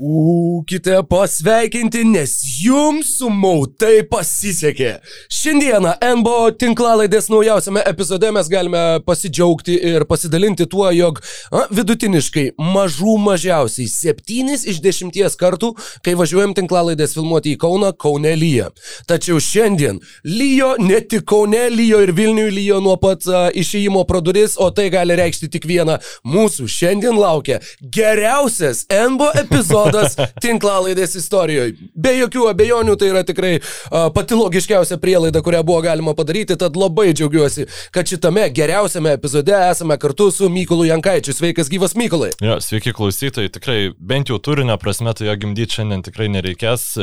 Ooh. Būkite pasveikinti, nes jums sumautai pasisekė. Šiandieną NBO tinklalaidės naujausiame epizode mes galime pasidžiaugti ir pasidalinti tuo, jog a, vidutiniškai mažų mažiausiai 7 iš 10 kartų, kai važiuojam tinklalaidės filmuoti į Kauną, Kaune lyja. Tačiau šiandien lyjo ne tik Kaune, lyjo ir Vilniuje lyjo nuo pat a, išėjimo pro duris, o tai gali reikšti tik vieną. Mūsų šiandien laukia geriausias NBO epizodas epizodas tinklalaidės istorijoje. Be jokių abejonių tai yra tikrai uh, pati logiškiausia prielaida, kurią buvo galima padaryti, tad labai džiaugiuosi, kad šitame geriausiame epizode esame kartu su Mykolu Jankaičiu. Sveikas gyvas Mykolai. Ja, sveiki klausytojai, tikrai bent jau turinio prasme tai jo gimdyti šiandien tikrai nereikės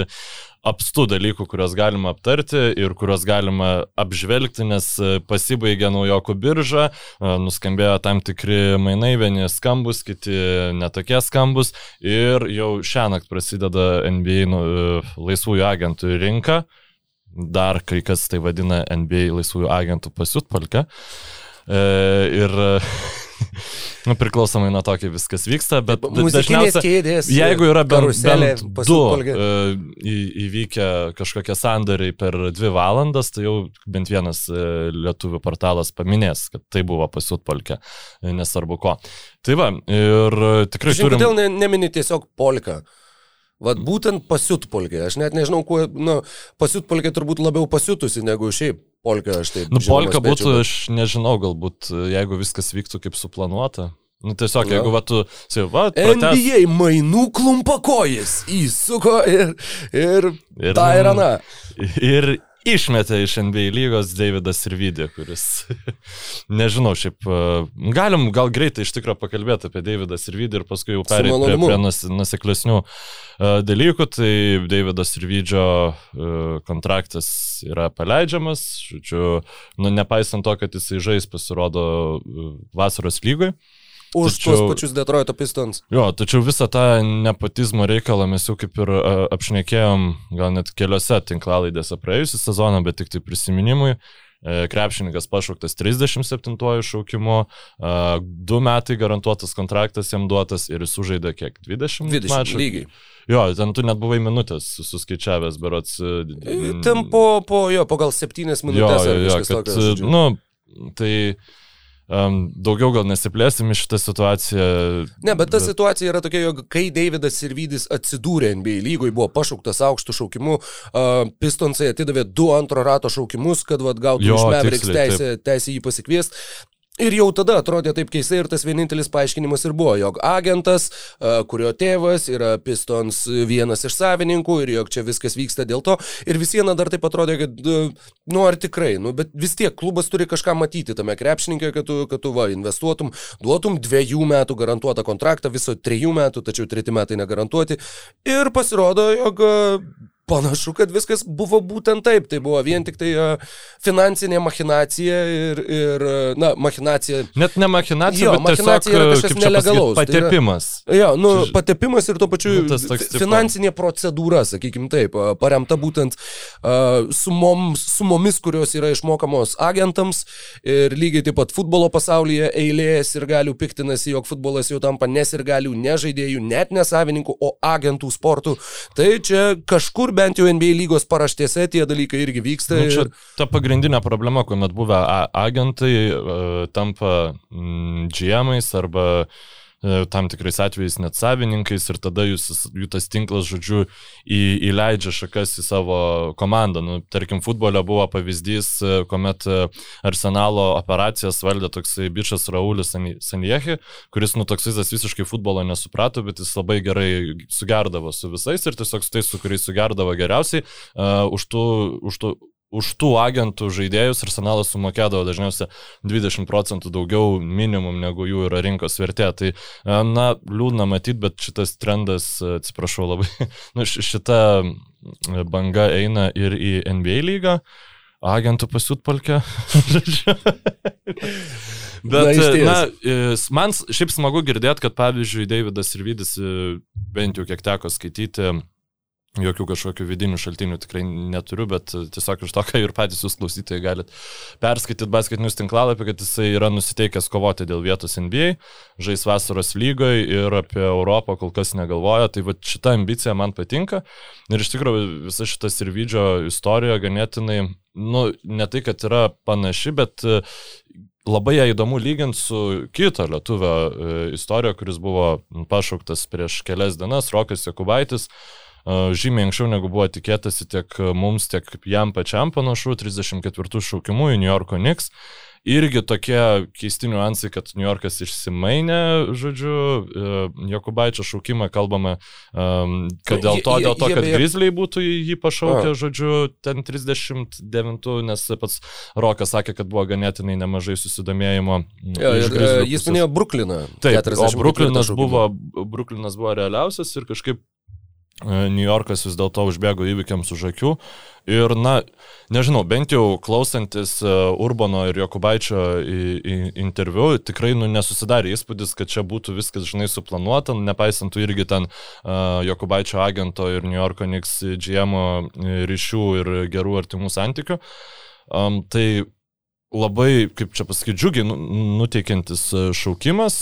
apstų dalykų, kuriuos galima aptarti ir kuriuos galima apžvelgti, nes e, pasibaigė naujokų birža, e, nuskambėjo tam tikri mainai, vieni skambus, kiti netokie skambus ir jau šią naktį prasideda NBA nu, e, laisvųjų agentų rinka, dar kai kas tai vadina NBA laisvųjų agentų pasiutpalkę. Ir nu, priklausomai nuo to, kaip viskas vyksta, bet dažniausiai, kėdės, jeigu yra bent, bent du uh, įvykę kažkokie sandariai per dvi valandas, tai jau bent vienas uh, lietuvių portalas paminės, kad tai buvo pasiutpolkė, nesvarbu ko. Tai va, ir tikrai... Žinai, turim... kodėl ne, nemini tiesiog polką? Vat būtent pasiutpolkė, aš net nežinau, kuo, nu, pasiutpolkė turbūt labiau pasiutusi negu šiaip polka, aš taip. Nu, polka būtų, bet... aš nežinau, galbūt jeigu viskas vyktų kaip suplanuota. Nu, tiesiog, Na. jeigu va, tu, sai, va, prates... NBA mainų klumpakojas įsuko ir, ir, ir ta ir ana. Ir išmetė iš NBA lygos Davidas Irvidė, kuris, nežinau, šiaip, e, galim gal greitai iš tikrųjų pakalbėti apie Davidą Irvidį ir paskui jau perėti prie, prie nus, nuseklesnių uh, dalykų. Tai Davidas Irvidžio uh, kontraktas yra paleidžiamas, žodžiu, nu, nepaisant to, kad jisai žais pasirodo vasaros lygoj. Už tačiau, tuos pačius Detroito Pistons. Jo, tačiau visą tą nepotizmo reikalą mes jau kaip ir uh, apšnekėjom, gal net keliose tinklalaidėse praėjusią sezoną, bet tik tai prisiminimui. Uh, krepšininkas pašauktas 37 šaukimu, uh, du metai garantuotas kontraktas jam duotas ir jis sužaidė kiek 20, 20 mačų. Lygiai. Jo, ten tu net buvai minutės suskaičiavęs, berots. Ten po, po jo, po gal 7 minutės. Jo, jo, jo kad, tokios, nu, tai Um, daugiau gal nesiplėsim iš šitą situaciją. Ne, bet ta bet... situacija yra tokia, jog kai Davidas Sirvidis atsidūrė NBA lygoj, buvo pašauktas aukštų šaukimų, uh, Pistonsai atidavė du antro rato šaukimus, kad vat, gautų jo, iš Mavericks teisę, teisę jį pasikviesti. Ir jau tada atrodė taip keistai ir tas vienintelis paaiškinimas ir buvo, jog agentas, kurio tėvas yra Pistons vienas iš savininkų ir jog čia viskas vyksta dėl to. Ir vis viena dar taip atrodė, kad, nu ar tikrai, nu, bet vis tiek klubas turi kažką matyti tame krepšininkė, kad tu, kad tu va, investuotum, duotum dviejų metų garantuotą kontraktą, viso trijų metų, tačiau treti metai negarantuoti. Ir pasirodo, jog Panašu, kad viskas buvo būtent taip. Tai buvo vien tik tai uh, finansinė machinacija ir, ir uh, na, machinacija. Net ne machinacija, jo, bet machinacija tiesiog, yra kažkas nelegalaus. Pasakyt, patepimas. Tai yra, jo, nu, patepimas ir tuo pačiu nu, toks, finansinė tipo... procedūra, sakykim taip, uh, paremta būtent uh, sumom, sumomis, kurios yra išmokamos agentams ir lygiai taip pat futbolo pasaulyje eilės ir galių piktinasi, jog futbolas jau tampa nesirgalių, nežaidėjų, net nesavininkų, o agentų sportų. Tai čia kažkur be bent jau NBA lygos paraštėse tie dalykai irgi vyksta. Nu, čia ir... ta pagrindinė problema, kuomet buvę agentai uh, tampa mm, GM-ais arba uh, E, tam tikrais atvejais net savininkais ir tada jūs, jų tas tinklas, žodžiu, į, įleidžia šakas į savo komandą. Nu, tarkim, futbole buvo pavyzdys, e, kuomet e, Arsenalo operacijas valdė toksai bičias Raulis Sanjehi, kuris, nu, toks visas visiškai futbolo nesuprato, bet jis labai gerai sugerdavo su visais ir tiesiog su tais, su kuriais sugerdavo geriausiai, uh, už tų, už tų už tų agentų žaidėjus Arsenalas sumokėdavo dažniausiai 20 procentų daugiau minimum negu jų yra rinkos vertė. Tai, e, na, liūdna matyti, bet šitas trendas, e, atsiprašau labai, nu, šita banga eina ir į NBA lygą, agentų pasiutpalkę. Bet, na, e, man šiaip smagu girdėti, kad pavyzdžiui, Davidas ir Vydis, bent jau kiek teko skaityti, Jokių kažkokių vidinių šaltinių tikrai neturiu, bet tiesiog iš to, ką ir patys jūs klausytojai galit perskaityti basketinius tinklalapį, kad jisai yra nusiteikęs kovoti dėl vietos NBA, žais vasaros lygoje ir apie Europą kol kas negalvoja. Tai va šita ambicija man patinka. Ir iš tikrųjų visa šita Sirvidžio istorija ganėtinai, nu, ne tai, kad yra panaši, bet labai ją įdomu lyginti su kito lietuvio e, istorija, kuris buvo pašauktas prieš kelias dienas, Rokas Jakubaitis žymiai anksčiau negu buvo tikėtasi tiek mums, tiek jam pačiam panašu, 34 šaukimų į New Yorko Knicks. Irgi tokie keisti niuansai, kad New Yorkas išsimainė, žodžiu, e, Jokubaičio šaukimą kalbame, kad dėl to, dėl to kad Grizzly būtų jį pašaukę, žodžiu, ten 39, nes pats Rokas sakė, kad buvo ganėtinai nemažai susidomėjimo. Ja, ir, e, jis minėjo Brukliną. Taip, o Bruklinas buvo, Bruklinas buvo realiausias ir kažkaip E, New Yorkas vis dėlto užbėgo įvykiams už akių. Ir, na, nežinau, bent jau klausantis e, Urbano ir Jokubaičio interviu, tikrai nu, nesusidarė įspūdis, kad čia būtų viskas, žinai, suplanuota, nepaisant tų irgi ten uh, Jokubaičio agento ir New Yorko Knicks GM ryšių ir gerų artimų santykių. Um, tai labai, kaip čia pasakyti, džiugiai nu, nuteikiantis šaukimas,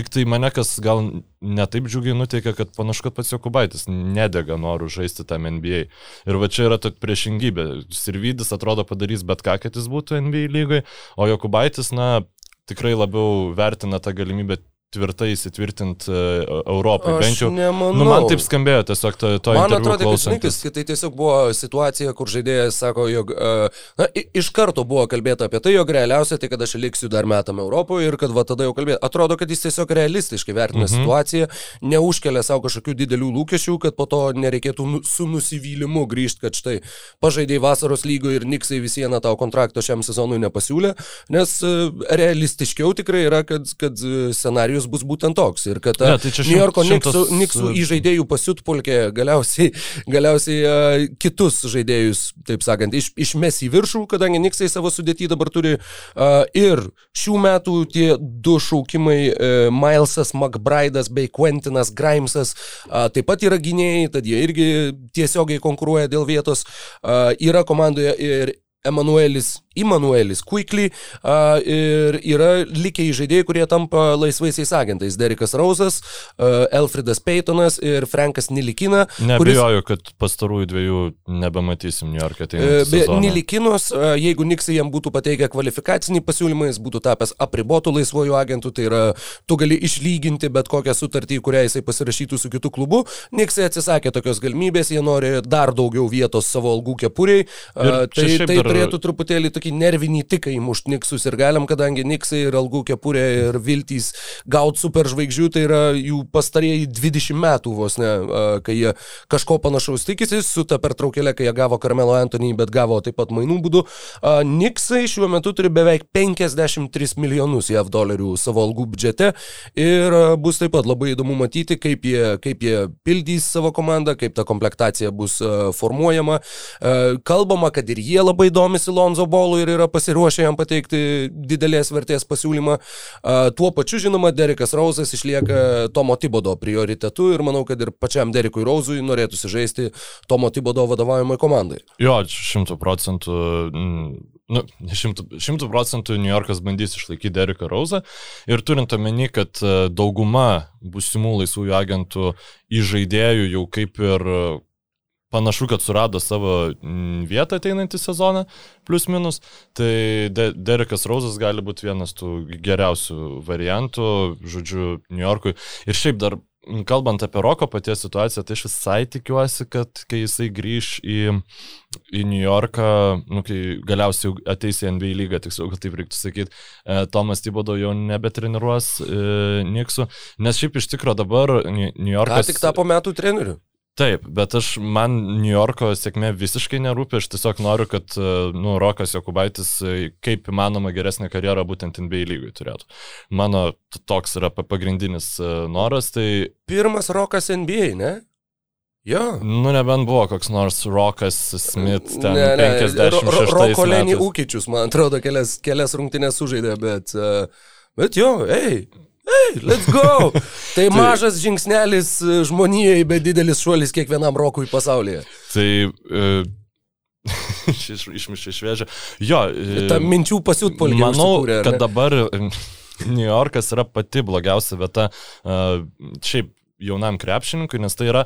Tik tai mane kas gal netaip džiugiai nuteikia, kad panašu, kad pats Jokubaitis nedega norų žaisti tam NBA. Ir va čia yra ta priešingybė. Sirvidis atrodo padarys bet ką, kad jis būtų NBA lygai, o Jokubaitis, na, tikrai labiau vertina tą galimybę tvirtai įsitvirtinti e, Europai. Aš Bent jau, nemanau. nu, man taip skambėjo tiesiog to, to Man atrodo, kad žinokis, tai tiesiog buvo situacija, kur žaidėjas sako, jog e, na, iš karto buvo kalbėta apie tai, jog realiausia tai, kad aš liksiu dar metam Europoje ir kad va tada jau kalbėti. Atrodo, kad jis tiesiog realistiškai vertina mhm. situaciją, neužkelia savo kažkokių didelių lūkesčių, kad po to nereikėtų nu, su nusivylimu grįžti, kad štai pažaidėjai vasaros lygoje ir Niksai vis vieną tau kontrakto šiam sezonui nepasiūlė, nes e, realistiškiau tikrai yra, kad, kad scenarius scenarijus bus būtent toks. Ir kad ne, tai New Yorko šimtas... Niksų įžaidėjų pasiutpulkė galiausiai, galiausiai uh, kitus žaidėjus, taip sakant, iš, išmes į viršų, kadangi Niksai savo sudėtį dabar turi. Uh, ir šių metų tie du šaukimai, uh, Milesas McBride'as bei Quentinas Grimesas, uh, taip pat yra gynėjai, tad jie irgi tiesiogiai konkuruoja dėl vietos. Uh, yra komandoje ir Emanuelis Immanuelis Quickly uh, ir yra likę žaidėjai, kurie tampa laisvaisiais agentais. Derikas Rausas, uh, Elfridas Peytonas ir Frankas Nilikina. Nebejoju, kuris... kad pastarųjų dviejų nebematysim New York'e. Uh, Nilikinos, uh, jeigu Niksai jam būtų pateikę kvalifikacinį pasiūlymą, jis būtų tapęs apribotų laisvojų agentų, tai yra tu gali išlyginti bet kokią sutartį, kurią jisai pasirašytų su kitu klubu. Niksai atsisakė tokios galimybės, jie nori dar daugiau vietos savo algų kepuriai. Uh, tai tai dar... turėtų truputėlį tokį nervinį tiką įmušti Niksus ir galim, kadangi Niksai ir Algų kepurė ir Viltys gauti superžvaigždžių, tai yra jų pastarėjai 20 metų vos ne, kai jie kažko panašaus tikisi, su ta pertraukėlė, kai jie gavo Karmelo Antonį, bet gavo taip pat mainų būdų. Niksai šiuo metu turi beveik 53 milijonus JAV dolerių savo algų biudžete ir bus taip pat labai įdomu matyti, kaip jie, kaip jie pildys savo komandą, kaip ta komplektacija bus formuojama. Kalbama, kad ir jie labai domisi Lonzo Bolu ir yra pasiruošę jam pateikti didelės vertės pasiūlymą. Tuo pačiu, žinoma, Derekas Rausas išlieka Tomo Tibodo prioritetu ir manau, kad ir pačiam Derekui Rausui norėtųsi žaisti Tomo Tibodo vadovaujamai komandai. Jo, šimtų procentų. Nu, šimtų procentų New Yorkas bandys išlaikyti Dereką Rausą ir turint omeny, kad dauguma būsimų laisvųjų agentų įžaidėjų jau kaip ir panašu, kad surado savo mm, vietą ateinantį sezoną, plus minus, tai De Derekas Rausas gali būti vienas tų geriausių variantų, žodžiu, New Yorkui. Ir šiaip dar, kalbant apie Roko paties situaciją, tai aš visai tikiuosi, kad kai jisai grįž į, į New Yorką, nu, kai galiausiai ateis į NBA lygą, tiksliau, kad taip reiktų sakyti, e, Tomas Tibodo jau nebetreniruos e, Niksų, nes šiaip iš tikrųjų dabar New Yorkas... Ką tik tapo metų treneriu? Taip, bet aš, man New Yorko sėkmė visiškai nerūpi, aš tiesiog noriu, kad, e, nu, Rokas Jokubaitis e, kaip įmanoma geresnę karjerą būtent NBA lygui turėtų. Mano toks yra pagrindinis e, noras, tai... Pirmas Rokas NBA, ne? Jo. Nu, nebent buvo koks nors Rokas Smith, ten ne, ne, 56. Roko Lenį Ūkičius, man atrodo, kelias, kelias rungtynės sužaidė, bet, bet jo, ei, Hey, let's go! Tai mažas žingsnelis žmonijai, bet didelis šuolis kiekvienam rokui pasaulyje. Tai e, iš, išmišė šviežia. Jo. E, Ta minčių pasiutpolė. Manau, užsikūrė, kad dabar New Yorkas yra pati blogiausia vieta uh, šiaip jaunam krepšininkui, nes tai yra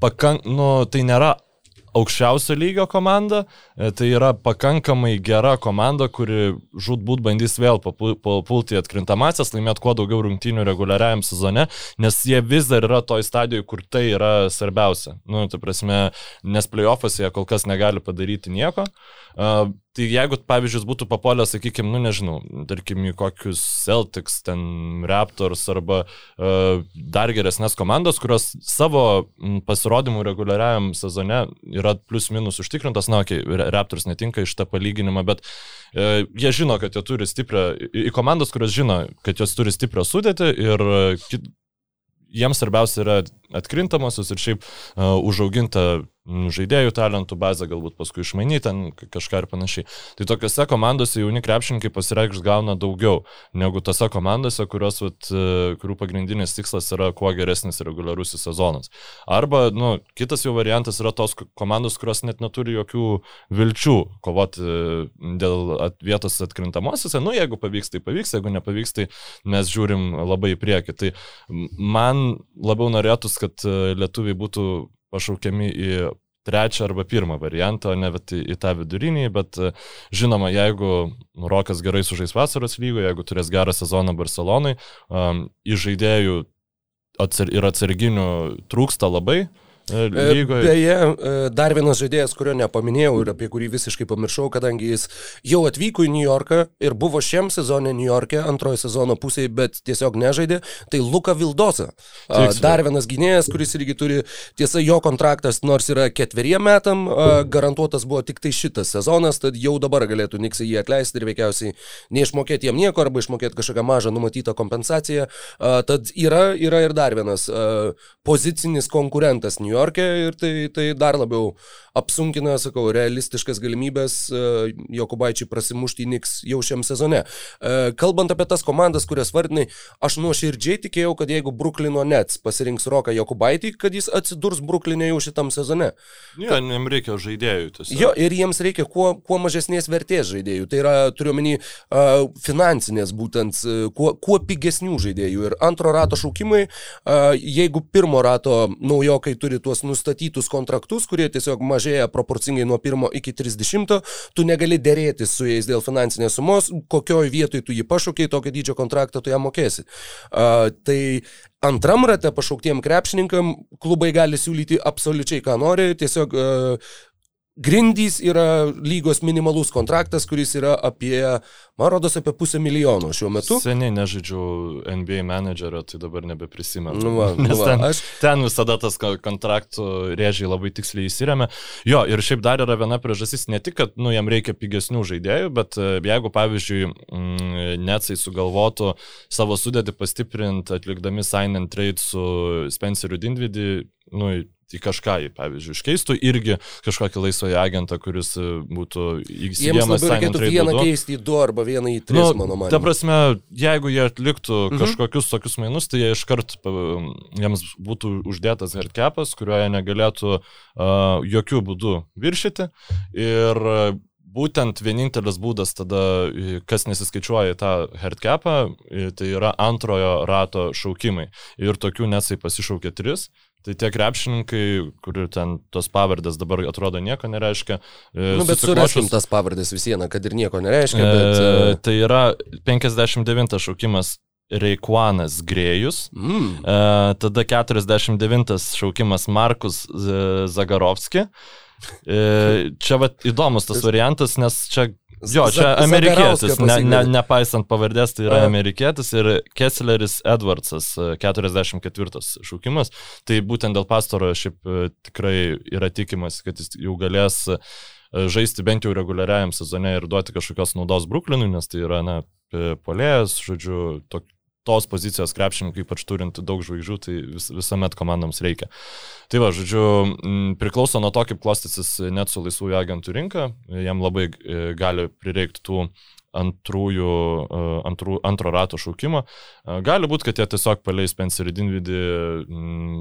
pakank, nu, tai nėra aukščiausio lygio komanda, e, tai yra pakankamai gera komanda, kuri žudbūt bandys vėl papulti atkrintamasias, laimėti kuo daugiau rungtynių reguliariajam sezone, nes jie vis dar yra toj stadijoje, kur tai yra svarbiausia. Nu, tai prasme, nes playoffuose jie kol kas negali padaryti nieko. Tai jeigu, pavyzdžiui, būtų papolę, sakykime, nu nežinau, tarkim, į kokius Celtics, ten Raptors arba uh, dar geresnės komandos, kurios savo pasirodymų reguliariajam sezone yra plus minus užtikrintas, na, okei, okay, Raptors netinka iš tą palyginimą, bet uh, jie žino, kad jie turi stiprią, į komandas, kurios žino, kad jos turi stiprią sudėtį ir uh, jiems svarbiausia yra atkrintamosios ir šiaip uh, užauginta žaidėjų talentų bazę, galbūt paskui išmainyti ten kažką ir panašiai. Tai tokiuose komandose jauni krepšininkai pasireikš gauna daugiau negu tose komandose, kurios, vat, e, kurių pagrindinis tikslas yra kuo geresnis reguliarusis sezonas. Arba, nu, kitas jau variantas yra tos komandos, kurios net neturi jokių vilčių kovoti e, dėl at, vietos atkrintamosiose. Nu, jeigu pavyks, tai pavyks, jeigu nepavyks, tai mes žiūrim labai į priekį. Tai man labiau norėtųsi, kad e, lietuviai būtų pašaukiami į trečią arba pirmą variantą, o ne į, į tą vidurinį, bet e, žinoma, jeigu Rokas gerai sužais vasaros lygoje, jeigu turės gerą sezoną Barcelonai, um, į žaidėjų atsar, ir atsarginių trūksta labai, E, lygoje. Beje, e, dar vienas žaidėjas, kurio nepaminėjau ir apie kurį visiškai pamiršau, kadangi jis jau atvyko į New Yorką ir buvo šiam sezonė New York'e, antrojo sezono pusėje, bet tiesiog nežaidė, tai Luka Vildosa. Tiksliau. Dar vienas gynėjas, kuris irgi turi, tiesa, jo kontraktas nors yra ketveriem metam, garantuotas buvo tik tai šitas sezonas, tad jau dabar galėtų Niksai jį atleisti ir veikiausiai neišmokėti jam nieko arba išmokėti kažkokią mažą numatytą kompensaciją. Tad yra, yra ir dar vienas pozicinis konkurentas New York. Niujorke ir tai, tai dar labiau apsunkina, sakau, realistiškas galimybės e, Jokubaičiai prasimušti į Niks jau šiam sezone. E, kalbant apie tas komandas, kurias vardinai, aš nuoširdžiai tikėjau, kad jeigu Bruklino Nets pasirinks Roką Jokubaitį, kad jis atsidurs Bruklinė jau šitam sezone. Ne, ja, jiems reikia žaidėjų. Tiesiog. Jo, ir jiems reikia kuo, kuo mažesnės vertės žaidėjų. Tai yra, turiuomenį, uh, finansinės būtent, kuo, kuo pigesnių žaidėjų. Ir antro rato šaukimai, jeigu pirmo rato naujokai turi tuos nustatytus kontraktus, kurie tiesiog mažėja proporcingai nuo 1 iki 30, tu negali dėrėti su jais dėl finansinės sumos, kokioj vietoj tu jį pašaukiai, tokio dydžio kontraktą tu ją mokėsi. Uh, tai antram rate pašauktiem krepšininkam klubai gali siūlyti absoliučiai ką nori, tiesiog uh, Grindys yra lygos minimalus kontraktas, kuris yra apie, man rodos, apie pusę milijono šiuo metu. Seniai nežaidžiu NBA managerio, tai dabar nebeprisimenu. Nu va, nu va, ten, aš... ten visada tas kontraktų rėžiai labai tiksliai įsiremia. Jo, ir šiaip dar yra viena priežastis, ne tik, kad nu, jam reikia pigesnių žaidėjų, bet e, jeigu, pavyzdžiui, mm, Netsai sugalvotų savo sudėti pastiprinti atlikdami sign and trade su Spenceriu Dindvidį, nu, į kažką, pavyzdžiui, iškeistų irgi kažkokį laisvąjį agentą, kuris e, būtų įsigijamas. Jiems reikėtų vieną būdu. keisti į du arba vieną į tris, nu, mano manimo. Ta prasme, jeigu jie atliktų mhm. kažkokius tokius mainus, tai jie iškart jiems būtų uždėtas hardcapas, kurio jie negalėtų uh, jokių būdų viršyti. Ir būtent vienintelis būdas tada, kas nesiskaičiuoja tą hardcapą, tai yra antrojo rato šaukimai. Ir tokių nesai pasišaukė tris. Tai tie krepšininkai, kurių ten tos pavardės dabar atrodo nieko nereiškia. E, nu, bet suraškim tas pavardės vis viena, kad ir nieko nereiškia. Bet... E, e tai yra 59 šaukimas Reikuanas Grėjus, mm. e, tada 49 šaukimas Markus Zagarovski. E, čia va įdomus tas variantas, nes čia Jo, čia amerikietis, ne, ne, nepaisant pavardės, tai yra A. amerikietis ir Kessleris Edwardsas, 44 šaukimas. Tai būtent dėl pastaro šiaip e, tikrai yra tikimas, kad jis jau galės e, žaisti bent jau reguliariajam sezone ir duoti kažkokios naudos Bruklinui, nes tai yra, na, polėjas, žodžiu, tok, tos pozicijos krepšininkų, ypač turint daug žvaigždžių, tai vis, visuomet komandoms reikia. Tai va, žodžiu, priklauso nuo to, kaip klostysis net su laisvųjų agentų rinka, jam labai e, gali prireikti tų antrųjų, e, antrų, antro rato šaukimo. E, gali būti, kad jie tiesiog paleis Spencerį Dinvidį mm,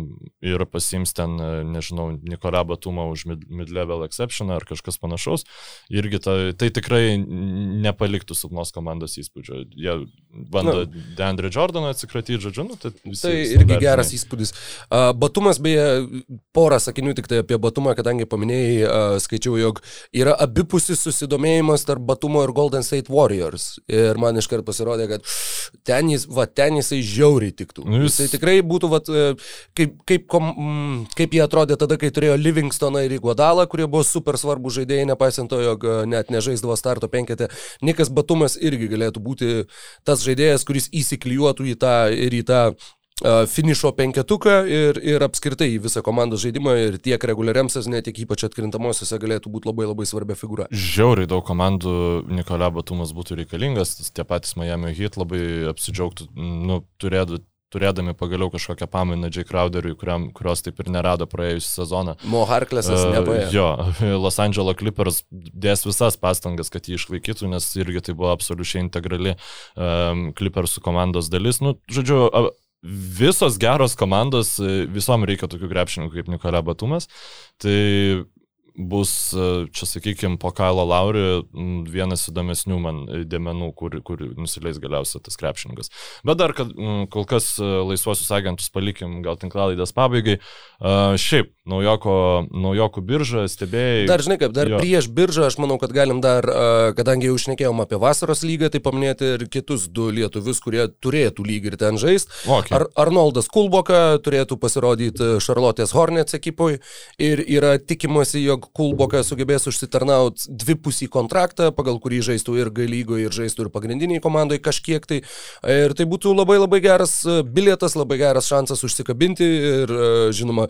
ir pasiims ten, e, nežinau, Nikolą Batumą už mid-level exception ar kažkas panašaus. Irgi ta, tai tikrai nepaliktų silpnos komandos įspūdžio. Jie bando. Deandre Jordaną atsikratyti, žodžiu, nu, tai, tai irgi geras įspūdis. Batumas, beje, porą sakinių tik tai apie Batumą, kadangi paminėjai, skaičiau, jog yra abipusis susidomėjimas tarp Batumo ir Golden State Warriors. Warriors. Ir man iškart pasirodė, kad ten, jis, va, ten jisai žiauriai tiktų. Nu, jis... Jisai tikrai būtų, va, e, kaip, kaip, kom, kaip jie atrodė tada, kai turėjo Livingstoną ir Iguodalą, kurie buvo super svarbų žaidėjai, nepaisant to, jog e, net nežaisdavo starto penketę. Nikas Batumas irgi galėtų būti tas žaidėjas, kuris įsiklijuotų į tą ir į tą finišo penketuką ir, ir apskritai visą komandos žaidimą ir tiek reguliariam sezone, tiek ypač atkrintamosiose galėtų būti labai labai svarbia figūra. Žiauriai daug komandų Nikola Batumas būtų reikalingas, tie patys Miami Heat labai apsidžiaugtų, nu, turėtų turėdami pagaliau kažkokią pamainą J. Crowderiui, kuriam, kurios taip ir nerado praėjusią sezoną. Mo Harklesas uh, nepaėjo. Jo, Los Angeles Clippers dės visas pastangas, kad jį išlaikytų, nes irgi tai buvo absoliučiai integrali um, Clippersų komandos dalis. Nu, žodžiu, visos geros komandos, e, visom reikia tokių krepšininkų kaip Nikola Batumas. Tai bus, e, čia sakykime, po Kailo Lauri vienas įdomesnių man dėmenų, kur, kur nusileis galiausiai tas krepšininkas. Bet dar, kad kol kas e, laisvuosius agentus palikim gal tinklalaidės pabaigai. Uh, šiaip, naujoko, naujokų birža, stebėjai. Dar žinai kaip, dar jo. prieš biržą aš manau, kad galim dar, kadangi jau užnekėjom apie vasaros lygą, tai paminėti ir kitus du lietuvius, kurie turėtų lygį ir ten žaisti. Okay. Ar Arnoldas Kulboka turėtų pasirodyti Šarlotės Hornets ekipui ir yra tikimasi, jog Kulboka sugebės užsitarnauti dvipusį kontraktą, pagal kurį žaistų ir G lygoje, ir žaistų ir pagrindiniai komandai kažkiek tai. Ir tai būtų labai labai geras bilietas, labai geras šansas užsikabinti ir, žinoma,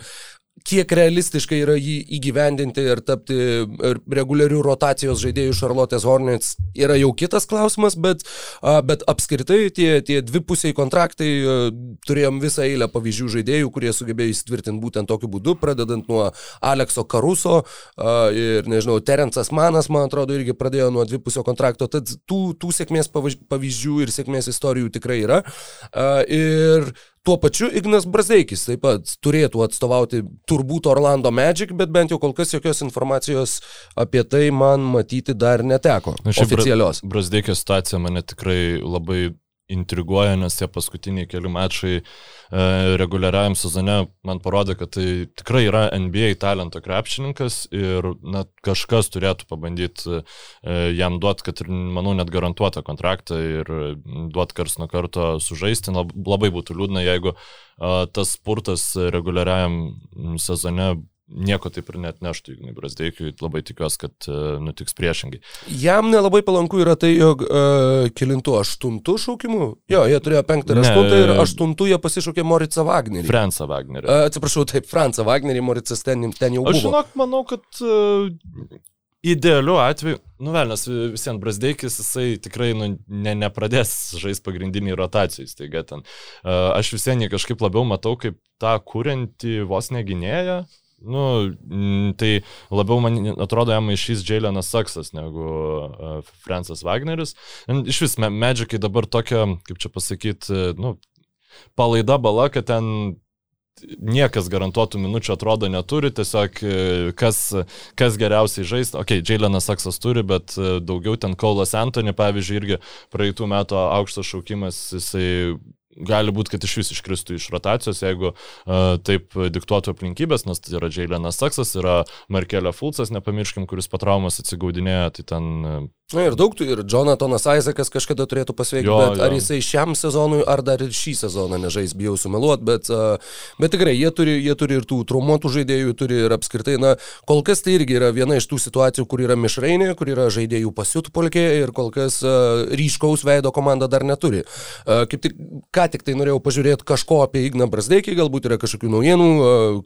kiek realistiškai yra jį įgyvendinti ir tapti reguliarių rotacijos žaidėjų Charlotte's Hornets yra jau kitas klausimas, bet, bet apskritai tie, tie dvipusiai kontraktai, turėjom visą eilę pavyzdžių žaidėjų, kurie sugebėjo įsitvirtinti būtent tokiu būdu, pradedant nuo Alekso Karuso ir, nežinau, Terencas Manas, man atrodo, irgi pradėjo nuo dvipusio kontrakto, tad tų, tų sėkmės pavyzdžių ir sėkmės istorijų tikrai yra. Ir Tuo pačiu Ignas Brazdeikis taip pat turėtų atstovauti turbūt Orlando Magic, bet bent jau kol kas jokios informacijos apie tai man matyti dar neteko. Na, oficialios. Brazdeikio situacija mane tikrai labai intriguoja, nes tie paskutiniai keli mačai e, reguliariajam sezone man parodė, kad tai tikrai yra NBA talento krepšininkas ir na, kažkas turėtų pabandyti e, jam duoti, kad ir, manau, net garantuotą kontraktą ir duoti kars nuo karto sužaisti. Labai būtų liūdna, jeigu e, tas spurtas reguliariajam sezone nieko taip ir net neštų Ignai Brasdeikiui, labai tikiuosi, kad uh, nutiks priešingai. Jam nelabai palanku yra tai, jog uh, kilintų aštuntų šaukimų, jo, jie turėjo penktą ir aštuntą ir aštuntų jie pasišaukė Moricą Wagnerį. Fransą Wagnerį. Uh, atsiprašau, taip, Fransą Wagnerį, Moricas ten, ten jau buvo. Aš žinok, manau, kad uh, Idealiu atveju, nu velnas, visiems Brasdeikis, jisai tikrai nu, ne, nepradės žaisti pagrindinį rotacijų, staiga ten. Aš visiems kažkaip labiau matau kaip tą kūrentį vos neginėją, Nu, tai labiau man atrodo jam išys Jailenas Saksas negu uh, Francas Wagneris. Iš vis, Magikai dabar tokia, kaip čia pasakyti, nu, palaida bala, kad ten niekas garantuotų minučių atrodo neturi, tiesiog e, kas, kas geriausiai žais. Ok, Jailenas Saksas turi, bet e, daugiau ten Kaulas Antony, pavyzdžiui, irgi praeitų metų aukštas šaukimas, jisai gali būti, kad iš vis iškristų iš rotacijos, jeigu uh, taip diktuotų aplinkybės, nes tai yra Jailenas Saksas, yra Markelė Fulcas, nepamirškim, kuris po traumas atsigaudinėja, tai ten uh, Na ir daug ir Jonathanas Isaacas kažkada turėtų pasveikti, bet jo. ar jisai šiam sezonui, ar dar ir šį sezoną nežais, bijau sumeluoti, bet, bet tikrai jie turi, jie turi ir tų traumuotų žaidėjų, turi ir apskritai, na, kol kas tai irgi yra viena iš tų situacijų, kur yra mišrainė, kur yra žaidėjų pasiūtų polkė ir kol kas uh, ryškaus veido komanda dar neturi. Uh, kaip tik, ką tik tai norėjau pažiūrėti kažko apie Igną Brasdeikį, galbūt yra kažkokių naujienų,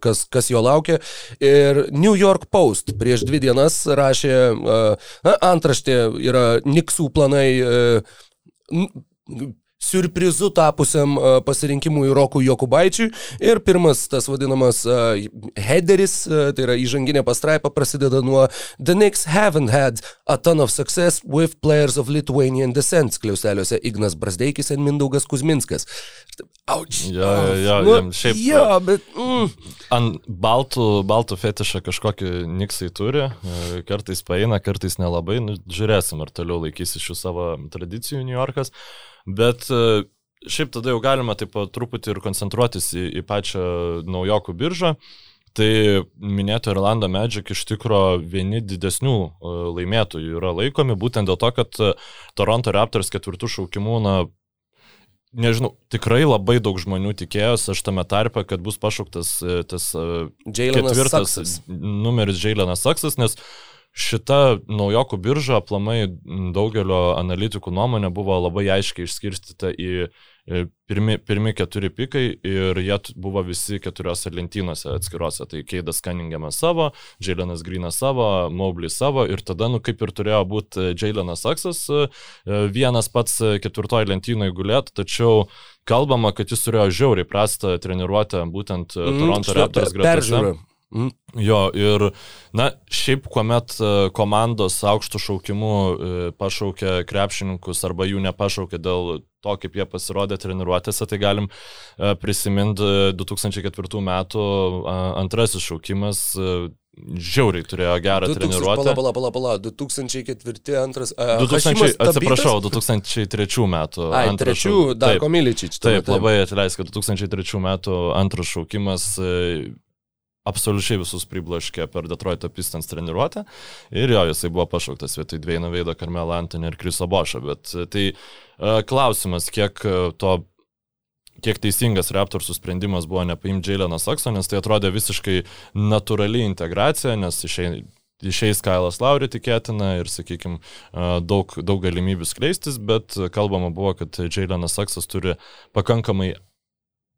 kas, kas jo laukia. Ir New York Post prieš dvi dienas rašė na, antraštė yra Niksų planai. E, surprizu tapusiam uh, pasirinkimui Rokui Jokubaičiui. Ir pirmas tas vadinamas uh, headeris, uh, tai yra įžanginė pastraipa, prasideda nuo The Knicks haven't had a ton of success with players of Lithuanian descent, kliauseliuose Ignas Brasdeikis ir Mindaugas Kuzminskas. Auč. Jo, jo, jo, nu, jam šiaip. Jo, bet... Mm. Ant baltų, baltų fetišą kažkokį niksai turi, kartais paeina, kartais nelabai, nu, žiūrėsim, ar toliau laikysi šių savo tradicijų New Yorkas, bet šiaip tada jau galima taip truputį ir koncentruotis į, į pačią naujokų biržą. Tai minėto Irlando Magic iš tikro vieni didesnių laimėtojų yra laikomi, būtent dėl to, kad Toronto Raptors ketvirtų šaukimų, na, nežinau, tikrai labai daug žmonių tikėjosi, aš tame tarpe, kad bus pašauktas e, tas e, Jailenas ketvirtas Saksas. numeris Jailenas Saksas, nes šita naujokų birža aplamai daugelio analitikų nuomonė buvo labai aiškiai išskirstyta į pirmi, pirmi keturi pikai ir jie buvo visi keturiose lentynose atskiruose. Tai Keidas Cunningamas savo, Jailenas Grinas savo, Mobley savo ir tada, nu kaip ir turėjo būti Jailenas Saksas, e, vienas pats ketvirtoje lentynoje gulėtų, tačiau kalbama, kad jis turėjo žiauriai prastą treniruotę būtent mm, Toronto Raptors gretose. Mm. Jo, ir, na, šiaip kuomet e, komandos aukštų šaukimų e, pašaukė krepšininkus arba jų nepašaukė dėl to, kaip jie pasirodė treniruotėse, tai galim e, prisiminti 2004 metų antrasis šaukimas. Žiauriai turėjo gerą 2000, treniruotę. Pala, pala, pala, pala, 2004, antras. Uh, 2000, atsiprašau, 2003 metų. Ai, trečių, Darko Miličič. Absoliučiai visus priblaškė per Detroito Pistons treniruotę. Ir jo, jisai buvo pašauktas vietoj Dviejino Veido, Karmelo Antonio ir Kriso Bošo, bet e, tai uh, klausimas, kiek uh, to kiek teisingas Raptorsų sprendimas buvo nepaimti Jaileno Sakso, nes tai atrodė visiškai natūrali integracija, nes išeina išeis Kailas Lauri tikėtina ir, sakykime, daug, daug galimybių skleistis, bet kalbama buvo, kad Jailenas Saksas turi pakankamai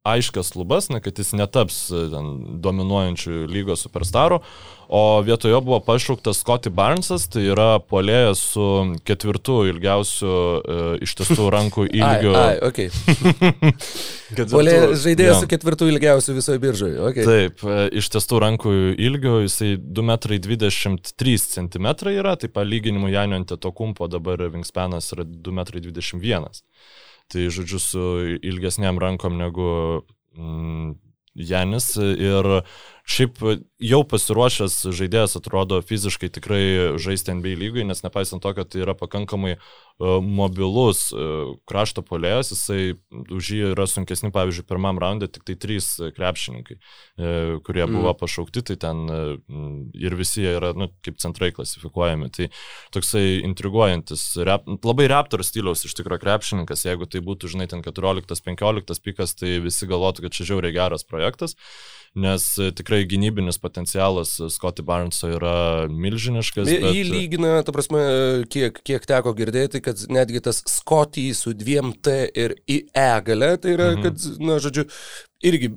aiškias lubas, na, kad jis netaps e, ten, dominuojančių lygos superstaru, o vietojo buvo pašauktas Scotty Barnesas, tai yra polėjas su ketvirtu ilgiausiu e, ištiestų rankų ilgiu. Ai, ai okay. Polėjas žaidėjas ja. su ketvirtu ilgiausiu visoje biržoje. Okay. Taip, e, ištiestų rankų ilgiu, jisai 2,23 m yra, tai palyginimui Janio ant to kumpo dabar wingspanas yra 2,21 m. Tai žodžiu, su ilgesniam rankom negu mm, Janis. Ir Šiaip jau pasiruošęs žaidėjas atrodo fiziškai tikrai žaisti NBA lygui, nes nepaisant to, kad tai yra pakankamai uh, mobilus uh, krašto polėjas, jisai už jį yra sunkesni, pavyzdžiui, pirmam raundė tik tai trys krepšininkai, uh, kurie buvo mm. pašaukti, tai ten ir visi jie yra, nu, kaip centrai klasifikuojami. Tai toksai intriguojantis, rep, labai raptor stiliaus iš tikrųjų krepšininkas, jeigu tai būtų, žinai, ten 14-15 pikas, tai visi galvotų, kad čia žiauriai geras projektas nes e, tikrai gynybinis potencialas Scotty Barneso yra milžiniškas. Bet... Jį lygina, ta prasme, kiek, kiek teko girdėti, kad netgi tas Scotty su dviem T ir IE gale, tai yra, mhm. kad, na, žodžiu, irgi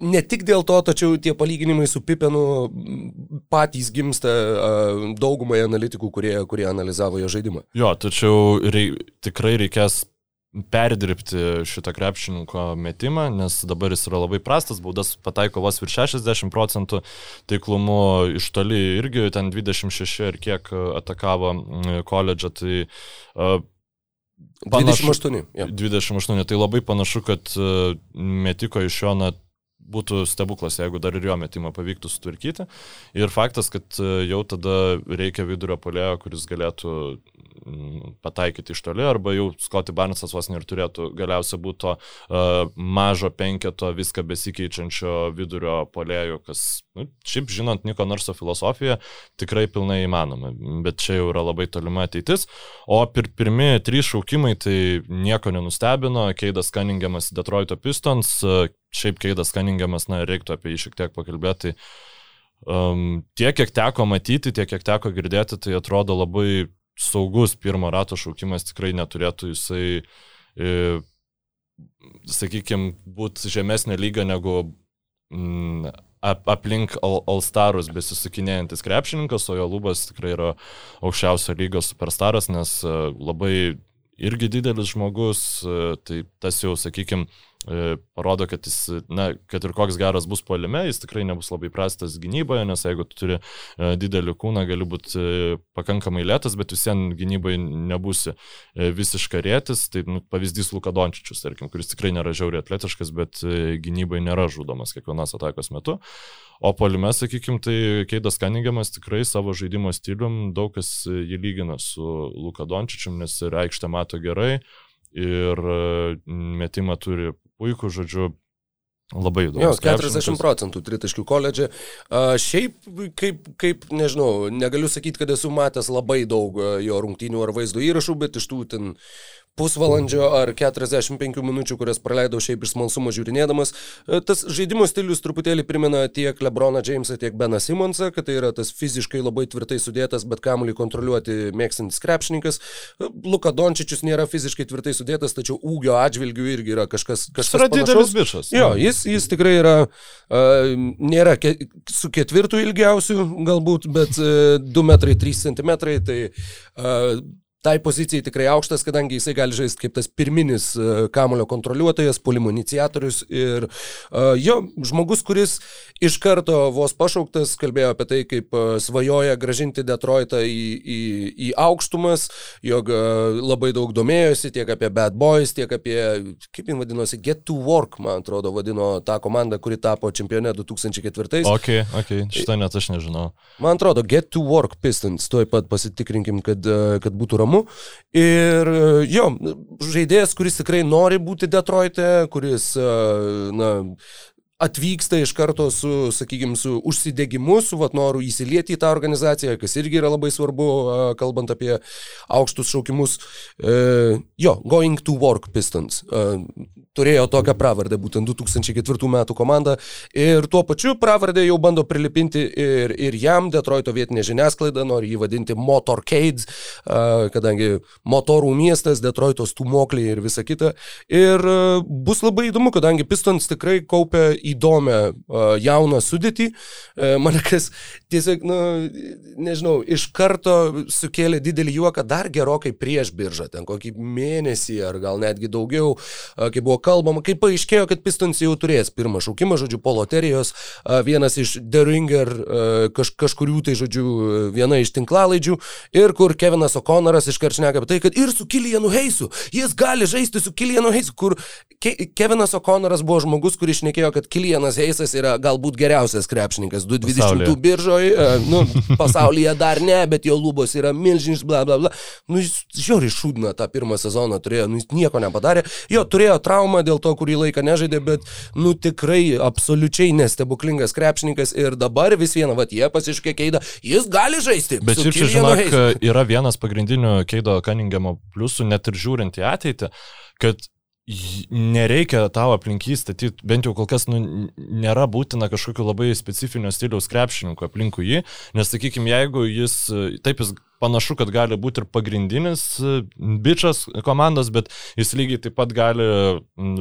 ne tik dėl to, tačiau tie palyginimai su Pipenu patys gimsta daugumai analitikų, kurie, kurie analizavo jo žaidimą. Jo, tačiau rei, tikrai reikės perdirbti šitą krepšininko metimą, nes dabar jis yra labai prastas, baudas pataiko vos virš 60 procentų, taiklumu iš toli irgi ten 26 ir kiek atakavo koledžą, tai uh, Panašu, 28. Ja. 28. Tai labai panašu, kad metiko iš jo na, būtų stebuklas, jeigu dar ir jo metimą pavyktų sutvarkyti. Ir faktas, kad jau tada reikia vidurio polėjo, kuris galėtų Mm, pataikyti iš toli, arba jau Scotty Barnesas vos ir turėtų galiausiai būti to uh, mažo penketo viską besikeičiančio vidurio polėjų, kas, nu, šiaip žinant Niko Narso filosofiją, tikrai pilnai įmanoma, bet čia jau yra labai tolima ateitis. O pir pirmi trys šaukimai tai nieko nenustebino, Keidas Cunningamas Detroito Pistons, uh, šiaip Keidas Cunningamas, na, reiktų apie jį šiek tiek pakalbėti. Um, tiek, kiek teko matyti, tiek, kiek teko girdėti, tai atrodo labai saugus pirmo rato šaukimas tikrai neturėtų jisai, e, sakykime, būti žemesnio lygio negu mm, ap, aplink All-Starus all besisukinėjantis krepšininkas, o jo lubas tikrai yra aukščiausio lygio superstaras, nes e, labai irgi didelis žmogus, tai tas jau, sakykime, E, parodo, kad jis, na, kad ir koks geras bus polime, jis tikrai nebus labai prastas gynyboje, nes jeigu tu turi e, didelį kūną, gali būti e, pakankamai lėtas, bet visien gynyboje nebūsi visiškai rėtis. Tai nu, pavyzdys Luka Dončičius, tarkim, kuris tikrai nėra žiauriai atletiškas, bet gynyboje nėra žudomas kiekvienos atakos metu. O polime, sakykime, tai Keidas Kaningiamas tikrai savo žaidimo stilium daug kas jį lygina su Luka Dončičium, nes ir aikštę mato gerai ir metimą turi puikų, žodžiu, Labai įdomu. Jo, 40 procentų tritaškių koledže. Uh, šiaip, kaip, kaip, nežinau, negaliu sakyti, kad esu matęs labai daug jo rungtynių ar vaizdo įrašų, bet iš tų ten pusvalandžio ar 45 minučių, kurias praleidau šiaip iš smalsumo žiūrinėdamas. E, tas žaidimo stilius truputėlį primena tiek Lebroną Jamesą, tiek Beną Simonsą, kad tai yra tas fiziškai labai tvirtai sudėtas, bet kamuolį kontroliuoti mėgstantis krepšininkas. E, Luka Dončičius nėra fiziškai tvirtai sudėtas, tačiau ūgio atžvilgių irgi yra kažkas. kažkas yra didelis bičias. Jo, jis, jis tikrai yra, uh, nėra ke, su ketvirtu ilgiausiu galbūt, bet uh, 2 metrai 3 centimetrai, tai uh, tai pozicijai tikrai aukštas, kadangi jisai gali žaisti kaip tas pirminis e, kamulio kontroliuotojas, polimo iniciatorius ir uh, jo, žmogus, kuris iš karto vos pašauktas kalbėjo apie tai, kaip uh, svajoja gražinti Detroitą į, į, į aukštumas, jog uh, labai daug domėjosi tiek apie Bad Boys, tiek apie, kaip jin vadinosi, Get to Work, man atrodo, vadino tą komandą, kuri tapo čempione 2004. Ok, ok, šitą net aš nežinau. Man atrodo, Get to Work Pistons, tuoj pat pasitikrinkim, kad, kad būtų ramu įdomu. Ir jo, žaidėjas, kuris tikrai nori būti Detroite, kuris, na, atvyksta iš karto su, sakykime, su užsidegimu, su vat, noru įsilieti į tą organizaciją, kas irgi yra labai svarbu, kalbant apie aukštus šaukimus. E, jo, Going to Work Pistons. E, turėjo tokią pravardę, būtent 2004 metų komanda. Ir tuo pačiu pravardę jau bando prilipinti ir, ir jam, Detroito vietinė žiniasklaida, nori jį vadinti Motorcade, kadangi motorų miestas, Detroito stumokliai ir visa kita. Ir bus labai įdomu, kadangi Pistons tikrai kaupia įdomią jauną sudėtį. Mane kas tiesiog, nu, nežinau, iš karto sukėlė didelį juoką dar gerokai prieš biržą, ten kokį mėnesį ar gal netgi daugiau, kai buvo kalbama, kai paaiškėjo, kad Pistons jau turės pirmą šaukimą, žodžiu, po loterijos, vienas iš The Ringer kaž, kažkurių tai, žodžiu, viena iš tinklalaidžių ir kur Kevinas O'Connoras iškart šneka apie tai, kad ir su Kilianu Heisu, jis gali žaisti su Kilianu Heisu, kur Ke Kevinas O'Connoras buvo žmogus, kuris šnekėjo, kad Kilianas Heisas yra galbūt geriausias krepšininkas 220 biržoje, nu, pasaulyje dar ne, bet jo lubos yra milžiniškas, bla bla bla. Nu, jis žiauriai šūdina tą pirmą sezoną turėjo, nu, jis nieko nepadarė. Jo, turėjo traumą traumą, dėl to kurį laiką nežaidė, bet, nu, tikrai absoliučiai nestebuklingas krepšininkas ir dabar vis viena, va, jie pasiškė Keidą, jis gali žaisti. Bet šiaip čia, žinok, yra vienas pagrindinių Keido Cunninghamo pliusų, net ir žiūrint į ateitį, kad nereikia tavo aplinkį statyti, bent jau kol kas nu, nėra būtina kažkokio labai specifinio stiliaus krepšininkų aplinkų jį, nes sakykime, jeigu jis, taip jis panašu, kad gali būti ir pagrindinis bičias komandos, bet jis lygiai taip pat gali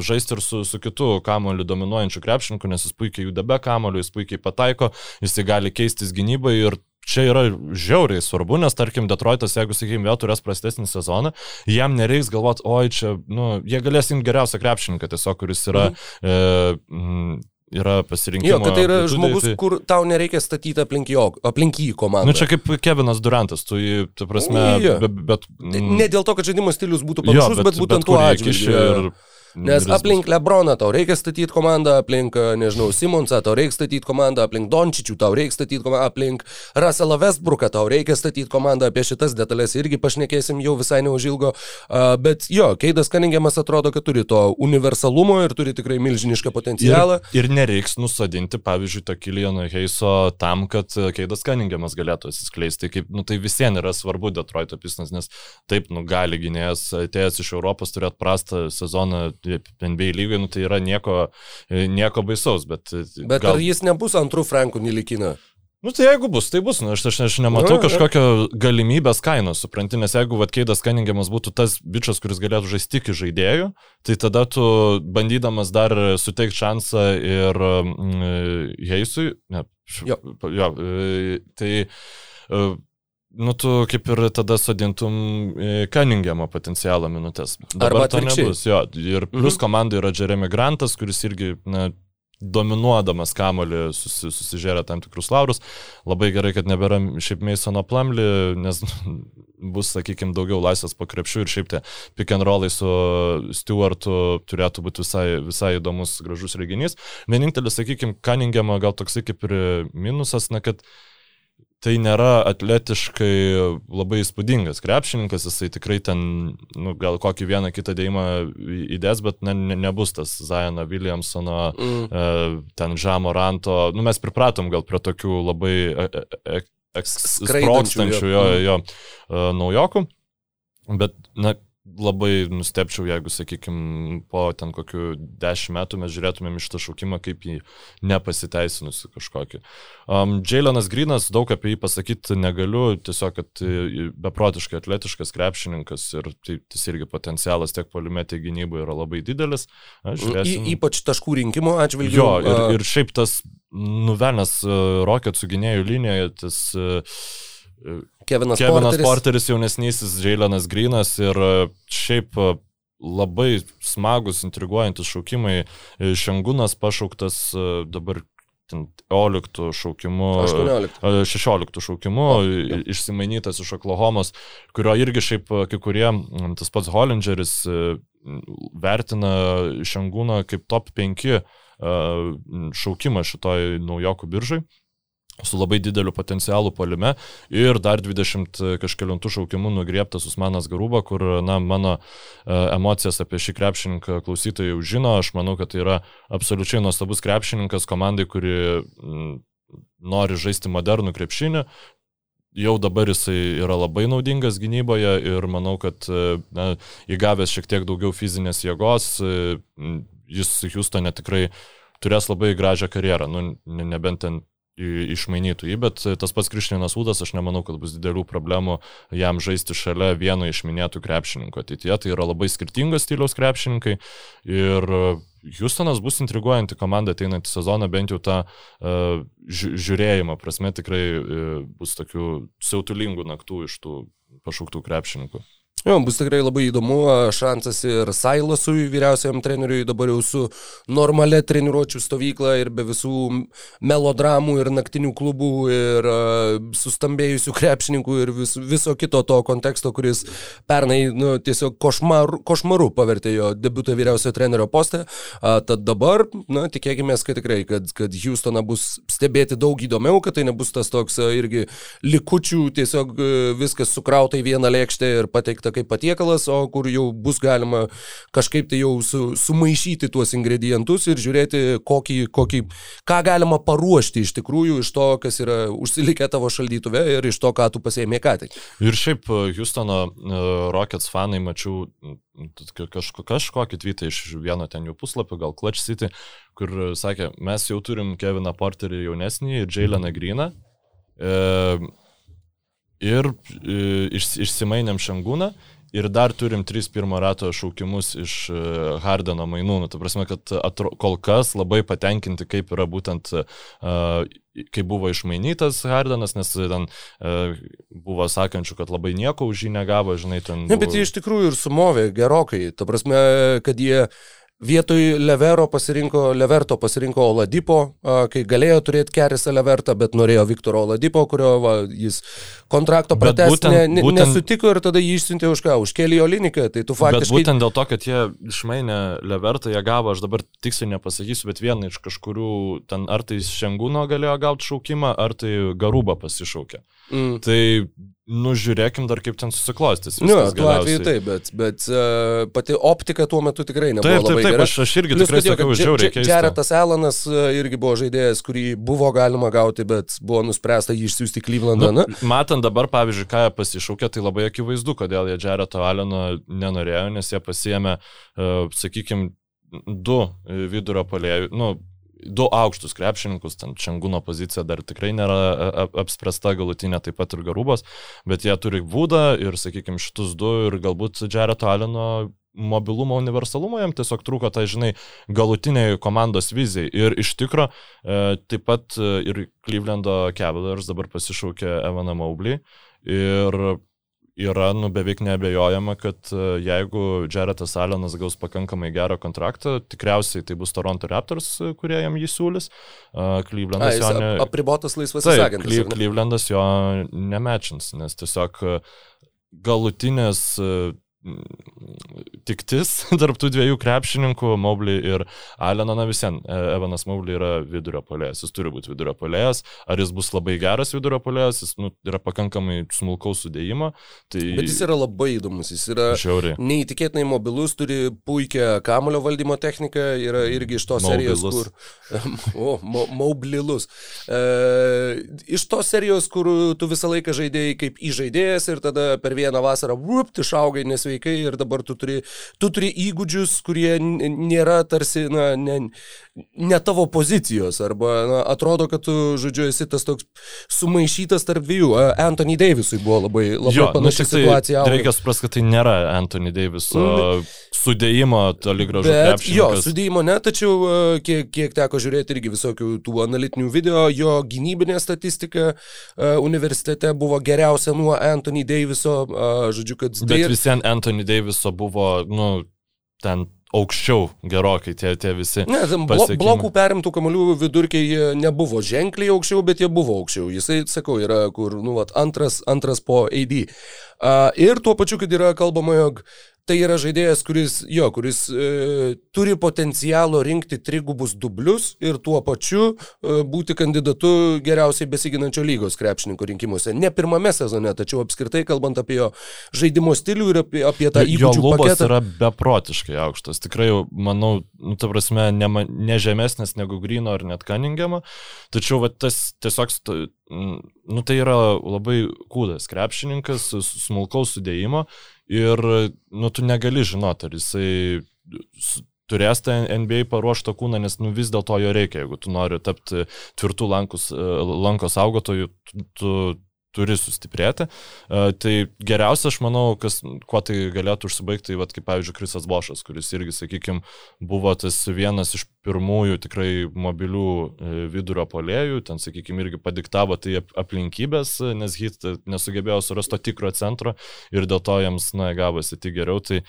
žaisti ir su, su kitu kamoliu dominuojančiu krepšininku, nes jis puikiai juda be kamoliu, jis puikiai pataiko, jis gali keistis gynybai ir čia yra žiauriai svarbu, nes tarkim Detroitas, jeigu, sakykime, vėl turės prastesnį sezoną, jam nereiks galvoti, oi, čia, nu, jie galės imti geriausią krepšininką tiesiog, kuris yra... Mhm. E, yra pasirinkimas. Jo, kad tai yra plitudė, žmogus, tai... kur tau nereikia statyti aplink, jo, aplink jį komandą. Na nu, čia kaip Kevinas Durantas, tu jį, tu prasme, ja. bet... bet mm, ne dėl to, kad žaidimo stilius būtų panašus, jo, bet, bet būtent bet tuo atžvilgiu. Ir Nes aplink Lebroną tau reikia statyti komandą, aplink, nežinau, Simonsą tau reikia statyti komandą, aplink Dončičių tau reikia statyti komandą, aplink Russellą Westbrooką tau reikia statyti komandą, apie šitas detalės irgi pašnekėsim jau visai neužilgo. Bet jo, Keidas Kaningiamas atrodo, kad turi to universalumo ir turi tikrai milžinišką potencialą. Ir, ir nereiks nusadinti, pavyzdžiui, to Kiliano Heiso tam, kad Keidas Kaningiamas galėtų atsiskleisti. Kaip, nu, tai visiems yra svarbu Detroito pisnas, nes taip, nu, gali gynėjas atėjęs iš Europos turėti prastą sezoną NBA lygoje, nu, tai yra nieko, nieko baisaus. Bet, bet gal... ar jis nebus antrų Frankų Nilikina? Nu tai jeigu bus, tai bus, nu, aš, aš, aš nematau kažkokio galimybės kainos, supranti, nes jeigu Vatkeidas Kaningiamas būtų tas bičias, kuris galėtų žaisti tik žaidėjų, tai tada tu bandydamas dar suteikti šansą ir mm, Heisui, ne, jo. jo, tai nu, tu kaip ir tada sodintum Cunninghamo potencialą minutės. Dabar Arba to nebus. Jo, ir plus mhm. komandai yra Jeremy Grantas, kuris irgi na, dominuodamas kamolį susi, susižėrė tam tikrus laurus. Labai gerai, kad nebėra šiaip Meisono plamli, nes bus, sakykime, daugiau laisvės po krepšių ir šiaip tie pick and rollai su Stewartu turėtų būti visai, visai įdomus, gražus reginys. Vienintelis, sakykime, Cunningham gal toksai kaip ir minusas, na, kad tai nėra atletiškai labai įspūdingas krepšininkas, jisai tikrai ten, nu, gal kokį vieną kitą dėjimą įdės, bet ne, ne, nebus tas Zajano Williamsono, mm. e, ten Žamo Ranto, nu, mes pripratom gal prie tokių labai e, e, e, sprokstančių jo, jo, jo e, naujokų, bet, na, labai nustepčiau, jeigu, sakykime, po ten kokiu dešimt metų mes žiūrėtumėm iš tą šaukimą kaip į nepasiteisinusi kažkokį. Um, Jailenas Grinas, daug apie jį pasakyti negaliu, tiesiog, kad beprotiškai atletiškas krepšininkas ir tai, tas irgi potencialas tiek polimetė gynyboje yra labai didelis. Y, ypač taškų rinkimo atžvilgiu. Jo, ir, ir šiaip tas nuvelnas uh, Rocketsų gynėjų linijoje, tas uh, Kevinas, Kevinas Porteris. Porteris jaunesnysis, Jailenas Grinas ir e, šiaip e, labai smagus, intriguojantis šaukimai. E, Šengunas pašauktas dabar 11 šaukimu, 18. 16 šaukimu, o, išsimainytas iš Oklahomos, kurio irgi šiaip kai kurie, tas pats Hollingeris vertina Šengūną kaip top 5 šaukimą šitoj naujokų biržai su labai dideliu potencialu palime ir dar 20 kažkėlintų šaukimų nugrieptas Usmanas Garuba, kur, na, mano e, emocijas apie šį krepšininką klausytojai jau žino, aš manau, kad tai yra absoliučiai nuostabus krepšininkas komandai, kuri nori žaisti modernų krepšinį, jau dabar jisai yra labai naudingas gynyboje ir manau, kad e, na, įgavęs šiek tiek daugiau fizinės jėgos, e, jis Houstone tikrai turės labai gražią karjerą, nu, nebent ten išmainytų jį, bet tas pats Krištinas Udas, aš nemanau, kad bus didelių problemų jam žaisti šalia vieno iš minėtų krepšininkų ateityje. Tai yra labai skirtingos stiliaus krepšininkai ir Houstonas bus intriguojanti komanda ateinantį sezoną, bent jau tą uh, žiūrėjimo prasme tikrai uh, bus tokių siautulingų naktų iš tų pašauktų krepšininkų. Jo, bus tikrai labai įdomu, šansas ir Sailasui, vyriausiam treneriui, dabar jau su normalia treniruočio stovykla ir be visų melodramų ir naktinių klubų ir uh, sustambėjusių krepšininkų ir vis, viso kito to konteksto, kuris pernai nu, tiesiog košmaru, košmaru pavertė jo debutą vyriausiojo trenerio postą. Uh, tad dabar, na, tikėkime, kad tikrai, kad, kad Houstoną bus stebėti daug įdomiau, kad tai nebus tas toks uh, irgi likučių, tiesiog uh, viskas sukrauta į vieną lėkštę ir pateikta kaip patiekalas, o kur jau bus galima kažkaip tai jau su, sumaišyti tuos ingredientus ir žiūrėti, kokį, kokį, ką galima paruošti iš tikrųjų iš to, kas yra užsilikę tavo šaldytuve ir iš to, ką tu pasėmė ką tik. Ir šiaip e, Houstono uh, Rockets fanai mačiau kažko, kažkokį tweetą iš vieno ten jų puslapio, gal Clutch City, kur sakė, mes jau turim Keviną Porterį jaunesnį ir Jaileną Greeną. E, ir e, iš, išsimainėm Šangūną ir dar turim tris pirmo rato šaukimus iš e, Hardeno mainų. Nu, ta prasme, kad atro, kol kas labai patenkinti, kaip yra būtent, uh, kaip buvo išmainytas Hardenas, nes ten uh, buvo sakančių, kad labai nieko už jį negavo, žinai, ten. Ne, bet jie iš tikrųjų ir sumovė gerokai. Ta prasme, kad jie Vietoj Levero pasirinko, Leverto pasirinko Oladipo, kai galėjo turėti Kerisą Levertą, bet norėjo Viktoro Oladipo, kurio va, jis kontrakto pratęsti ne, ne, būtent, nesutiko ir tada jį išsiuntė už ką, už Kelį Oliniką. Tai tu faktiškai... Bet būtent dėl to, kad jie išmainė Levertą, jie gavo, aš dabar tiksliai nepasakysiu, bet vieną iš kažkurių, ten ar tai Šengūno galėjo gauti šaukimą, ar tai Garubą pasišaukė. Mm. Tai Nužiūrėkim dar kaip ten susiklostys. Nu, tuo atveju taip, bet, bet uh, pati optika tuo metu tikrai nebuvo taip, taip, gera. Aš, aš irgi Plius, tikrai sakiau, žiauriai keista. Jaretas Alanas uh, irgi buvo žaidėjas, kurį buvo galima gauti, bet buvo nuspręsta jį išsiųsti į Klyvlandą. Nu, matant dabar, pavyzdžiui, ką jie pasišaukė, tai labai akivaizdu, kodėl jie Jareto Alano nenorėjo, nes jie pasiemė, uh, sakykime, du vidurio polėjų, nu, du aukštus krepšininkus, ten Čengūno pozicija dar tikrai nėra e, e, apspręsta galutinė, taip pat ir Garubos, bet jie turi būdą ir, sakykime, šitus du ir galbūt Jareto Aleno mobilumo, universalumo, jam tiesiog trūko, tai žinai, galutiniai komandos vizijai. Ir iš tikro, e, taip pat e, ir Clevelando Cavaliers dabar pasišaukė Evaną Maublį. Ir yra nu, beveik nebejojama, kad e, jeigu Jaretas Allenas gaus pakankamai gerą kontraktą, tikriausiai tai bus Toronto Raptors, e, kurie jam jį siūlys. Clevelandas jo ne... apribotas laisvas agentas. Clevelandas jo nemečins, nes tiesiog e, galutinės tiktis tarptų dviejų krepšininkų, Mobley ir Aleno, na visien, e, Evanas Mobley yra vidurio polėjas, jis turi būti vidurio polėjas, ar jis bus labai geras vidurio polėjas, jis nu, yra pakankamai smulkaus sudėjimo. Tai... Bet jis yra labai įdomus, jis yra Žiauriai. neįtikėtinai mobilus, turi puikią kamulio valdymo techniką, yra irgi iš tos serijos, kur... o, mo, Moblilus. E, iš tos serijos, kur tu visą laiką žaidėjai kaip įžaidėjas ir tada per vieną vasarą, vupt, išaugai nesveikai ir dabar tu turi tu turi įgūdžius, kurie nėra tarsi, na, ne, ne tavo pozicijos, arba na, atrodo, kad tu, žodžiu, esi tas toks sumaišytas tarp dviejų. Anthony Davisui buvo labai, labai jo, nu, panaši nu, situacija. Tai reikia suprasti, kad tai nėra Anthony Daviso mm, sudėjimo toli gražu. Bet, jo, sudėjimo ne, tačiau kiek, kiek teko žiūrėti irgi visokių tų analitinių video, jo gynybinė statistika universitete buvo geriausia nuo Anthony Daviso, žodžiu, kad... Bet tai... vis vien Anthony Daviso buvo, nu, ten aukščiau gerokai tie, tie visi. Ne, blo, blokų perimtų kamalių vidurkiai nebuvo ženkliai aukščiau, bet jie buvo aukščiau. Jisai, sakau, yra kur, nu, vat, antras, antras po AD. Uh, ir tuo pačiu, kad yra kalbama, jog tai yra žaidėjas, kuris, jo, kuris e, turi potencialo rinkti trigubus dublius ir tuo pačiu e, būti kandidatu geriausiai besiginančio lygos krepšininko rinkimuose. Ne pirmame sezone, tačiau apskritai kalbant apie jo žaidimo stilių ir apie, apie tą įgūdžių paketą. Jo lubos yra beprotiškai aukštas. Tikrai, manau, nu, ta prasme, ne, ne žemesnis negu Grino ar net Cunningham. Tačiau va, tas tiesiog, nu, tai yra labai kūdas krepšininkas, smulkaus sudėjimo ir, nu, tu negali žinoti, ar jisai turės tą NBA paruoštą kūną, nes nu, vis dėlto jo reikia, jeigu tu nori tapti tvirtų lankus, lankos augotojų, tu, tu turi sustiprėti. Uh, tai geriausia, aš manau, kas, kuo tai galėtų užsibaigti, tai, vat, kaip pavyzdžiui, Krisas Bošas, kuris irgi, sakykime, buvo tas vienas iš pirmųjų tikrai mobilių e, vidurio polėjų, ten, sakykime, irgi padiktavo tai aplinkybės, nes hit nesugebėjo surasti to tikro centro ir dėl to jiems, na, gavosi tik geriau. Tai e,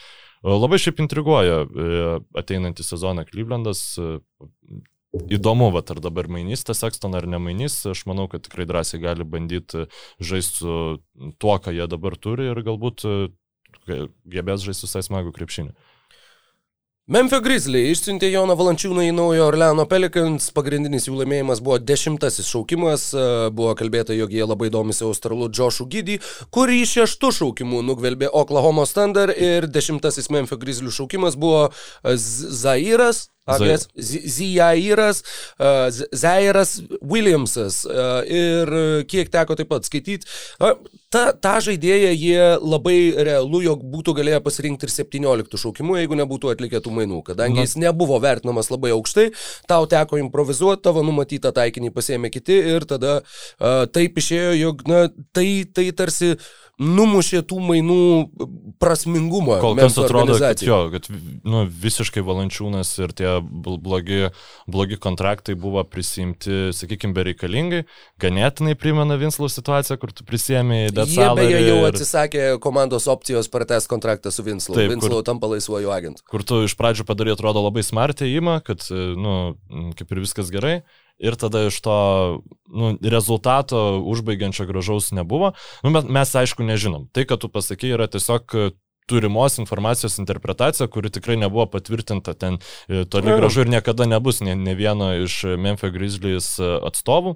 labai šiaip intriguoja e, ateinantį sezoną Clevelandas, Įdomu, va, ar dabar mainys tas Sexton ar nemainys, aš manau, kad tikrai drąsiai gali bandyti žaisti su tuo, ką jie dabar turi ir galbūt gebės žaisti visai smagų krepšinį. Memphis Grizzly išsiuntė Joną Valančiūną į Naujo Orleano Pelicans, pagrindinis jų laimėjimas buvo dešimtasis šaukimas, buvo kalbėta, jog jie labai domisi australu Joshu Gidį, kurį šeštų šaukimų nugvelbė Oklahoma Standard ir dešimtasis Memphis Grizzly šaukimas buvo Zairas, Agnes Zijairas, uh, Zairas Williamsas uh, ir kiek teko taip pat skaityti, ta, tą žaidėją jie labai realu, jog būtų galėję pasirinkti ir 17 šaukimų, jeigu nebūtų atlikę tų mainų, kadangi na. jis nebuvo vertinamas labai aukštai, tau teko improvizuoti, tavo numatytą taikinį pasėmė kiti ir tada taip išėjo, jog na, tai, tai tarsi numušė tų mainų prasmingumą. Kol kas atrodo, kad jo, kad nu, visiškai valančiūnas ir tie blogi, blogi kontraktai buvo prisimti, sakykime, bereikalingai. Ganėtinai primena Vinslo situaciją, kur tu prisėmė detalą. Jie beje jau ir... atsisakė komandos opcijos pratęs kontraktą su Vinslo. Taip, Vinslo kur, tampa laisvuoju agentu. Kur tu iš pradžių padarai, atrodo, labai smartį įimą, kad, nu, kaip ir viskas gerai ir tada iš to nu, rezultato užbaigiančio gražaus nebuvo. Nu, bet mes aišku nežinom. Tai, kad tu pasakai, yra tiesiog turimos informacijos interpretacija, kuri tikrai nebuvo patvirtinta ten e, toli gražu ir niekada nebus ne, ne vieno iš Memphis Grizzlies e, atstovų.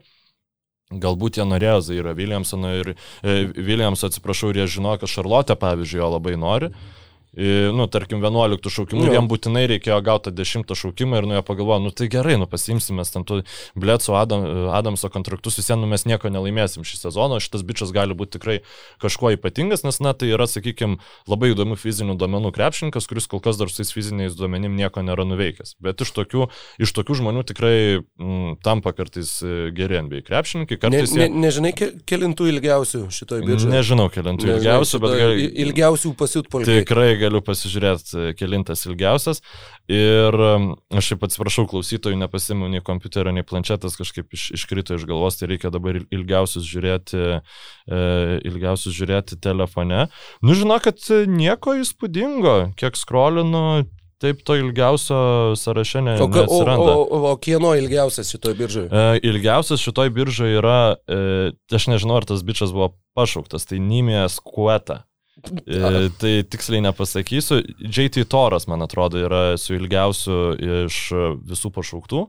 Galbūt jie norėjo Zairo Williamsono ir e, Williamso, atsiprašau, ir jie žino, kad Šarlotė, pavyzdžiui, jo labai nori. Mhm nu, tarkim, 11 šaukimų, jo. jam būtinai reikėjo gauti 10 šaukimą ir nu jie pagalvojo, nu tai gerai, nu pasimsim mes ten tų Bletso Adam, Adamso kontraktus, vis vien nu, mes nieko nelaimėsim šį sezoną, šitas bičias gali būti tikrai kažkuo ypatingas, nes na tai yra, sakykime, labai įdomių fizinių duomenų krepšininkas, kuris kol kas dar su tais fiziniais duomenim nieko nėra nuveikęs. Bet iš tokių, iš tokių žmonių tikrai m, mm, tampa kartais e, geri NBA krepšininkai. Kartais ne, ne, jie... Nežinai, kelintų ilgiausių šitoj bičiui? Nežinau, kelintų ilgiausių, bet... Ilgiausių pasiutpolkių. Tikrai galiu pasižiūrėti, kelintas ilgiausias. Ir aš šiaip atsiprašau klausytojų, nepasimu nei kompiuterio, nei planšetas, kažkaip iš, iškrito iš galvos, tai reikia dabar ilgiausius žiūrėti, e, ilgiausius žiūrėti telefone. Nu, žinok, kad nieko įspūdingo, kiek skrolinu, Taip, to ilgiausio sąraše ne, o, neatsiranda. O, o, o kieno ilgiausias šitoje biržoje? E, ilgiausias šitoje biržoje yra, e, aš nežinau, ar tas bičias buvo pašauktas, tai Nimijas Kueta. E, tai tiksliai nepasakysiu. JT Toras, man atrodo, yra su ilgiausiu iš visų pašauktų.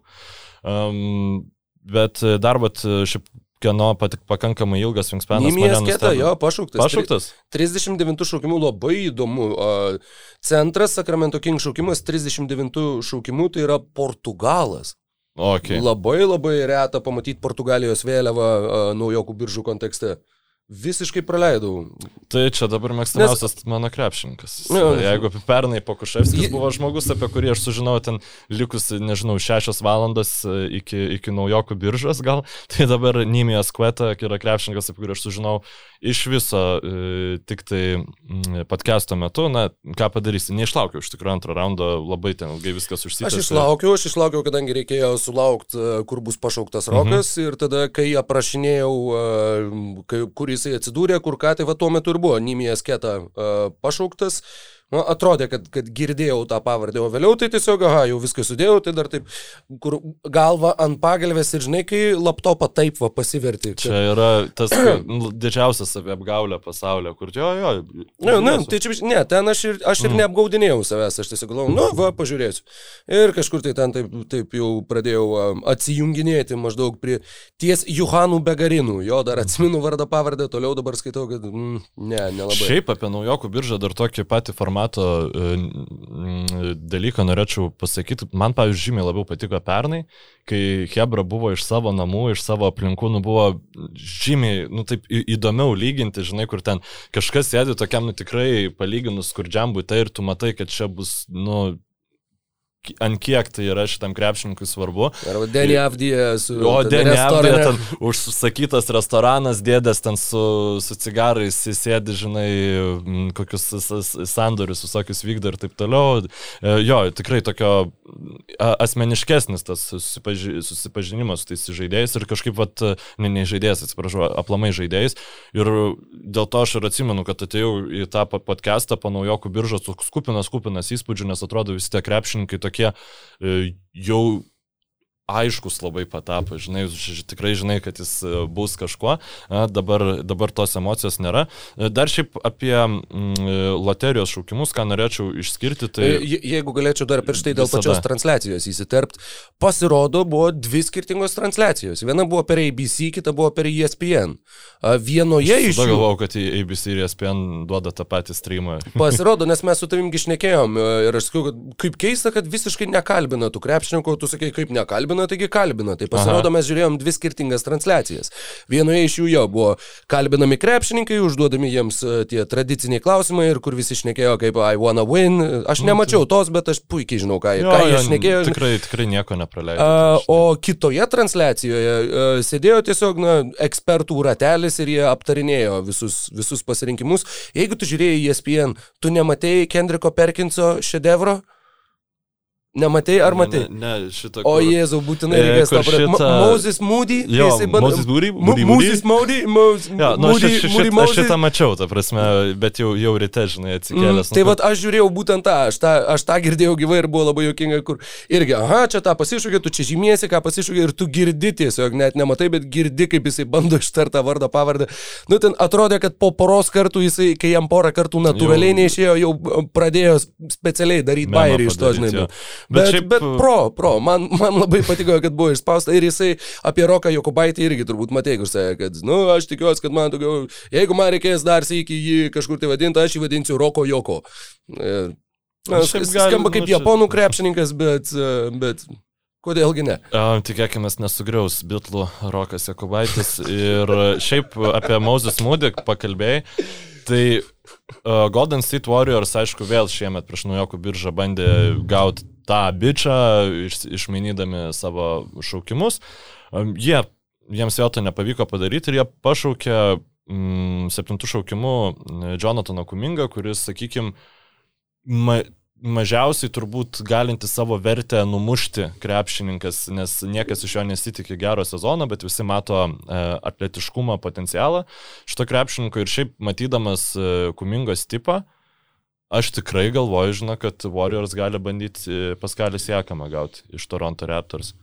Um, bet dar, bet šiaip kieno patik, pakankamai ilgas wingspanas. Nimijas Keta, jo, pašauktas. Pašauktas. 39 šaukimų labai įdomu. Centras Sacramento King šaukimas 39 šaukimų tai yra Portugalas. Okay. Labai labai reta pamatyti Portugalijos vėliavą naujokų biržų kontekste visiškai praleidau. Tai čia dabar mėgstamiausias Nes... mano krepšininkas. Ja, Jeigu pernai Pokuševskis je... buvo žmogus, apie kurį aš sužinojau ten likus, nežinau, šešios valandos e, iki, iki naujokų biržos gal, tai dabar Nimijas Kveta yra krepšininkas, apie kurį aš sužinojau iš viso e, tik tai mm, podcast'o metu. Na, ką padarysi, neišlaukiau iš tikrųjų antro raundo, labai ten ilgai viskas užsitęsė. Aš išlaukiau, aš išlaukiau, kadangi reikėjo sulaukti, e, kur bus pašauktas Rokas mhm. ir tada, kai aprašinėjau, kai, kur jisai atsidūrė, kur ką, tai va tuo metu ir buvo Nimijas Keta uh, pašauktas. Nu, atrodė, kad, kad girdėjau tą pavardę, o vėliau tai tiesiog, aha, jau viską sudėjau, tai dar taip, kur galva ant pagalbės ir žinai, kai laptopą taip va pasiverti. Kad... Čia yra tas nu, didžiausias saviapgaulė pasaulyje, kur jo, jo. Ne, ne, tai čia, ne, ten aš ir, aš ir mm. neapgaudinėjau savęs, aš tiesiog galvojau, nu, va, pažiūrėsiu. Ir kažkur tai ten taip, taip jau pradėjau atsijunginėti maždaug prie ties Juhanų Begarinų, jo dar atsiminu vardą pavardę, toliau dabar skaitau, kad mm, ne, nelabai. Šiaip apie naujokų biržą dar tokį patį formatą formato e, dalyką norėčiau pasakyti. Man, pavyzdžiui, žymiai labiau patiko pernai, kai Hebra buvo iš savo namų, iš savo aplinkų, nu buvo žymiai, nu taip įdomiau lyginti, žinai, kur ten kažkas sėdi tokiam, nu tikrai palyginus skurdžiam būtai ir tu matai, kad čia bus, nu, ant kiek tai yra šitam krepšininkui svarbu. Arba Denny Avdija su... O Denny Avdija ten užsakytas restoranas, dėdės ten su, su cigarais, sėdi, žinai, kokius sandorius visokius vykdo ir taip toliau. E, jo, tikrai tokio asmeniškesnis tas susipaži, susipažinimas su tais žaidėjais ir kažkaip, vat, ne, ne žaidėjas, atsiprašau, aplamai žaidėjais. Ir dėl to aš ir atsimenu, kad atėjau į tą podcastą po naujokų biržos, kupinas, kupinas įspūdžių, nes atrodo visi tie krepšininkai tokie e, jau aiškus labai patapo, žinai, tikrai žinai, kad jis e, bus kažkuo, dabar, dabar tos emocijos nėra. E, dar šiaip apie mm, loterijos šaukimus, ką norėčiau išskirti, tai... Je, jeigu galėčiau dar prieš tai dėl visada. pačios transliacijos įsiterpt, pasirodo, buvo dvi skirtingos transliacijos. Viena buvo per ABC, kita buvo per ESPN. Vienoje iš... Aš galvojau, kad ABC ir ESPN duoda tą patį streamą. Pasirodo, nes mes su tavimgi išnekėjom e, ir aš sakiau, kad kaip keista, kad visiškai nekalbina tų krepšininkų, tu sakai, kaip nekalbina kalbina, taigi kalbina. Tai pasirodo, Aha. mes žiūrėjom dvi skirtingas transliacijas. Vienoje iš jų jo buvo kalbinami krepšininkai, užduodami jiems e, tie tradiciniai klausimai ir kur visi šnekėjo kaip I wanna win. Aš nemačiau tos, bet aš puikiai žinau, ką, jo, ką jie šnekėjo. Tikrai, tikrai nieko nepraleidau. O kitoje transliacijoje uh, sėdėjo tiesiog na, ekspertų ratelis ir jie aptarinėjo visus, visus pasirinkimus. Jeigu tu žiūrėjai ESPN, tu nematėjai Kendriko Perkinso šedevro? Nematei ar matei? Ne, ne šitą. O Jėzau, būtinai reikės to pradėti. Šita... Moses Moody? Jo, band... Moses Moody? Moody, Moses Moody? Moses ja, nu, Moody, aš, šit, Moody, aš šitą mačiau, ta prasme, bet jau, jau ryte, žinai, atsikėlęs. Mm, tai nu, vad aš žiūrėjau būtent tą, aš tą, aš tą girdėjau gyvai ir buvo labai jokinga, kur irgi, aha, čia tą pasišūkė, tu čia žymiesi, ką pasišūkė ir tu girdi tiesiog, net nematai, bet girdi, kaip jisai bando ištartą vardą, pavardę. Nu, ten atrodė, kad po poros kartų jisai, kai jam porą kartų natūraliai jau... neišėjo, jau pradėjo specialiai daryti bairį iš to, žinai. Bet, bet, šiaip... bet pro, pro, man, man labai patiko, kad buvo išspausta ir jisai apie Roką Jokubaitį irgi turbūt matė, kur sakė, kad, nu, aš tikiuosi, kad man daugiau, jeigu man reikės dar sėki jį kažkur tai vadinti, aš jį vadinsiu Roko Joko. Ir, na, skamba kaip nu, japonų krepšininkas, bet, bet Kodėlgi ne? Tikėkime, nesugriaus bitlų Rokas Jakubaitis. Ir šiaip apie Moses Moody pakalbėjai. Tai uh, Golden State Warriors, aišku, vėl šiemet prieš naujokų biržą bandė gauti tą bičią, iš, išmainydami savo šaukimus. Jie, jiems vėl to nepavyko padaryti ir jie pašaukė mm, septintų šaukimų Jonathaną Kumingą, kuris, sakykime, ma, mažiausiai turbūt galinti savo vertę numušti krepšininkas, nes niekas iš jo nesitikė gero sezono, bet visi mato e, atletiškumą, potencialą šito krepšininko ir šiaip matydamas e, kumingos tipą, aš tikrai galvoju, žinau, kad Warriors gali bandyti e, Paskalis Jakamą gauti iš Toronto Raptors.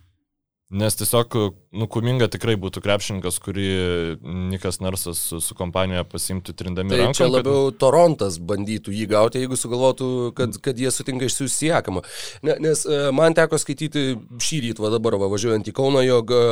Nes tiesiog, nu, kuminga tikrai būtų krepšininkas, kurį Nikas Narsas su, su kompanija pasimtų trindami tai ranką. Čia labiau kad... Torontas bandytų jį gauti, jeigu sugalvotų, kad, kad jie sutinka išsiųsiekama. Ne, nes e, man teko skaityti šį rytą, va dabar va, važiuojant į Kauną, jog e,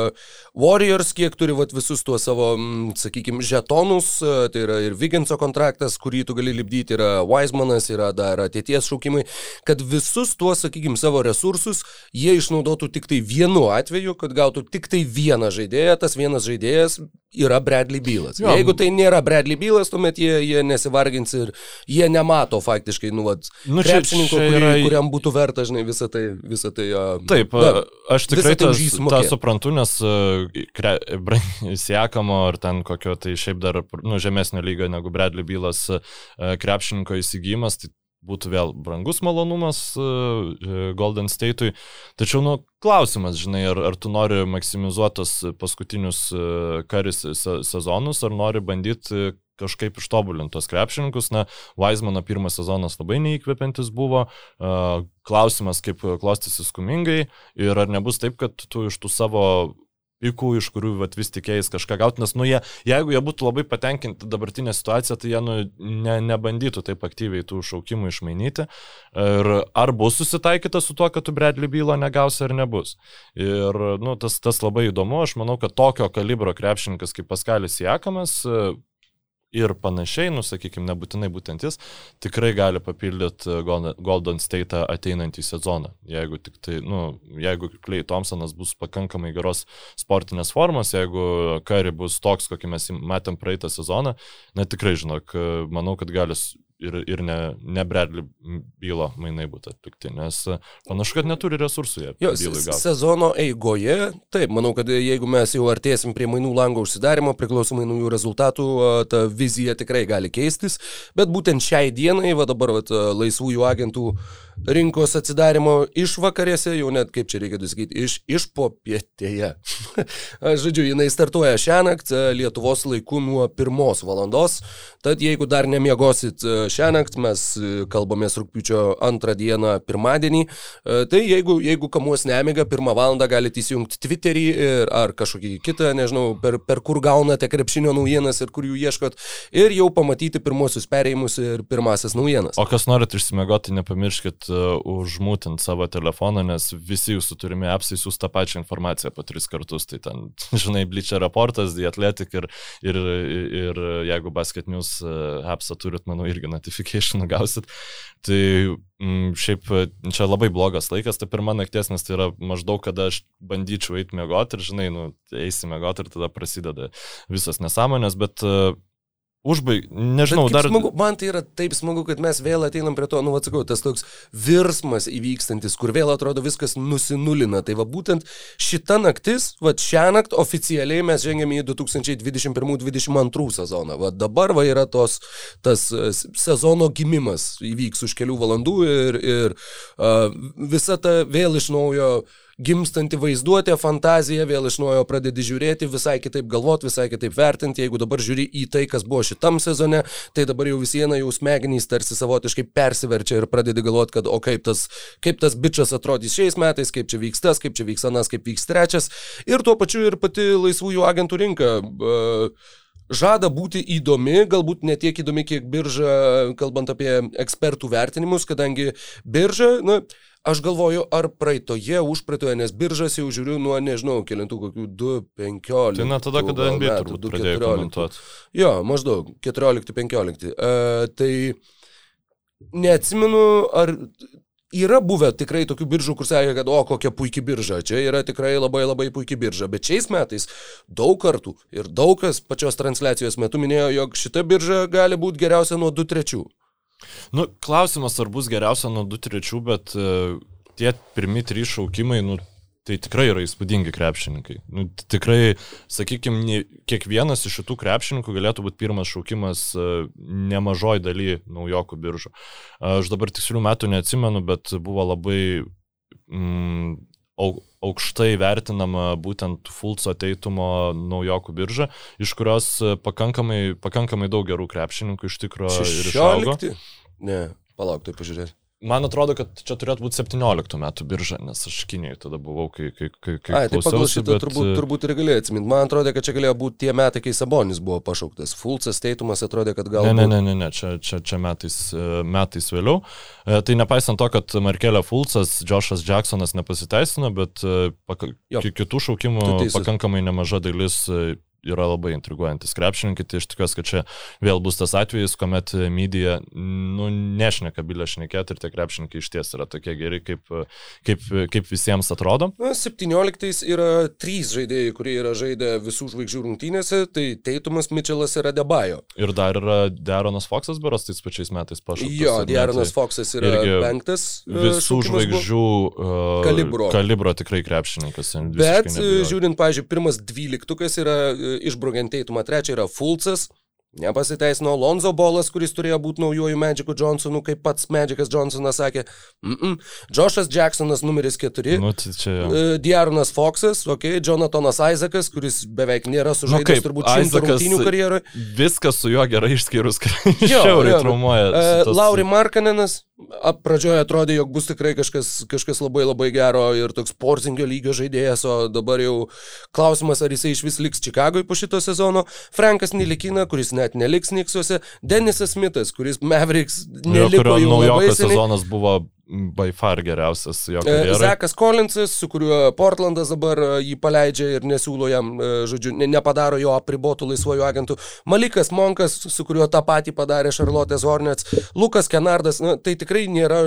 Warriors kiek turi va, visus tuos savo, sakykime, žetonus, e, tai yra ir Vigenso kontraktas, kurį tu gali lipdyti, yra Weismanas, yra dar ateities šaukimai, kad visus tuos, sakykime, savo resursus jie išnaudotų tik tai vienu atveju, kad gautų tik tai vieną žaidėją, tas vienas žaidėjas yra Bradley Bylas. Jo. Jeigu tai nėra Bradley Bylas, tuomet jie, jie nesivargins ir jie nemato faktiškai, nu, vat, nu krepšininko, kurį, yra... kuriam būtų verta, žinai, visą tai. Visą tai Taip, na, aš tikrai tai tą suprantu, nes kre, Siekamo ar ten kokio tai šiaip dar nu, žemesnio lygio negu Bradley Bylas krepšininko įsigijimas, tai būtų vėl brangus malonumas e, e, Golden State'ui. Tačiau, nu, klausimas, žinai, ar, ar tu nori maksimalizuotos paskutinius e, karis sezonus, ar nori bandyti kažkaip ištobulinti tos krepšininkus. Na, Weizmano pirmas sezonas labai neįkvepiantis buvo. Klausimas, kaip klostysis skumingai ir ar nebus taip, kad tu iš tų savo pikų, iš kurių vat, vis tikėjais kažką gauti, nes, nu, jie, jeigu jie būtų labai patenkinti dabartinę situaciją, tai jie, nu, ne, nebandytų taip aktyviai tų šaukimų išmainyti. Ir ar bus susitaikyta su tuo, kad tu Bradley bylą negausi ar nebus. Ir, nu, tas, tas labai įdomu, aš manau, kad tokio kalibro krepšininkas kaip Paskalis Jakamas ir panašiai, nusakykime, nebūtinai būtent jis, tikrai gali papildyti e, Golden State ateinantį sezoną. Jeigu tik tai, nu, jeigu Clay Thompsonas bus pakankamai geros sportinės formos, jeigu Kari bus toks, kokį mes matėm praeitą sezoną, net tikrai žinok, manau, kad gali ir, ir ne, ne Bradley bylo mainai būtų atlikti, nes panašu, kad neturi resursų jie. Jo, sezono eigoje, taip, manau, kad jeigu mes jau artėsim prie mainų lango užsidarimo, priklausomai nuo jų rezultatų, ta vizija tikrai gali keistis, bet būtent šiai dienai, va dabar va, laisvųjų agentų rinkos atsidarimo išvakarėse, jau net kaip čia reikėtų sakyti, iš, iš popietėje. Žodžiu, jinai startuoja šią naktį Lietuvos laiku nuo pirmos valandos, tad jeigu dar nemiegosit šią naktį, mes e, kalbamės rūpiučio antrą dieną pirmadienį, e, tai jeigu, jeigu kamuos nemiga, pirmą valandą galite įsijungti Twitterį ir, ar kažkokį kitą, nežinau, per, per kur gaunate krepšinio naujienas ir kur jų ieškot, ir jau pamatyti pirmosius perėjimus ir pirmasis naujienas. O kas norit išsimegoti, nepamirškit uh, e, užmūtinti savo telefoną, nes visi jūsų turimi apsai siūs tą pačią informaciją po tris kartus. Tai ten, žinai, Bleacher raportas, The Athletic ir, ir, ir jeigu Basket News appsą turit, manau, irgi notification gausit. Tai m, mm, šiaip čia labai blogas laikas, tai pirma nakties, nes tai yra maždaug, kada aš bandyčiau eiti mėgoti ir, žinai, nu, eisi mėgoti ir tada prasideda visas nesąmonės, bet Užbaig, nežinau, dar. Smagu, man tai yra taip smagu, kad mes vėl ateinam prie to, nu, atsakau, tas toks virsmas įvykstantis, kur vėl atrodo viskas nusinulina. Tai va būtent šita naktis, va šią naktį oficialiai mes žengėme į 2021-2022 sezoną. Va dabar va yra tos, tas sezono gimimas įvyks už kelių valandų ir, ir uh, visa ta vėl iš naujo uh, gimstanti vaizduotė, fantazija, vėl iš naujo pradedi žiūrėti, visai kitaip galvoti, visai kitaip vertinti. Jeigu dabar žiūri į tai, kas buvo šitam sezone, tai dabar jau vis viena jau smegenys tarsi savotiškai persiverčia ir pradedi galvoti, kad o kaip tas, kaip tas bičias atrodys šiais metais, kaip čia vyks tas, kaip čia vyks anas, kaip vyks trečias. Ir tuo pačiu ir pati laisvųjų agentų rinka. Uh, žada būti įdomi, galbūt ne tiek įdomi, kiek birža, kalbant apie ekspertų vertinimus, kadangi birža, na, Aš galvoju, ar praeitoje, užpraeitoje, nes biržas jau žiūriu nuo, nežinau, kilintų kokių 2-15. Tai ne tada, kada NBA metų, turbūt pradėjo komentuoti. Jo, maždaug 14-15. Uh, e, tai neatsimenu, ar yra buvę tikrai tokių biržų, kur sakė, kad o, kokia puikia birža, čia yra tikrai labai labai puikia birža, bet šiais metais daug kartų ir daug kas pačios transliacijos metu minėjo, jog šita birža gali būti geriausia nuo 2-3. Nu, klausimas, ar bus geriausia nuo 2-3, bet uh, tie pirmi trys šaukimai, nu, tai tikrai yra įspūdingi krepšininkai. Nu, tikrai, sakykime, kiekvienas iš šitų krepšininkų galėtų būti pirmas šaukimas e, nemažoj daly naujokų biržų. Aš dabar tikslių metų neatsimenu, bet buvo labai mm, aukštai vertinama būtent Fulco teitumo naujokų birža, iš kurios pakankamai, pakankamai daug gerų krepšininkų iš tikrųjų ir išaugo. Ne, palauk, tai pažiūrėti. Man atrodo, kad čia turėtų būti 17 metų birža, nes aš Kinijoje tada buvau, kai... kai, kai, kai Ai, tai pagal šitą bet... turbūt, turbūt ir galėjai atsiminti. Man atrodo, kad čia galėjo būti tie metai, kai Sabonis buvo pašauktas. Fulcas teitumas atrodė, kad gal... Ne, ne, ne, ne, ne. Čia, čia, čia metais, metais vėliau. E, tai nepaisant to, kad Markelė Fulcas, Joshas Jacksonas nepasiteisino, bet e, paka, kitų šaukimų pakankamai nemaža dalis e, yra labai intriguojantis krepšininkai, tai aš tikiuosi, kad čia vėl bus tas atvejis, kuomet medija, nu, nešneka bilę šnekėti ir tie krepšininkai iš ties yra tokie geri, kaip, kaip, kaip visiems atrodo. Na, 17 yra trys žaidėjai, kurie yra žaidę visų žvaigždžių rungtynėse, tai Teitumas, Mitčelas ir Adebayo. Ir dar yra Deronas Foxas, beros tais pačiais metais pašauktas. Jo, Deronas Foxas yra penktas. E, visų žvaigždžių uh, kalibro. kalibro tikrai krepšininkas. Bet žiūrint, pažiūrėjau, pirmas dvyliktukas yra išbraukiant teitumą, trečia yra Fulcas, Nepasiteisino Lonzo Bolas, kuris turėjo būti naujojų Magicu Johnsonu, kaip pats Magicas Johnsonas sakė. Mm -mm. Joshas Jacksonas numeris 4. Nu, tai čia jau. Uh, Diaronas Foxas, okay. Jonathanas Isaacas, kuris beveik nėra sužaidęs nu, turbūt šimto rungtynių karjeroje. Viskas su juo gerai išskyrus, kad šiauriai traumuoja. Uh, Lauri Markanenas, Pradžioje atrodė, jog bus tikrai kažkas, kažkas labai labai gero ir toks porzingio lygio žaidėjas, o dabar jau klausimas, ar jisai iš vis liks Čikagoje po šito sezono. Frankas Nilikina, kuris net neliks Niksuose. Denisas Smithas, kuris Mavericks neliko jau labai seniai. sezonas buvo by far geriausias jo e, karjeroje. Zekas Collinsas, su kuriuo Portlandas dabar e, jį paleidžia ir nesiūlo jam, e, žodžiu, ne, nepadaro jo apribotų laisvojų agentų. Malikas Monkas, su kuriuo tą patį padarė Charlotte's Hornets. Lukas Kenardas, na, tai tikrai nėra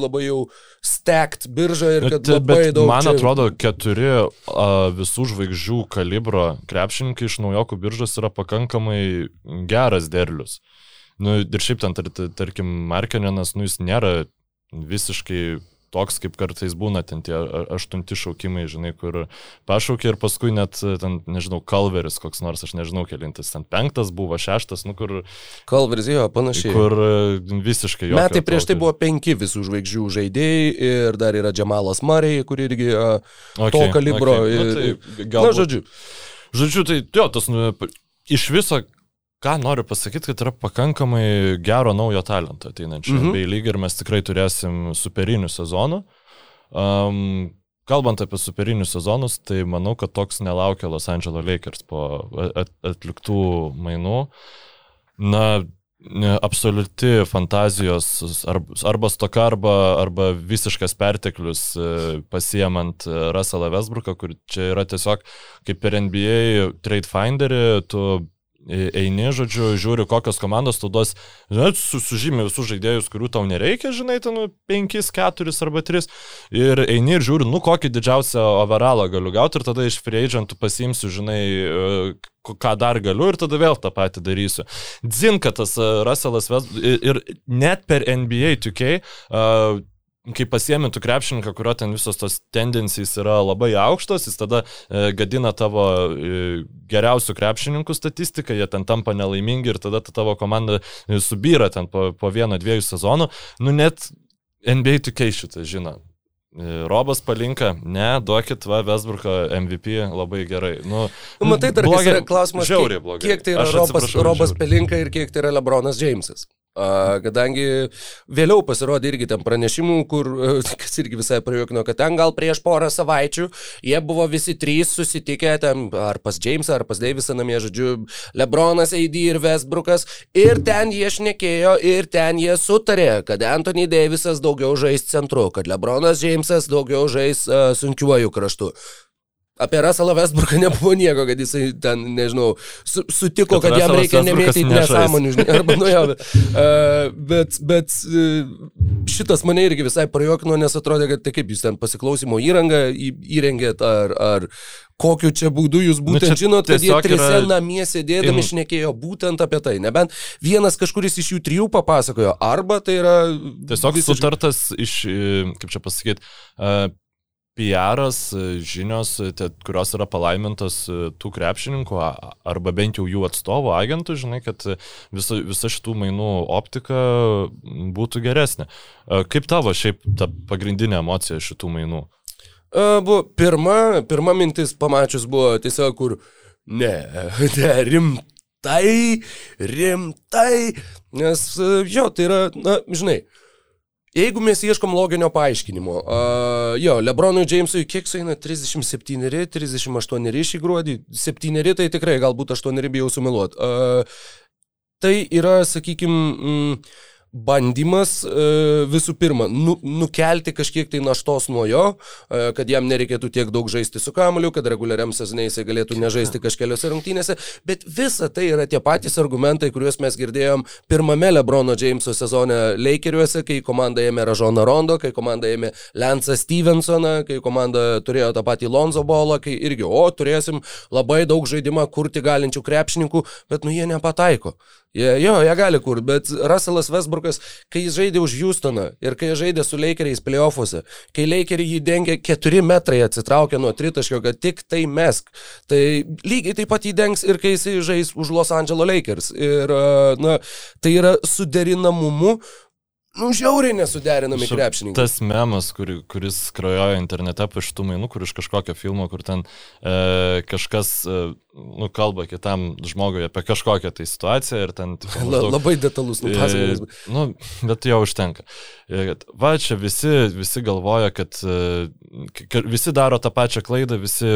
labai jau stacked birža ir kad bet, labai bet daug. Man čia... atrodo, keturi a, visų žvaigždžių kalibro krepšininkai iš naujokų biržos yra pakankamai geras derlius. Nu, ir šiaip ten, tar, tarkim, Markeninas, nu, jis nėra visiškai toks, kaip kartais būna ten tie aštunti šaukimai, žinai, kur pašaukė ir paskui net, ten, nežinau, kalveris koks nors, aš nežinau, kelintas, ten penktas buvo, šeštas, nu kur... Kalveris, jo, panašiai. Kur visiškai jo. Metai prieš tai buvo penki visų žvaigždžių žaidėjai ir dar yra Džemalas Marija, kur irgi okay, to kalibro. Okay. Nu, tai, galbūt, Na, žodžiu. Žodžiu, tai jo, tas nu, iš viso ką noriu pasakyti, kad yra pakankamai gero naujo talento ateinančio mm -hmm. bei lygiai ir mes tikrai turėsim superinių sezonų. Um, kalbant apie superinius sezonus, tai manau, kad toks nelaukia Los Angeles Lakers po at atliktų mainų. Na, absoliuti fantazijos arba stoka, arba, arba visiškas perteklius e, pasiemant Russellą Westbrooką, kur čia yra tiesiog kaip per NBA trade finderį, tu eini, žodžiu, žiūri, kokios komandos tu duos, žinai, sužymė visus žaidėjus, kurių tau nereikia, žinai, ten nu, 5, 4 arba 3, ir eini ir žiūri, nu, kokį didžiausią overalą galiu gauti, ir tada iš free agentų pasiimsiu, žinai, e, ką dar galiu, ir tada vėl tą patį darysiu. Dzinka tas e, Russellas ir, ir net per NBA 2K uh, kai pasiemi tu krepšininką, kurio ten visos tos tendencijos yra labai aukštos, jis tada e, gadina tavo e, geriausių krepšininkų statistiką, jie ten tampa nelaimingi ir tada ta tavo komanda e, subyra ten po, po vieno, dviejų sezonų. Nu net NBA 2K šitą žino. E, Robas palinka, ne, duokit va Vesbruko MVP labai gerai. Nu, nu, Matai, dar blogai, yra klausimas, kiek, kiek tai yra Robas, Robas Pelinka ir kiek tai yra Lebronas Džeimsas. Kadangi vėliau pasirodė irgi ten pranešimų, kur, kas irgi visai prajuokino, kad ten gal prieš porą savaičių jie buvo visi trys susitikę, ten, ar pas Jamesą, ar pas Davisą namie, žodžiu, Lebronas, AD ir Westbrookas, ir ten jie šnekėjo, ir ten jie sutarė, kad Anthony Davisas daugiau žais centru, kad Lebronas Jamesas daugiau žais uh, sunkiuoju kraštu. Apie Russellą Westbrooką nebuvo nieko, kad jisai ten, nežinau, su, sutiko, kad, kad jam reikia nemėtyti nesąmonių, arba nu jau. Uh, bet, bet uh, šitas mane irgi visai prajuokino, nes atrodė, kad tai kaip jūs ten pasiklausimo įrangą įrengėt, ar, ar kokiu čia būdu jūs būtent nu, žinot, kad jie trise yra... namie sėdėdami in... šnekėjo būtent apie tai. Nebent vienas kažkuris iš jų trijų papasakojo, arba tai yra... Tiesiog visiškai... sutartas iš, kaip čia pasakyti, PR'as, žinios, te, kurios yra palaimintos tų krepšininkų arba bent jau jų atstovų, agentų, žinai, kad visa, visa šitų mainų optika būtų geresnė. Kaip tavo šiaip ta pagrindinė emocija šitų mainų? Buvo pirma, pirma mintis pamačius buvo tiesiog, kur ne, ne, rimtai, rimtai, nes jo, tai yra, na, žinai, Jeigu mes ieškom loginio paaiškinimo, uh, jo, Lebronui Jamesui kiek sueina 37, 38 šį gruodį, 7 tai tikrai, galbūt 8 bijau sumeluoti. Uh, tai yra, sakykime, mm, bandymas e, visų pirma nu, nukelti kažkiek tai naštos nuo jo, e, kad jam nereikėtų tiek daug žaisti su kamoliu, kad reguliariam sezonai jisai galėtų nežaisti kažkeliose rungtynėse, bet visa tai yra tie patys argumentai, kuriuos mes girdėjom pirmame Lebrono Jameso sezone Lakeriuose, kai komanda ėmė Ražoną Rondo, kai komanda ėmė Lensą Stevensoną, kai komanda turėjo tą patį Lonzo bolą, kai irgi, o turėsim labai daug žaidimą kurti galinčių krepšininkų, bet nu jie nepataiko. Jo, jie gali kur, bet Russellas Westbrookas, kai jis žaidė už Houstoną ir kai žaidė su Lakeriais playoffuose, kai Lakeriai jį dengė 4 metrai atsitraukė nuo tritaškio, kad tik tai mesk, tai lygiai taip pat jį dengs ir kai jis žais už Los Angeles Lakers. Ir, na, tai yra suderinamumu Nu, žiauriai nesuderinami Šiaip krepšininkai. Tas memas, kur, kuris krajoja internete po šitų mainų, kur iš kažkokio filmo, kur ten e, kažkas, e, nu, kalba kitam žmogui apie kažkokią tai situaciją ir ten... Tipo, maždaug, labai detalus nupasakojimas. E, nu, bet jo užtenka. E, va, čia visi, visi galvoja, kad e, visi daro tą pačią klaidą, visi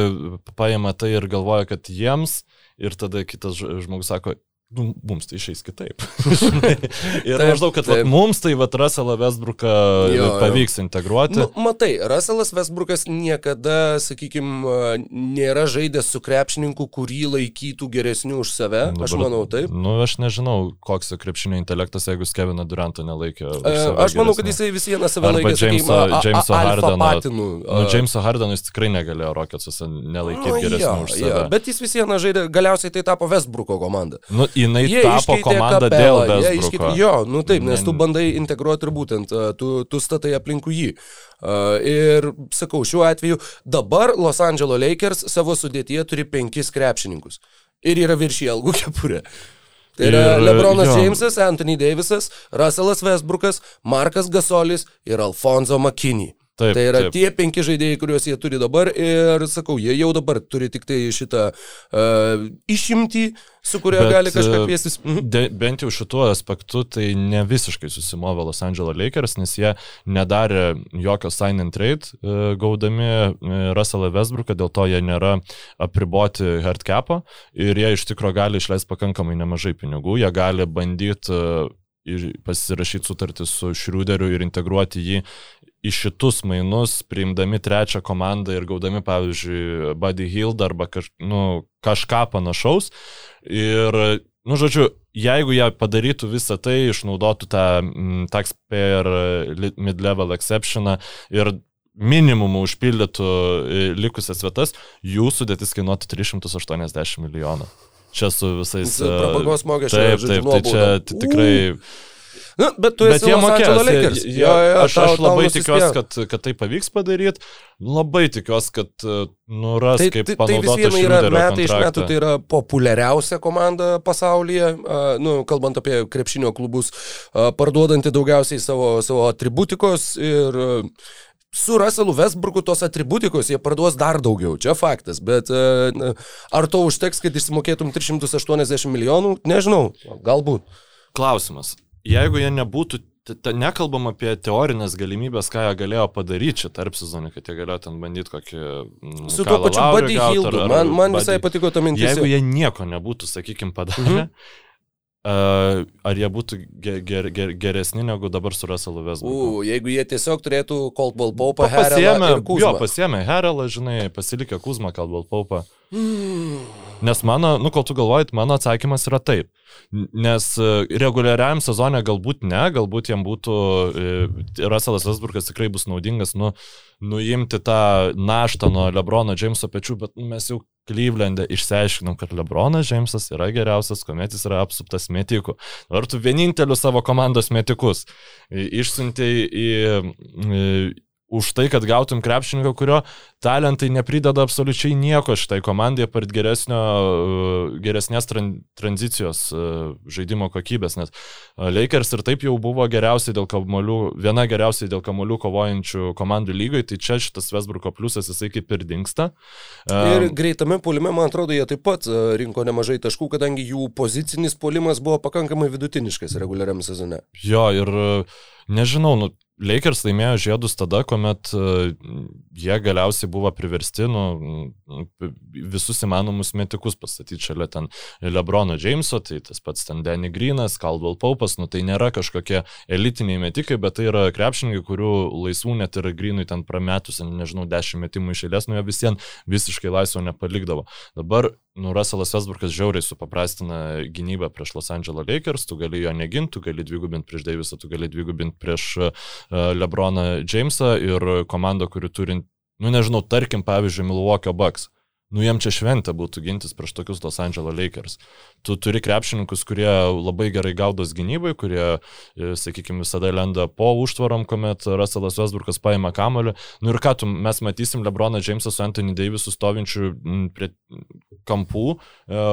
paima tai ir galvoja, kad jiems ir tada kitas žmogus sako, mums tai išeis kitaip. ir taip, maždaug, kad taip. Va, mums tai va Russellą Westbrooką jo, pavyks jo. integruoti. Nu, matai, Russellas Westbrookas niekada, sakykime, nėra žaidęs su krepšininku, kurį laikytų geresniu už save. Dabar, aš manau taip. Nu, aš nežinau, koks jo krepšinio intelektas, jeigu Kevino Durantą nelaikė. E, aš manau, kad jisai vis vieną save laikė. Jameso, Jameso Hardeno. Nu, Jameso Hardeno jis tikrai negalėjo Rocketsuose nelaikyti nu, geresniu jo, už save. Jo, bet jis vis vieną žaidė, galiausiai tai tapo Westbrooko komanda. Nu, jinai jie tapo komanda dėl Westbrooko. Jo, nu taip, nes tu bandai integruoti ir būtent, tu, tu statai aplinkų jį. Uh, ir sakau, šiuo atveju dabar Los Angeles Lakers savo sudėtyje turi penkis krepšininkus. Ir yra viršį algų kepurė. Tai yra ir, Lebronas jo. Jamesas, Anthony Davisas, Russellas Westbrookas, Markas Gasolis ir Alfonso McKinney. Taip, tai yra taip. tie penki žaidėjai, kuriuos jie turi dabar ir sakau, jie jau dabar turi tik tai šitą uh, išimtį, su kuria Bet, gali kažką e, kviestis. Mhm. De, bent jau šituo aspektu tai ne visiškai susimovė Los Angeles Lakers, nes jie nedarė jokio sign and trade uh, gaudami Russellą Westbrooką, dėl to jie nėra apriboti hardcapą ir jie iš tikrųjų gali išleisti pakankamai nemažai pinigų, jie gali bandyti uh, pasirašyti sutartį su Šriuderiu ir integruoti jį į šitus mainus, priimdami trečią komandą ir gaudami, pavyzdžiui, Buddy Hild arba kaž, nu, kažką panašaus. Ir, nu, žodžiu, jeigu jie padarytų visą tai, išnaudotų tą mm, taxpayer mid-level exceptioną ir minimumų užpildytų e, likusias vietas, jų sudėtis kainuotų 380 milijonų. Čia su visais... Prabangos mokesčiai. Taip, taip, tai čia tikrai... Uh Nu, bet tu esi bet jie mokės. Jie, jo, jo, aš, tau, aš labai tikiuosi, kad, kad tai pavyks padaryti. Labai tikiuosi, kad nuras tai, kaip tai, tai vis viena yra metai iš metų, tai yra populiariausia komanda pasaulyje, uh, nu, kalbant apie krepšinio klubus, uh, parduodanti daugiausiai savo, savo atributikos ir uh, su Russellu Westbrooku tos atributikos jie parduos dar daugiau, čia faktas, bet uh, ar to užteks, kad išsimokėtum 380 milijonų, nežinau, galbūt. Klausimas, jeigu jie nebūtų, nekalbam apie teorinės galimybės, ką jie galėjo padaryti čia tarp sezonį, kad jie galėjo ten bandyti kokį... Mm, Su tuo pačiu Buddy Hildu, man, man visai patiko ta mintis. Jeigu jie nieko nebūtų, sakykime, padarę, mhm. Uh, ar jie būtų ger, ger, ger, geresni negu dabar su Russellu Vesbruku? Jeigu jie tiesiog turėtų Coldwell Paupą, Herelą. Jo, pasiemė Herelą, žinai, pasilikė Kuzmą, Coldwell Paupą. Mm. Nes mano, nu, kol tu galvojat, mano atsakymas yra taip. Nes e, reguliariam sezonė galbūt ne, galbūt jam būtų, e, Russellas Vesbrukas tikrai bus naudingas, nu, nuimti tą naštą nuo Lebrono Jameso pečių, bet mes jau Klyvlende išsiaiškinom, kad Lebronas Džeimsas yra geriausias, kuomet jis yra apsuptas metikų. Ar tu vienintelius savo komandos metikus išsiuntėjai į, į už tai, kad gautum krepšininką, kurio talentai neprideda absoliučiai nieko šitai komandai geresnio, e, geresnės tran, tranzicijos e, žaidimo kokybės, nes e, Lakers ir taip jau buvo geriausiai dėl kamolių, viena geriausiai dėl kamolių kovojančių komandų lygoje, tai čia šitas Vesbruko pliusas jisai kaip ir dinksta. Ir greitame polime, man atrodo, jie taip pat rinko nemažai taškų, kadangi jų pozicinis polimas buvo pakankamai vidutiniškas reguliariam sezone. Jo, ir nežinau, nu, Lakers laimėjo žiedus tada, kuomet e, jie galiausiai buvo priversti nu, visus įmanomus metikus pastatyti šalia ten Lebrono Jameso, tai tas pats ten Danny Greenas, Caldwell Paupas, nu tai nėra kažkokie elitiniai metikai, bet tai yra krepšininkai, kurių laisvų net ir Greenui ten prametus, nežinau, dešimt metimų iš eilės, nu jie visiems visiškai laisvo nepalikdavo. Dabar nu, Russellas Westbrookas žiauriai supaprastina gynybą prieš Los Angeles Lakers, tu gali jo neginti, tu gali dvigubinti prieš Davisą, tu gali dvigubinti prieš uh, Lebroną Jamesą. Ir komanda, kuri turi, nu nežinau, tarkim, pavyzdžiui, Milwaukee Bucks nu jiem čia šventė būtų gintis prieš tokius Los Angeles Lakers. Tu turi krepšininkus, kurie labai gerai gaudos gynybai, kurie, e, sakykime, visada lenda po užtvarom, kuomet Russellas Westbrookas paima kamoliu. Nu ir ką tu, mes matysim Lebroną Jamesą su Anthony Davisu stovinčių prie kampų, e,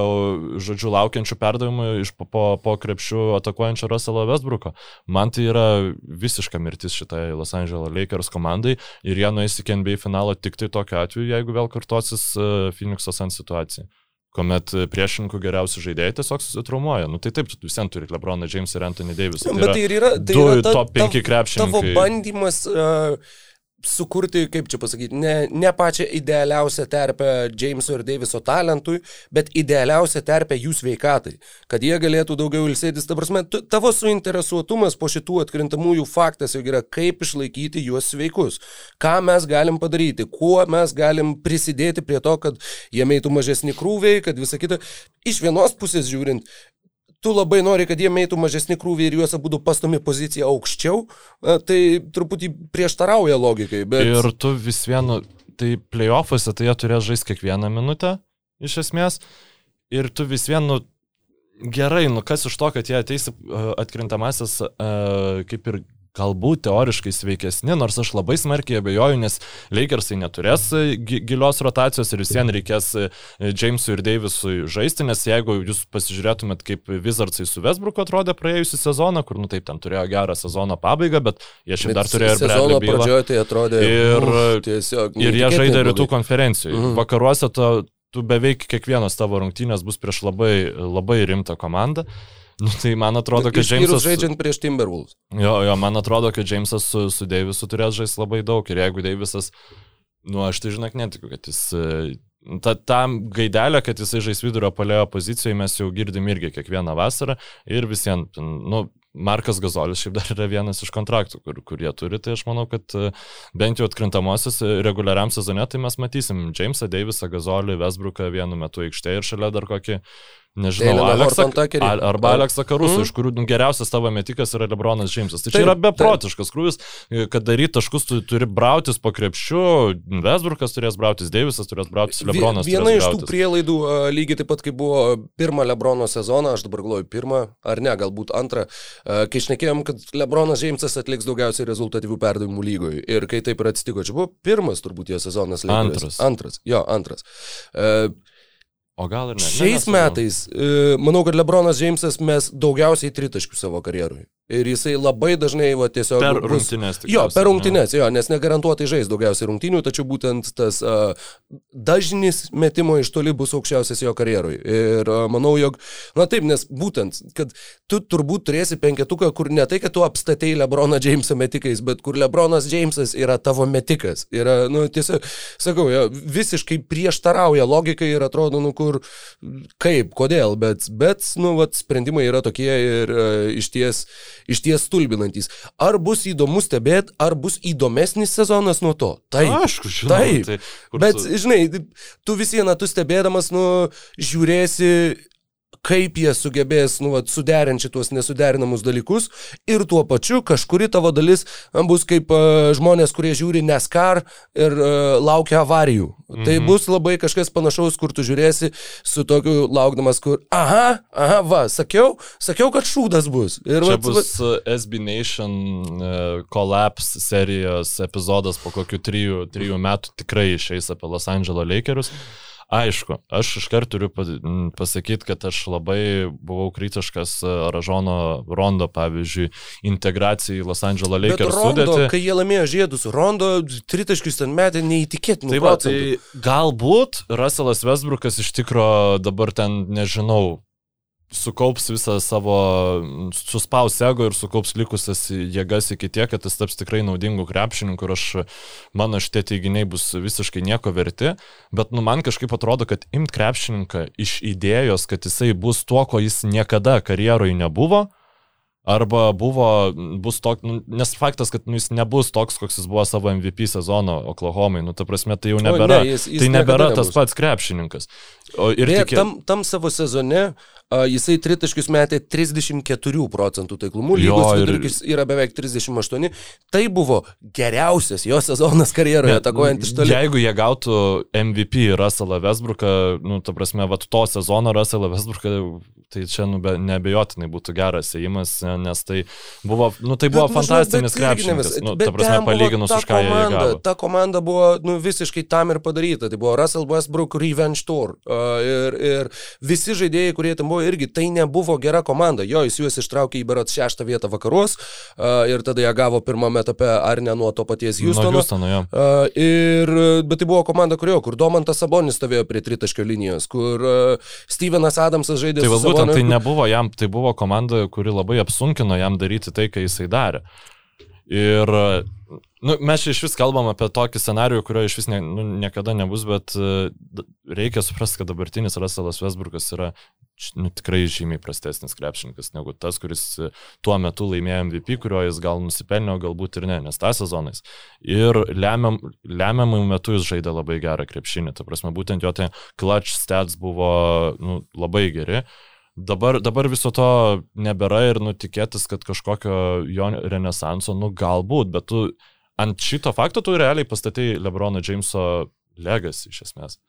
žodžiu, laukiančių perdavimų iš po, po, po krepšių atakuojančio Russellą Westbrooko. Man tai yra visiška mirtis šitai Los Angeles Lakers komandai ir jie nueis iki NBA finalo tik tai tokiu atveju, jeigu vėl kartosis e, Phoenix'o Sun situacija kuomet priešininkų geriausi žaidėjai tiesiog susitraumuoja. Nu tai taip, tu visiems turi Lebroną Jamesą ir Anthony Davis. Tai Bet tai yra, tai yra ta, top 5 krepšininkai. Tavo bandymas uh, sukurti, kaip čia pasakyti, ne, ne pačią idealiausią terpę Jameso ir Daviso talentui, bet idealiausią terpę jų sveikatai, kad jie galėtų daugiau ilsėtis. Ta prasme, tavo suinteresuotumas po šitų atkrintamųjų faktas jau yra, kaip išlaikyti juos sveikus, ką mes galim padaryti, kuo mes galim prisidėti prie to, kad jie meitų mažesni krūviai, kad visa kita. Iš vienos pusės žiūrint, tu labai nori, kad jie meitų mažesni krūviai ir juos būtų pastomi pozicija aukščiau, tai truputį prieštarauja logikai. Bet... Ir tu vis vienu, tai playoffuose tai jie turės žaisti kiekvieną minutę, iš esmės, ir tu vis vienu gerai, nu kas iš to, kad jie ateis atkrintamasis kaip ir galbūt teoriškai sveikesni, nors aš labai smarkiai abejoju, nes Lakersai neturės e, gilios rotacijos ir visiems reikės e, Jamesui ir Davisui žaisti, nes jeigu jūs pasižiūrėtumėt, kaip Wizardsai su Westbrooku atrodė praėjusią sezoną, kur, nu taip, ten turėjo gerą sezono pabaigą, bet jie šiaip dar turėjo ir sezono pradžioje tai atrodė. Ir, uf, tiesiog, ir jie žaidė rytų konferencijų. Mhm. Vakaruose to, tu beveik kiekvienas tavo rungtynės bus prieš labai, labai rimtą komandą. Nu, tai man atrodo, kad Džeimsas... žaidžiant prieš Timberwolves. Jo, jo, man atrodo, kad Džeimsas su, su Deivisu turės žaisti labai daug. Ir jeigu Deivisas, nu, aš tai žinok, netikiu, kad jis... Ta, tam gaidelę, kad jisai žais vidurio palėjo pozicijoje, mes jau girdim irgi kiekvieną vasarą. Ir visiems, nu, Markas Gazolis šiaip dar yra vienas iš kontraktų, kur, kur jie turi, tai aš manau, kad bent jau atkrintamosios reguliariam sezone, tai mes matysim Jamesą Davisą, Gazolį, Vesbruką vienu metu aikštėje ir šalia dar kokį Nežinau, Aleksą, Al, arba Aleksą Karusą, mm. iš kurių nu, geriausias tavo metikas yra Lebronas Džeimsas. Tai čia taip, yra beprotiškas krūvis, kad daryti taškus tu turi brautis po krepšiu, Vesbrukas turės brautis, Deivisas turės brautis, Lebronas. Viena iš tų prielaidų, lygiai taip pat kaip buvo pirmą Lebrono sezoną, aš dabar galvoju pirmą, ar ne, galbūt antrą, kai išnekėjom, kad Lebronas Džeimsas atliks daugiausiai rezultatyvių perdavimų lygoje. Ir kai taip ir atsitiko, čia buvo pirmas turbūt jo sezonas. Antras. Antras, jo, antras. Uh, O gal ir ne? Šiais ne, metais, e, manau, kad Lebronas Džeimsas mes daugiausiai tritaškių savo karjerui. Ir jisai labai dažnai va, tiesiog... Per bus, rungtynės. Jo, per rungtynės, jo, nes negarantuotai žais daugiausiai rungtynių, tačiau būtent tas uh, dažnis metimo iš toli bus aukščiausias jo karjerui. Ir uh, manau, jog, na taip, nes būtent, kad tu turbūt turėsi penketuką, kur ne tai, kad tu apstatei Lebroną Džeimsą metikais, bet kur Lebronas Džeimsas yra tavo metikas. Yra, nu, tiesiog, sakau, jo, visiškai prieštarauja logikai ir atrodo, nu, kur, kaip, kodėl, bet, bet nu, vat, sprendimai yra tokie ir uh, iš ties iš ties stulbinantis. Ar bus įdomu stebėti, ar bus įdomesnis sezonas nuo to? Taip. Aišku, žinau. Taip. Tai, Bet, tu... žinai, tu vis vieną, tu stebėdamas, nu, žiūrėsi kaip jie sugebės nu, vat, suderinti šitos nesuderinamus dalykus ir tuo pačiu kažkuri tavo dalis bus kaip uh, žmonės, kurie žiūri NASCAR ir uh, laukia avarijų. Mhm. Tai bus labai kažkas panašaus, kur tu žiūrėsi su tokiu laukdamas, kur, aha, aha, va, sakiau, sakiau, kad šūdas bus. Ir Čia vat, bus vat, SB Nation uh, Collapse serijos epizodas po kokių trijų, trijų metų tikrai išeis apie Los Angeles Lakerius. Aišku, aš iškart turiu pasakyti, kad aš labai buvau kritiškas e, Ražono Rondo, pavyzdžiui, integracijai į Los Angeles Lakers sudėtį. Kai jie laimėjo žiedus, Rondo tritaškius ten metė neįtikėtinai. Tai, va, tai galbūt Russellas Westbrookas iš tikro dabar ten, nežinau, sukaups visą savo, suspaus ego ir sukaups likusias jėgas iki tiek, kad jis taps tikrai naudingų krepšininkų ir aš, mano šitie teiginiai bus visiškai nieko verti, bet nu, man kažkaip atrodo, kad imt krepšininką iš idėjos, kad jisai bus tuo, ko jis niekada karjeroje nebuvo, Arba buvo, bus toks, nu, nes faktas, kad nu, jis nebus toks, koks jis buvo savo MVP sezono Oklahomai, nu, ta prasme, tai jau nebėra, o, ne, jis, jis tai nebėra tas nebus. pats krepšininkas. O, ir Beje, tik... tam, tam savo sezone uh, jisai tritaškius metė 34 procentų taiklumu, lygos jo, vidurkis ir... yra beveik 38, tai buvo geriausias jo sezonas karjeroje, atakuojant iš toli. Jeigu jie gautų MVP Russellą Westbrooką, nu, ta prasme, va, to sezono Russellą Westbrooką tai čia nu, be, nebejotinai būtų geras įėjimas, nes tai buvo, nu, tai buvo bet, fantastinis krepšininkas, nu, ta prasme, palyginus už ką komanda, jie. Ta komanda buvo nu, visiškai tam ir padaryta, tai buvo Russell Westbrook Revenge Tour uh, ir, ir visi žaidėjai, kurie ten buvo irgi, tai nebuvo gera komanda, jo, jis juos ištraukė į berat šeštą vietą vakaruos uh, ir tada jie gavo pirmame etape ar ne nuo to paties Houstono. Houstono, jo. Uh, ir, bet tai buvo komanda, kurio, kur Domantas Sabonis stovėjo prie tritaškio linijos, kur uh, Stevenas Adamsas žaidė tai su Saboniu būtent tai nebuvo jam, tai buvo komanda, kuri labai apsunkino jam daryti tai, ką jisai darė. Ir nu, mes iš vis kalbam apie tokį scenarių, kurio iš vis ne, nu, niekada nebus, bet uh, reikia suprasti, kad dabartinis Russellas Westbrook'as yra nu, tikrai žymiai prastesnis krepšininkas negu tas, kuris tuo metu laimėjo MVP, kurio jis gal nusipelnė, galbūt ir ne, nes tą sezonais. Ir lemiam, lemiamų metų jis žaidė labai gerą krepšinį, ta prasme, būtent jo tai clutch stats buvo nu, labai geri. Dabar, dabar viso to nebėra ir nutikėtis, kad kažkokio jo renesanso, nu galbūt, bet tu ant šito fakto tu realiai pastatai Lebrono Jameso legacy iš esmės.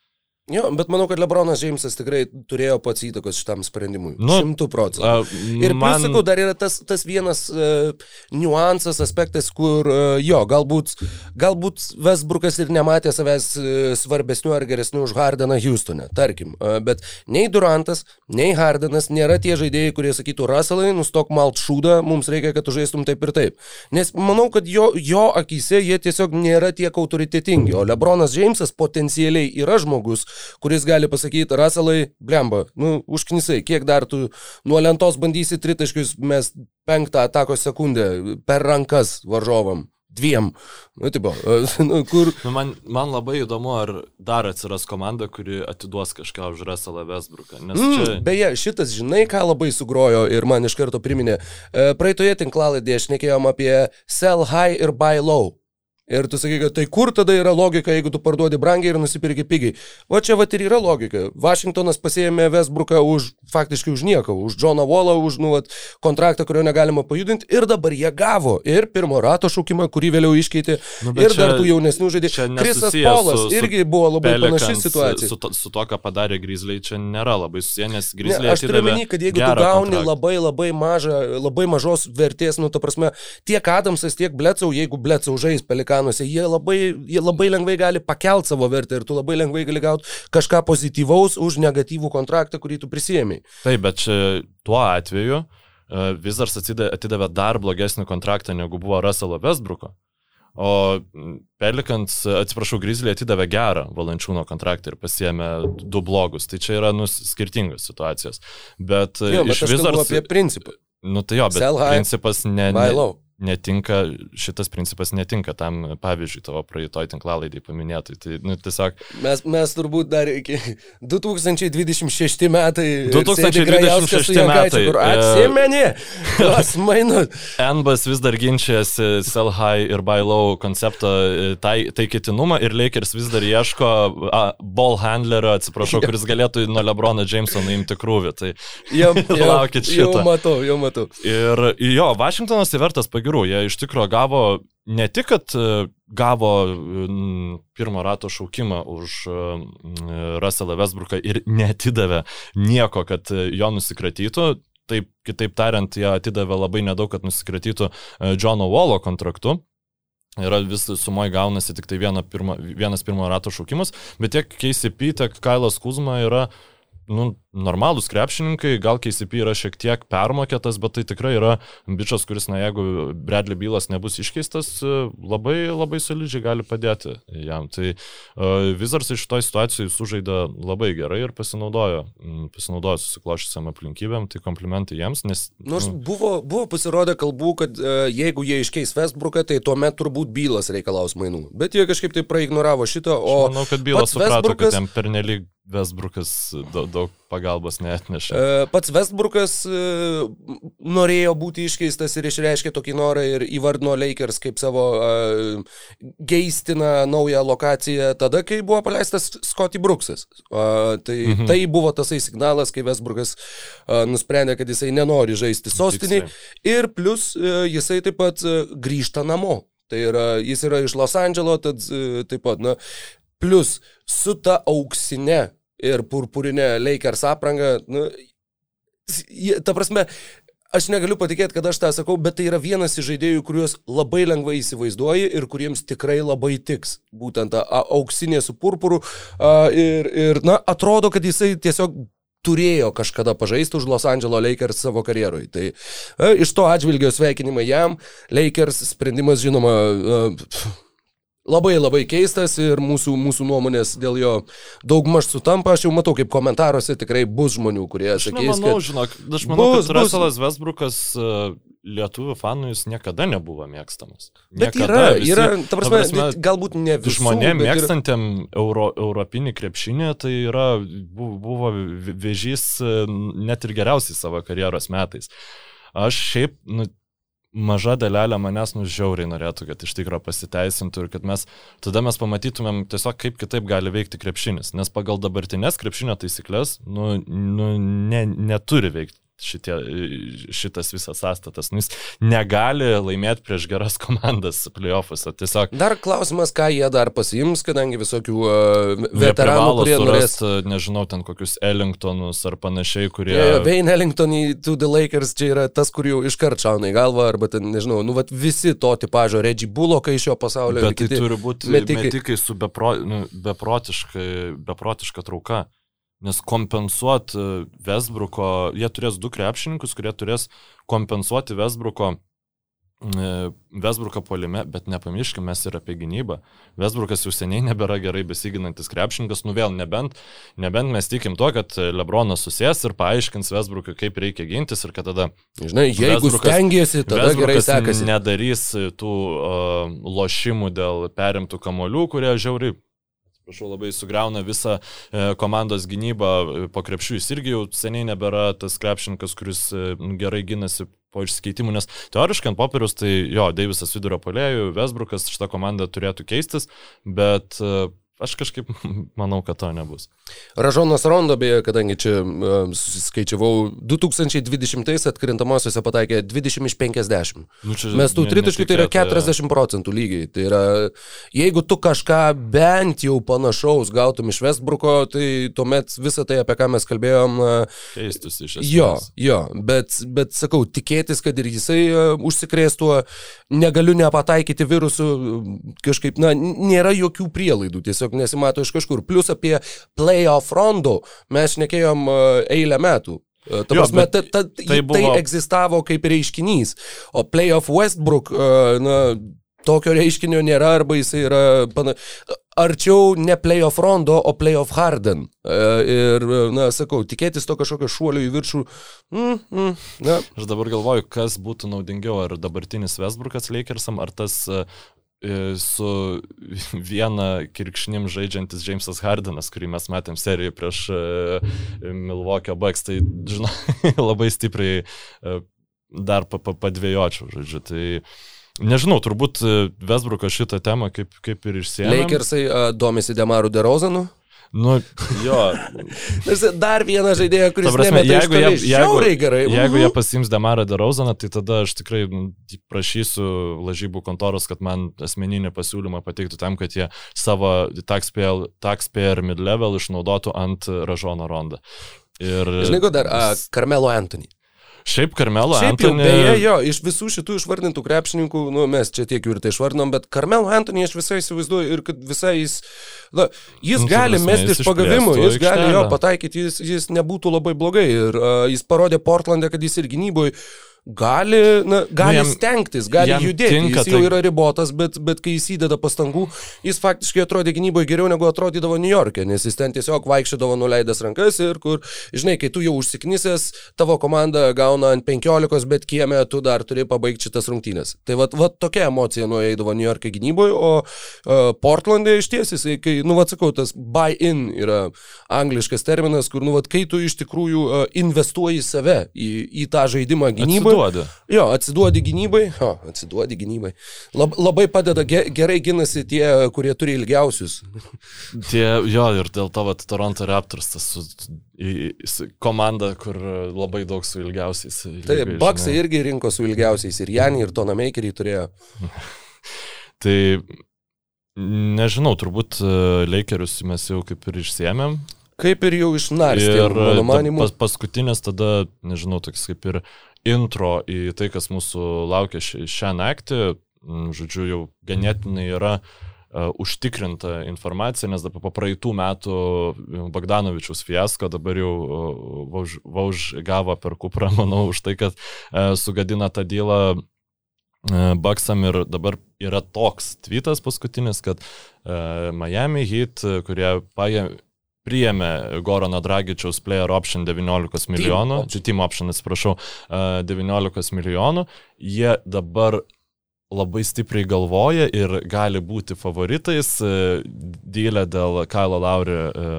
Jo, bet manau, kad Lebronas Džeimsas tikrai turėjo pats įtakos šitam sprendimui. Nu, Šimtų procentų. Uh, ir man... plus, sakau, dar yra tas, tas vienas uh, niuansas, aspektas, kur uh, jo, galbūt, galbūt Westbrookas ir nematė savęs uh, svarbesnių ar geresnių už Hardeną Houstone, tarkim. Uh, bet nei Durantas, nei Hardenas nėra tie žaidėjai, kurie sakytų, Russellai, nustok malt šūdą, mums reikia, kad tu žaistum taip ir taip. Nes manau, kad jo, jo akise jie tiesiog nėra tiek autoritetingi, o Lebronas Džeimsas potencialiai yra žmogus, kuris gali pasakyti, Raselai, blemba, nu, užknisai, kiek dar tu nuo lentos bandysi tritaškius, mes penktą atako sekundę per rankas varžovam. Dviem. Nu, tipo, nu, kur... Nu, man, man labai įdomu, ar dar atsiras komanda, kuri atiduos kažką už Russellą Westbrooką. Mm, čia... Beje, šitas, žinai, ką labai sugrojo ir man iš karto priminė. E, praeitoje tinklaladėje šnekėjom apie sell high ir buy low. Ir tu sakai, kad tai kur tada yra logika, jeigu tu parduodi brangiai ir nusipirki pigiai. O čia va ir yra logika. Vašingtonas pasėmė Westbrooką už, faktiškai už nieką, už Johną Wallą, už nu, vat, kontraktą, kurio negalima pajudinti. Ir dabar jie gavo. Ir pirmo rato šaukimą, kurį vėliau iškeitė. Nu, ir dar tų jaunesnių žaidėjų. Krisas Polas su, irgi buvo labai panaši situacija. Su, su, su to, ką padarė Grizzly, čia nėra labai susiję, nes Grizzly... Ne, aš turiu menį, kad jeigu tu gauni kontraktą. labai labai mažą, labai mažos vertės, nu, ta prasme, tiek Adamsas, tiek Blecau, jeigu Blecau žais pelika Balkanuose, jie labai, jie labai lengvai gali pakelti savo vertę ir tu labai lengvai gali gauti kažką pozityvaus už negatyvų kontraktą, kurį tu prisėmėjai. Taip, bet tuo atveju e, Wizards atidavė dar blogesnį kontraktą negu buvo Russell Westbrooko. O Pelikans, atsiprašau, Grizzly atidavė gerą valančiūno kontraktą ir pasiemė du blogus. Tai čia yra nu, skirtingos situacijos. Bet, jo, bet iš Wizards... apie principą. Nu tai jo, bet Sell principas ne... ne netinka, šitas principas netinka tam, pavyzdžiui, tavo praeitoj tinklalaidai paminėtai. Tai, nu, tiesiog... Mes, mes turbūt dar iki 2026 metai. 2026 metai. Kur atsimeni, kas mainu. Enbas vis dar ginčiasi sell high ir buy low koncepto e, tai, taikytinumą ir Lakers vis dar ieško a, ball handlerio, atsiprašau, kuris galėtų nuo Lebrono Jameso nuimti krūvį. Tai jau, jau, laukit šito. Jau matau, jau matau. Ir jo, Vašingtonas įvertas pagirų tikrųjų, jie iš tikrųjų gavo ne tik, kad e, gavo pirmo rato šaukimą už e, Russellą Westbrooką ir netidavė nieko, kad e, jo nusikratytų, taip, kitaip tariant, jie atidavė labai nedaug, kad nusikratytų Johno Wallo kontraktu. Yra vis sumoji gaunasi tik tai viena pirma, vienas pirmo rato šaukimas, bet tiek KCP, tiek Kailas Kuzma yra nu, normalūs krepšininkai, gal KCP yra šiek tiek permokėtas, bet tai tikrai yra bičias, kuris, na, jeigu Bradley bylas nebus iškeistas, labai, labai solidžiai gali padėti jam. Tai uh, Wizards iš šitoj situacijai sužaidė labai gerai ir pasinaudojo, pasinaudojo susiklošusiam aplinkybėm, tai komplimentai jiems, nes... Nors nu, buvo, buvo pasirodę kalbų, kad uh, jeigu jie iškeis Westbrooką, tai tuomet turbūt bylas reikalaus mainų. Bet jie kažkaip tai praignoravo šitą, o... Aš manau, kad bylas suprato, Westbrookas... kad jam pernelyg Westbrookas daug, daug pagalbos neatneša. E, pats Westbrookas e, norėjo būti iškeistas ir išreiškė tokį norą ir įvardino Lakers kaip savo uh, geistiną naują lokaciją tada, kai buvo paleistas Scotty Brooksas. Tai, mhm. tai buvo tasai signalas, kai Westbrookas nusprendė, kad jisai nenori žaisti sostinį ir plus jisai taip pat grįžta namo. Tai yra, jis yra iš Los Andželo, tad taip pat, na, Plus su ta auksinė ir purpurinė Lakers apranga, nu, ta prasme, aš negaliu patikėti, kad aš tą sakau, bet tai yra vienas iš žaidėjų, kuriuos labai lengvai įsivaizduoji ir kuriems tikrai labai tiks. Būtent ta auksinė su purpuru. Ir, ir, na, atrodo, kad jisai tiesiog turėjo kažkada pažaisti už Los Angeles Lakers savo karjerui. Tai e, iš to atžvilgio sveikinimai jam. Lakers sprendimas, žinoma, e, Labai labai keistas ir mūsų, mūsų nuomonės dėl jo daugmaž sutampa. Aš jau matau, kaip komentaruose tikrai bus žmonių, kurie sakys, aš manau, kad... Žinok, aš manau, bus, kad Russellas Westbrookas e, lietuvių fanų jis niekada nebuvo mėgstamas. Bet niekada, yra, visi, yra, ta prasme, ta prasme galbūt ne visų. Žmonėm mėgstantiem yra... euro, europinį krepšinį tai yra, buvo vėžys e, net ir geriausiai savo karjeros metais. Aš šiaip, nu, maža dalelė manęs nužiauriai norėtų, kad iš tikrųjų pasiteisintų ir kad mes tada mes pamatytumėm tiesiog kaip kitaip gali veikti krepšinis, nes pagal dabartinės krepšinio taisyklės nu, nu, ne, neturi veikti šitie, šitas visas sąstatas. Nu, jis negali laimėti prieš geras komandas playoffuose. Tiesiog... Dar klausimas, ką jie dar pasiims, kadangi visokių uh, veteranų, kurie norės... Nežinau, ten kokius Ellingtonus ar panašiai, kurie... Yeah, Wayne Ellington į To The Lakers čia yra tas, kur jau iškart šauna į galvą, arba ten, nežinau, nu, vat, visi to tipažo Reggie Bullockai iš šio pasaulio. Bet tai turi būti metikai, metikai su bepro, nu, beprotiška trauka. Nes kompensuoti Vesbruko, jie turės du krepšininkus, kurie turės kompensuoti Vesbruko Vesbruką polime, bet nepamirškime mes ir apie gynybą. Vesbrukas jau seniai nebėra gerai besiginantis krepšininkas, nu vėl nebent, nebent mes tikim to, kad Lebronas susės ir paaiškins Vesbrukui, kaip reikia gintis ir kad tada... Žinai, jeigu stengiasi, tada gerai sekasi. Nedarys tų uh, lošimų dėl perimtų kamolių, kurie žiauriai Prašau, labai sugriauna visą e, komandos gynybą. E, po krepšių jis irgi jau seniai nebėra tas krepšininkas, kuris e, gerai gynasi po išsikeitimų, nes teoriškai ant popieriaus tai jo, Deivisas vidurio polėjų, Vesbrukas, šitą komandą turėtų keistis, bet Aš kažkaip manau, kad to nebus. Ražonas Rondo, beje, kadangi čia uh, skaičiavau, 2020 atkrintamosiose pataikė 20 iš 50. Nu, Mes tų tritaškių tai yra 40 procentų lygiai. Tai yra, jeigu tu kažką bent jau panašaus gautum iš Westbrooko, tai tuomet visą tai, apie ką mes kalbėjom, keistųsi iš esmės. Jo, jo, bet, bet sakau, tikėtis, kad ir jisai uh, užsikrėstų, negaliu nepataikyti virusų, kažkaip, na, nėra jokių prielaidų. Tiesiog tiesiog nesimato iš kažkur. Plus apie playoff rondų mes šnekėjom e, eilę metų. E, ta prasme, ta, ta, tai, buvo... tai egzistavo kaip reiškinys. O playoff Westbrook, e, na, tokio reiškinio nėra, arba jisai yra pana... arčiau ne playoff rondo, o playoff harden. Ir, na, sakau, tikėtis to kažkokio šuolio į viršų. Mm, mm, na. Aš dabar galvoju, kas būtų naudingiau, ar dabartinis Westbrookas Lakersam, ar tas su viena kirkšnim žaidžiantis Jamesas Hardenas, kurį mes matėm serijoje prieš Milwaukee Bucks, tai, žinai, labai stipriai dar padvėjočiau, žodžiu. Tai, Nežinau, turbūt e, Vesbrukas šitą temą kaip, kaip ir išsėmė. Lakersai domisi Demaru Derozanu. Nu, jo. Dar vieną žaidėją, kuris prasme, jeigu, jie, jeigu, gerai. jeigu jie pasims Demarą Derozaną, tai tada aš tikrai prašysiu lažybų kontoros, kad man asmeninį pasiūlymą pateiktų tam, kad jie savo taxpayer, taxpayer mid-level išnaudotų ant Ražono rondą. Ir... Žinai, ko dar, uh, Carmelo Anthony. Šiaip Karmelo Šiaip Antony. Jau, beje, jo, iš visų šitų išvardintų krepšininkų, nu, mes čia tiek jų ir tai išvardinom, bet Karmelo Antony aš visai įsivaizduoju ir kad visai jis, na, jis nu, gali mesti iš pagavimų, jis gali jo pataikyti, jis, jis nebūtų labai blogai ir uh, jis parodė Portlandą, kad jis ir gynyboje gali, na, gali nu, jam, stengtis, gali judėti. Tinka, jis jau tai... yra ribotas, bet, bet kai jis įdeda pastangų, jis faktiškai atrodė gynyboje geriau negu atrodydavo New York'e, nes jis ten tiesiog vaikščiodavo nuleidęs rankas ir kur, žinai, kai tu jau užsiknisęs, tavo komanda gauna ant 15, bet kieme tu dar turi pabaigti šitas rungtynės. Tai va, va tokia emocija nueidavo New York'e gynyboje, o uh, Portlandė iš tiesės, kai, nu, va, sakau, tas buy-in yra angliškas terminas, kur, nu, va, kai tu iš tikrųjų uh, investuoji save į, į tą žaidimą gynyboje Atsiduodi. Jo, atsiduodi gynybai. Jo, atsiduodi gynybai. Lab, labai padeda, ge, gerai ginasi tie, kurie turi ilgiausius. Tie, jo, ir dėl to, kad Toronto Raptors tas su, komanda, kur labai daug su ilgiausiais. Taip, Baksai irgi rinko su ilgiausiais. Ir Janį, ir Toną Makerį turėjo. tai nežinau, turbūt e, Lakerius mes jau kaip ir išsiemėm. Kaip ir jau išnarstėm, mano manimu. Pas, paskutinis tada, nežinau, toks kaip ir intro į tai, kas mūsų laukia šią naktį, žodžiu, jau ganėtinai yra uh, užtikrinta informacija, nes dabar po praeitų metų Bagdanovičius fiasko dabar jau uh, Vauž, Vauž gavo per kuprą, manau, už tai, kad uh, sugadina tą dylą Baksam ir dabar yra toks tvitas paskutinis, kad Miami Heat, kurie paėmė priėmė Gorono Dragičiaus player option 19 milijonų, čia team option, atsiprašau, 19 milijonų, jie dabar labai stipriai galvoja ir gali būti favoritais dėlę dėl Kailo Lauri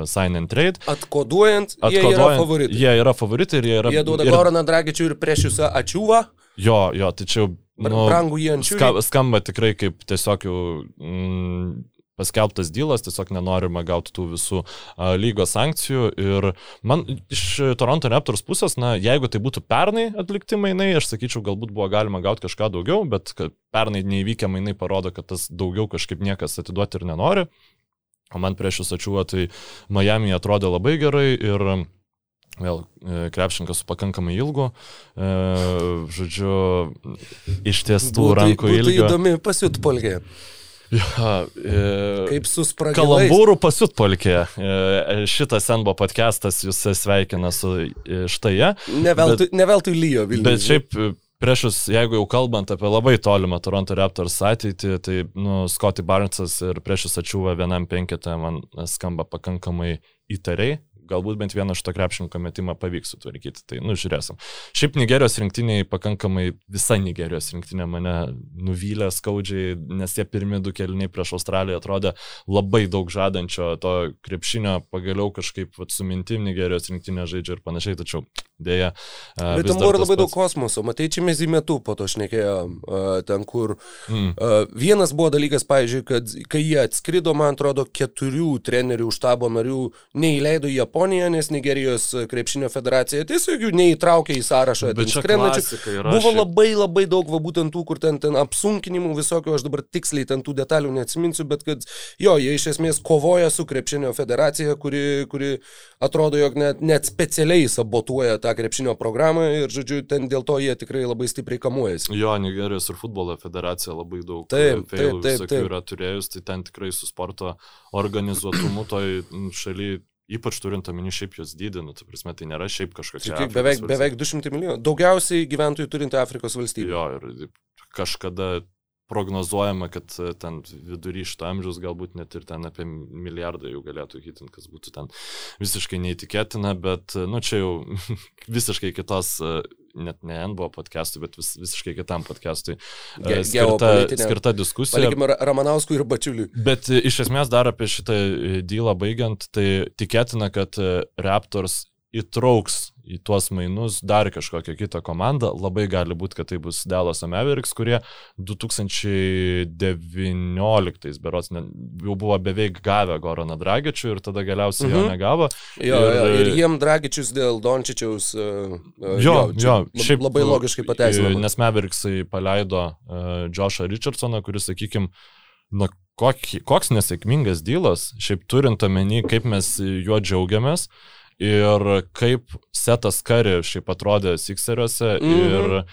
sign and trade. Atkoduojant, Atkoduojant, jie yra favoritai. Jie yra favoritai ir jie yra... Jie duoda ir... Goroną Dragičių ir prieš jūsą ačiūvą. Jo, jo, čia jau... Nu, Brangų jį ant šių. Skamba tikrai kaip tiesiog jau... Mm, paskelbtas dylas, tiesiog nenorima gauti tų visų a, lygos sankcijų. Ir man iš Toronto Raptors pusės, na, jeigu tai būtų pernai atlikti mainai, aš sakyčiau, galbūt buvo galima gauti kažką daugiau, bet pernai neįvykę mainai parodo, kad tas daugiau kažkaip niekas atiduoti ir nenori. O man prieš jūs ačiūva, tai Miami atrodė labai gerai ir Vėl e, krepšininkas su pakankamai ilgu, e, žodžiu, iš ties tų rankų ilgio. Tai įdomi pasitpolkė. Ja, e, Kaip suspragė. Kalambūrų pasutpolkė. E, šitas Senbo podcastas jūs sveikina su e, štai jie. Neveltui, bet, neveltui lyjo Vilniuje. Bet šiaip e, priešus, jeigu jau kalbant apie labai tolimą Toronto Raptors ateitį, tai nu, Scotty Barnesas ir priešus ačiūva vienam penketą man skamba pakankamai įtariai galbūt bent vieną šito krepšininko metimą pavyks sutvarkyti. Tai, nu, žiūrėsim. Šiaip Nigerijos rinktiniai pakankamai, visa Nigerijos rinktinė mane nuvylė skaudžiai, nes tie pirmi du keliniai prieš Australiją atrodė labai daug žadančio to krepšinio, pagaliau kažkaip vat, su mintim Nigerijos rinktinė žaidžia ir panašiai, tačiau dėja. Bet ten buvo ir labai pats. daug kosmoso, matai, čia mes į metų po to šnekėjo, ten kur. Mm. Vienas buvo dalykas, pavyzdžiui, kad kai jie atskrido, man atrodo, keturių trenerių štabo narių neįleido į Japoniją, nes Nigerijos krepšinio federacija tiesiog jų neįtraukė į sąrašą. Buvo šiaip. labai labai daug, va būtent tų, kur ten, ten apsunkinimų visokių, aš dabar tiksliai ten tų detalių neatsiminsiu, bet kad jo, jie iš esmės kovoja su krepšinio federacija, kuri, kuri atrodo, jog net, net specialiai sabotuoja tą krepšinio programą ir, žodžiu, ten dėl to jie tikrai labai stipriai kamuojasi. Jo, Nigerijos ir futbolo federacija labai daug taip, taip, taip, taip. yra turėjus, tai ten tikrai su sporto organizuotumu toj šalyje Ypač turint omeny šiaip jos dydį, nu, tai prasme, tai nėra šiaip kažkokia. Tai beveik, beveik 200 milijonų. Daugiausiai gyventojų turinti Afrikos valstybė. Jo, ir kažkada prognozuojama, kad e, ten vidury šito amžiaus galbūt net ir ten apie milijardą jau galėtų hitinti, kas būtų ten visiškai neįtikėtina, bet, e, nu, čia jau visiškai kitos, e, net ne NBO podcast'ui, bet vis, visiškai kitam podcast'ui Ge skirta, skirta diskusija. Palikime Ramanauskui ir Bačiuliui. Bet iš esmės dar apie šitą dylą baigiant, tai tikėtina, kad Raptors įtrauks į tuos mainus dar kažkokią kitą komandą. Labai gali būti, kad tai bus Dallas Mavericks, kurie 2019 berots ne, jau buvo beveik gavę Goraną Dragičių ir tada galiausiai mhm. jo negavo. Jo, ir, jo, ir jiem Dragičius dėl Dončičiaus. Uh, uh, jo, jo, šiaip labai logiškai pateisinama. Nes Mavericksai paleido uh, Joshą Richardsoną, kuris, sakykime, na, kokį, koks nesėkmingas dylas, šiaip turint omeny, kaip mes juo džiaugiamės. Uh, ir kaip setas kari šiaip atrodė Sixeriuose mm -hmm. ir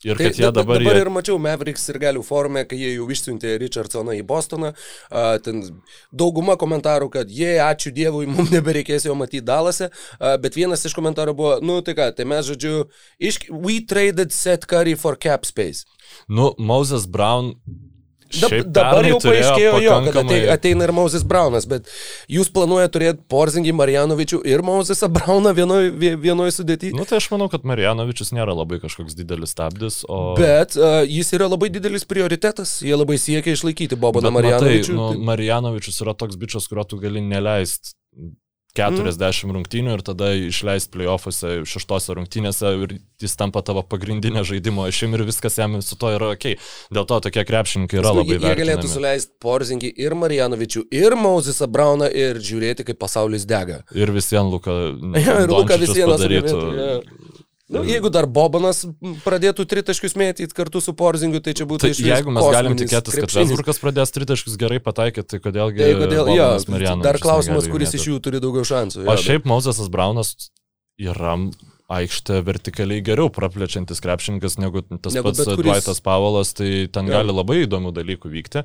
Ir tai, kad jie dabar... Dabar jie... ir mačiau Mavericks ir galių formę, kai jie jau išsiuntė Richardsoną į Bostoną. Uh, ten dauguma komentarų, kad jie, ačiū Dievui, mums nebereikės jo matyti Dalase. Uh, bet vienas iš komentarų buvo, nu tai ką, tai mes žodžiu, iš, we traded set curry for cap space. Nu, Moses Brown Dab, dabar jau paaiškėjo jo, kad ateina ir Mauzis Braunas, bet jūs planuojate turėti Porzingį, Marjanovičių ir Mauzisą Brauną vienoje vienoj sudėtyje? Nu tai aš manau, kad Marjanovičius nėra labai kažkoks didelis stabdis, o... Bet uh, jis yra labai didelis prioritetas, jie labai siekia išlaikyti Bobaną Marjanovičių. Nu, Marjanovičius yra toks bičias, kurio tu gali neleisti 40 mm. rungtynių ir tada išleisti playoffuose šeštose rungtynėse ir jis tampa tavo pagrindinė žaidimo ašim ir viskas jam su to yra ok. Dėl to tokie krepšininkai yra labai vertinami. Jie galėtų suleisti Porzingį ir Marijanovičių ir Mauzisą Brauną ir žiūrėti, kaip pasaulis dega. Ir visiems Luka. Ja, ir Luka visiems padarytų. Ja. Nu, jeigu dar Bobanas pradėtų tritaškius mėtyti kartu su Porzingu, tai čia būtų tai iš Jeigu mes galim tikėtis, kad Vesburgas pradės tritaškius gerai pataikyti, tai kodėlgi... Tai kodėl, jo, dar klausimas, kuris iš jų turi daugiau šansų. O šiaip Mauzesas Braunas yra aikštę vertikaliai geriau praplečiantis krepšininkas negu tas negu pats kuris... Dwightas Pavolas, tai ten ja. gali labai įdomių dalykų vykti.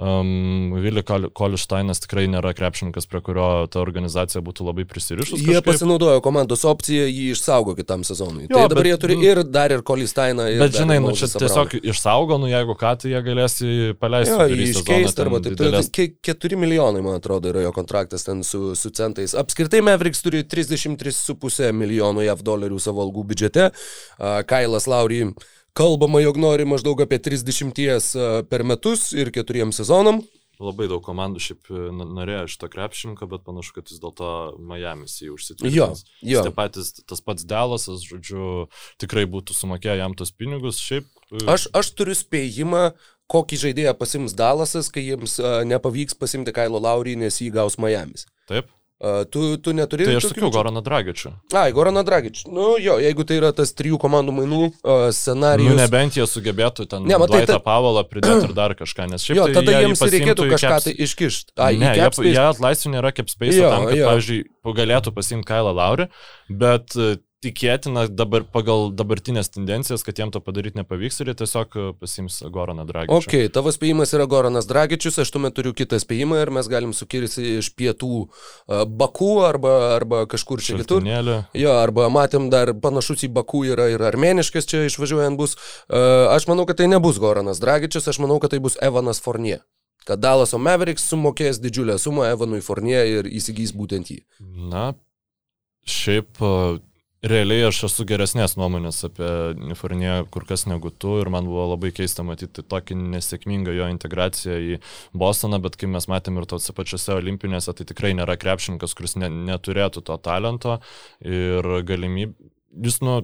Um, Vili Kolištainas tikrai nėra krepšininkas, prie kurio ta organizacija būtų labai prisirišus. Jie kažkaip. pasinaudojo komandos opciją, jį išsaugo kitam sezonui. Jo, tai dabar bet, jie turi ir dar ir Kolistainą. Bet žinai, nu, čia tiesiog išsaugo, nu jeigu ką, tai jie galės paleisti. Jo, jį iškeisti arba taip. Didelės... Tai, 4 milijonai, man atrodo, yra jo kontraktas ten su, su centais. Apskritai Mavericks turi 33,5 milijonų JAV dolerių savo algų biudžete. Kailas Laurij Kalbama, jog nori maždaug apie 30 per metus ir keturiems sezonam. Labai daug komandų šiaip e, norėjo šito krepšininko, bet panašu, kad vis dėlto Miami's jį užsitvirtino. Jo, jo. Tie patys, tas pats Delasas, žodžiu, tikrai būtų sumokėję jam tos pinigus. Šiaip... E, aš, aš turiu spėjimą, kokį žaidėją pasims Dalasas, kai jiems nepavyks pasimti Kailo Laurį, nes jį gaus Miami's. Taip. Tu, tu neturi. Tai aš sakiau Goraną Dragičių. Ai, Goraną Dragičių. Nu jo, jeigu tai yra tas trijų komandų mainų uh, scenarijus. Nu, nebent jie sugebėtų ten ne, matai, tą pavalą pridėti ir dar kažką, nes šiaip jo, tai tada jiems reikėtų kažką keps... tai iškišti. Ai, ne, jie, jie atlaisvinė yra kaip space, tam, kad, jo. pavyzdžiui, galėtų pasimti Kailą Laurį, bet tikėtina dabar pagal dabartinės tendencijas, kad jiem to padaryti nepavyks ir jie tiesiog e, pasims Goraną Dragičių. Ok, tavo spėjimas yra Goranas Dragičius, aš tuomet turiu kitą spėjimą ir mes galim sukirsti iš pietų uh, Baku arba, arba kažkur čia kitur. Jo, arba matėm dar panašus į Baku yra ir armeniškas čia išvažiuojant bus. Uh, aš manau, kad tai nebus Goranas Dragičius, aš manau, kad tai bus Evanas Fornie kad Dallaso Mavericks sumokės didžiulę sumą Evanui Fornie ir įsigys būtent jį. Na, šiaip Realiai aš esu geresnės nuomonės apie Fournier kur kas negu tu ir man buvo labai keista matyti tokį nesėkmingą jo integraciją į Bostoną, bet kai mes matėm ir tose pačiose olimpinėse, tai tikrai nėra krepšininkas, kuris ne, neturėtų to talento ir galimybę, jis nu,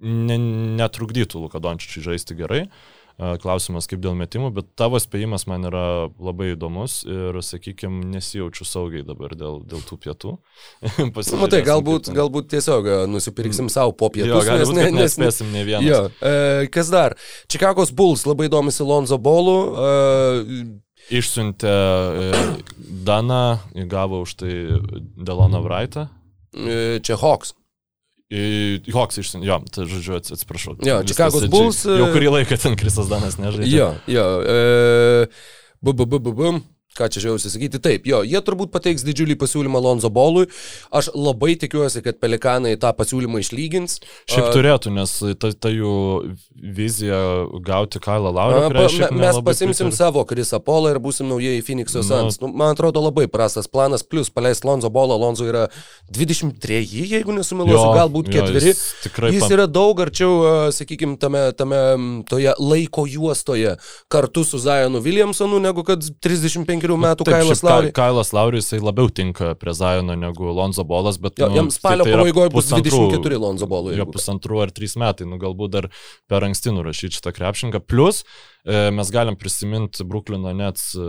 ne, netrukdytų Luka Dončičiui žaisti gerai. Uh, Klausimas kaip dėl metimų, bet tavo spėjimas man yra labai įdomus ir, sakykime, nesijaučiu saugiai dabar dėl, dėl tų pietų. Matai, galbūt, galbūt tiesiog nusipirksim savo po pietų. Jo, galbūt, nes, nes nespėsim ne vieną. Jo, e, kas dar? Čikagos Bulls labai domisi Lonzo Bolu. E, Išsiuntė e, Daną, gavo už tai Deloną Vraitą. E, čia Hawks. Hawks išsiuntė, jo, tai žodžiu, atsiprašau. Jo, Čikagos Bulls. Jau kurį laiką ten Krisas Danas nežaidžia. Jo, jo. E, bu, bu, bu, bu, bu. Ką čia žiausi sakyti, taip, jo, jie turbūt pateiks didžiulį pasiūlymą Lonzo Bolui, aš labai tikiuosi, kad Pelikanai tą pasiūlymą išlygins. Šiaip turėtų, nes ta, ta jų vizija gauti Kailą Laurą. Pa, mes pasimsim pritariu. savo Krisą Polą ir būsim naujieji Phoenix'o nu. Suns. Nu, man atrodo labai prastas planas, plus paleist Lonzo Bolą, Lonzo yra 23, jeigu nesumiluosiu, galbūt keturi. Jis, jis yra daug arčiau, sakykime, tame, tame toje laiko juostoje kartu su Zionu Williamsonu, negu kad 35 penkerių metų Taip, Kailas Lauri. Kailas Lauri jisai labiau tinka prie Zajono negu Lonzo Bolas, bet... Jo, nu, jam spalio tai, pabaigoje bus 24 Lonzo Bolų. Jo pusantrų ar trys metai, nu galbūt dar per anksti nurašyti šitą krepšinką. Plus, E, mes galim prisiminti Bruklino Nets e,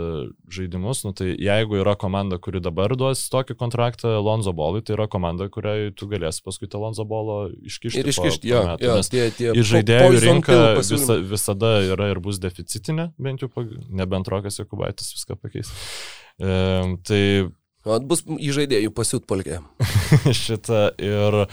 žaidimus, nu, tai jeigu yra komanda, kuri dabar duos tokį kontraktą Lonzo Bolui, tai yra komanda, kuriai tu galėsi paskui tą Lonzo Bolo iškišti. Ir iškišti, jo, jo, nes tie, tie į žaidėjų rinką visa, visada yra ir bus deficitinė, bent jau, nebent Rokas Jokubaitis viską pakeis. E, tai O bus į žaidėjų pasiutpolkė. Šitą ir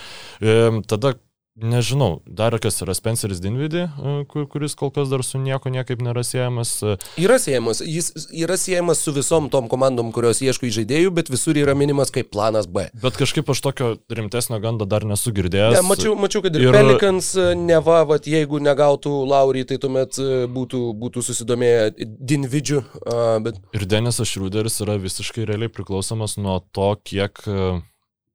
e, tada Nežinau, dar kas yra Spenceris Dinvidį, e, kuris kol kas dar su nieko niekaip nėra siejamas. E. Yra siejamas, jis yra siejamas su visom tom komandom, kurios ieško žaidėjų, bet visur yra minimas kaip planas B. Bet kažkaip aš tokio rimtesnio gando dar nesu girdėjęs. Ne, mačiau, mačiau, kad ir, ir... Pelikans e, neva, vat, jeigu negautų Laurį, tai tuomet būtų, būtų susidomėję Dinvidžiu. Bet... Ir Denisas Šrūderis yra visiškai realiai priklausomas nuo to, kiek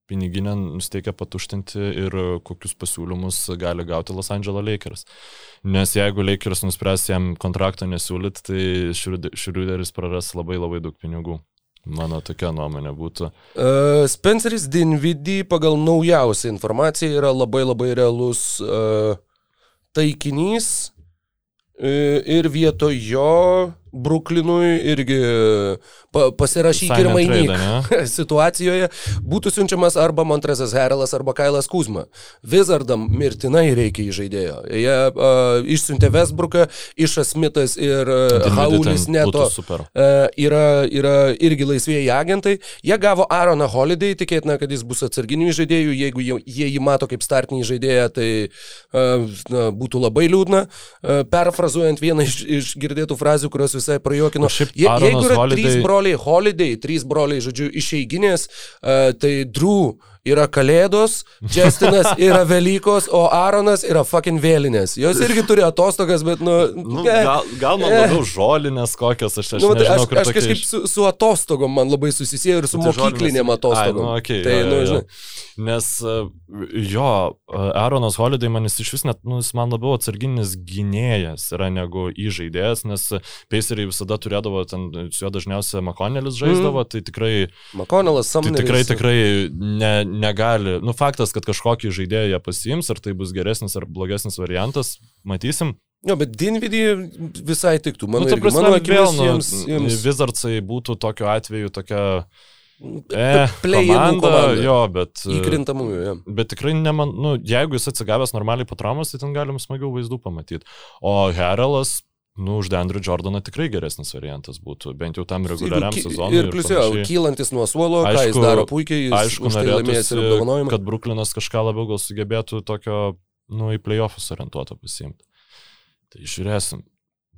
piniginę nusteikia patuštinti ir kokius pasiūlymus gali gauti Los Angeles Lakers. Nes jeigu Lakers nuspręs jam kontraktą nesiūlyti, tai Šriuderis praras labai labai daug pinigų. Mano tokia nuomonė būtų. Uh, Spenceris Dinvidy pagal naujausią informaciją yra labai labai realus uh, taikinys uh, ir vietoj jo Bruklinui irgi pa, pasirašyk ir mainyk situacijoje būtų siunčiamas arba Montrezas Herelas arba Kailas Kuzma. Vizardam mirtinai reikia į žaidėjo. Jie uh, išsiuntė Westbrooką, Išas Smithas ir uh, Haulis Neto uh, yra, yra irgi laisvėjai agentai. Jie gavo Aaroną Holiday, tikėtina, kad jis bus atsarginių žaidėjų, jeigu jie, jie jį mato kaip startinį žaidėją, tai uh, na, būtų labai liūdna. Uh, perfrazuojant vieną iš, iš girdėtų frazių, kurios visai prajuokino. Je, jeigu yra Holiday... trys broliai Holiday, trys broliai, žodžiu, išeiginės, uh, tai Drew yra Kalėdos, Justinas yra Velykos, o Aaronas yra fucking vėlinės. Jos irgi turi atostogas, bet, nu... nu gal, gal man labiau žolinės kokios, aš, aš nu, nežinau, aš, aš kažkaip iš... su, su atostogom man labai susisieju ir su tai mokyklinėm atostogom. Ai, nu, okay, tai, jo, nu, žinai. Nes e, jo, e, Aaronas Holiday man jis iš vis net, nu, jis man labiau atsarginis gynėjas yra negu įžaidėjas, nes Paceriai visada turėdavo, ten su juo dažniausiai Makonelis žaisdavo, mm. tai tikrai... Makonelas, Samneris. Tai tikrai, tikrai ne, negali, nu faktas, kad kažkokį žaidėją jie pasiims, ar tai bus geresnis ar blogesnis variantas, matysim. Jo, bet Dinvidį visai tiktų, mano, nu, prasme, mano akimis, nu, jiems, jiems... Wizardsai būtų tokiu atveju tokia... E, komanda, jo, bet... Įkrintamųjų, jo. Bet tikrai, neman, nu, jeigu jis atsigavęs normaliai po traumos, tai ten galim smagiau vaizdų pamatyti. O Herelas Nu, už Dendrį Jordaną tikrai geresnis variantas būtų, bent jau tam reguliariam sezonui. Ir plus jau, kylantis nuo suolo, aišku, ką jis daro puikiai, jis aišku, tai laimėjęs ir apdovanojimą. Kad Bruklinas kažką labiau gal sugebėtų tokio, nu, į playoffus orientuoto pasiimti. Tai žiūrėsim.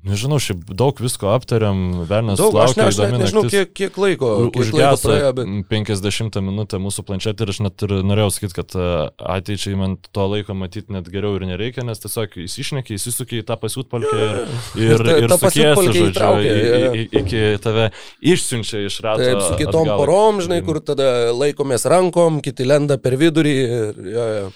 Nežinau, šiaip daug visko aptariam, Vernas daug, laukia, aš, ne, aš net nežinau, kiek, kiek laiko. Užgeso bet... 50 minutę mūsų planšetė ir aš net ir norėjau sakyti, kad e, ateičiai man to laiko matyti net geriau ir nereikia, nes tiesiog jis išnekė, jis įsukė į tą pasiūtpalkę ir, ir, ir, ir sukėsi, žodžiu, į, iki tave išsiunčia iš rato. Taip, su kitom atgal. porom, žinai, kur tada laikomės rankom, kiti lenda per vidurį. Ir, jo, jo.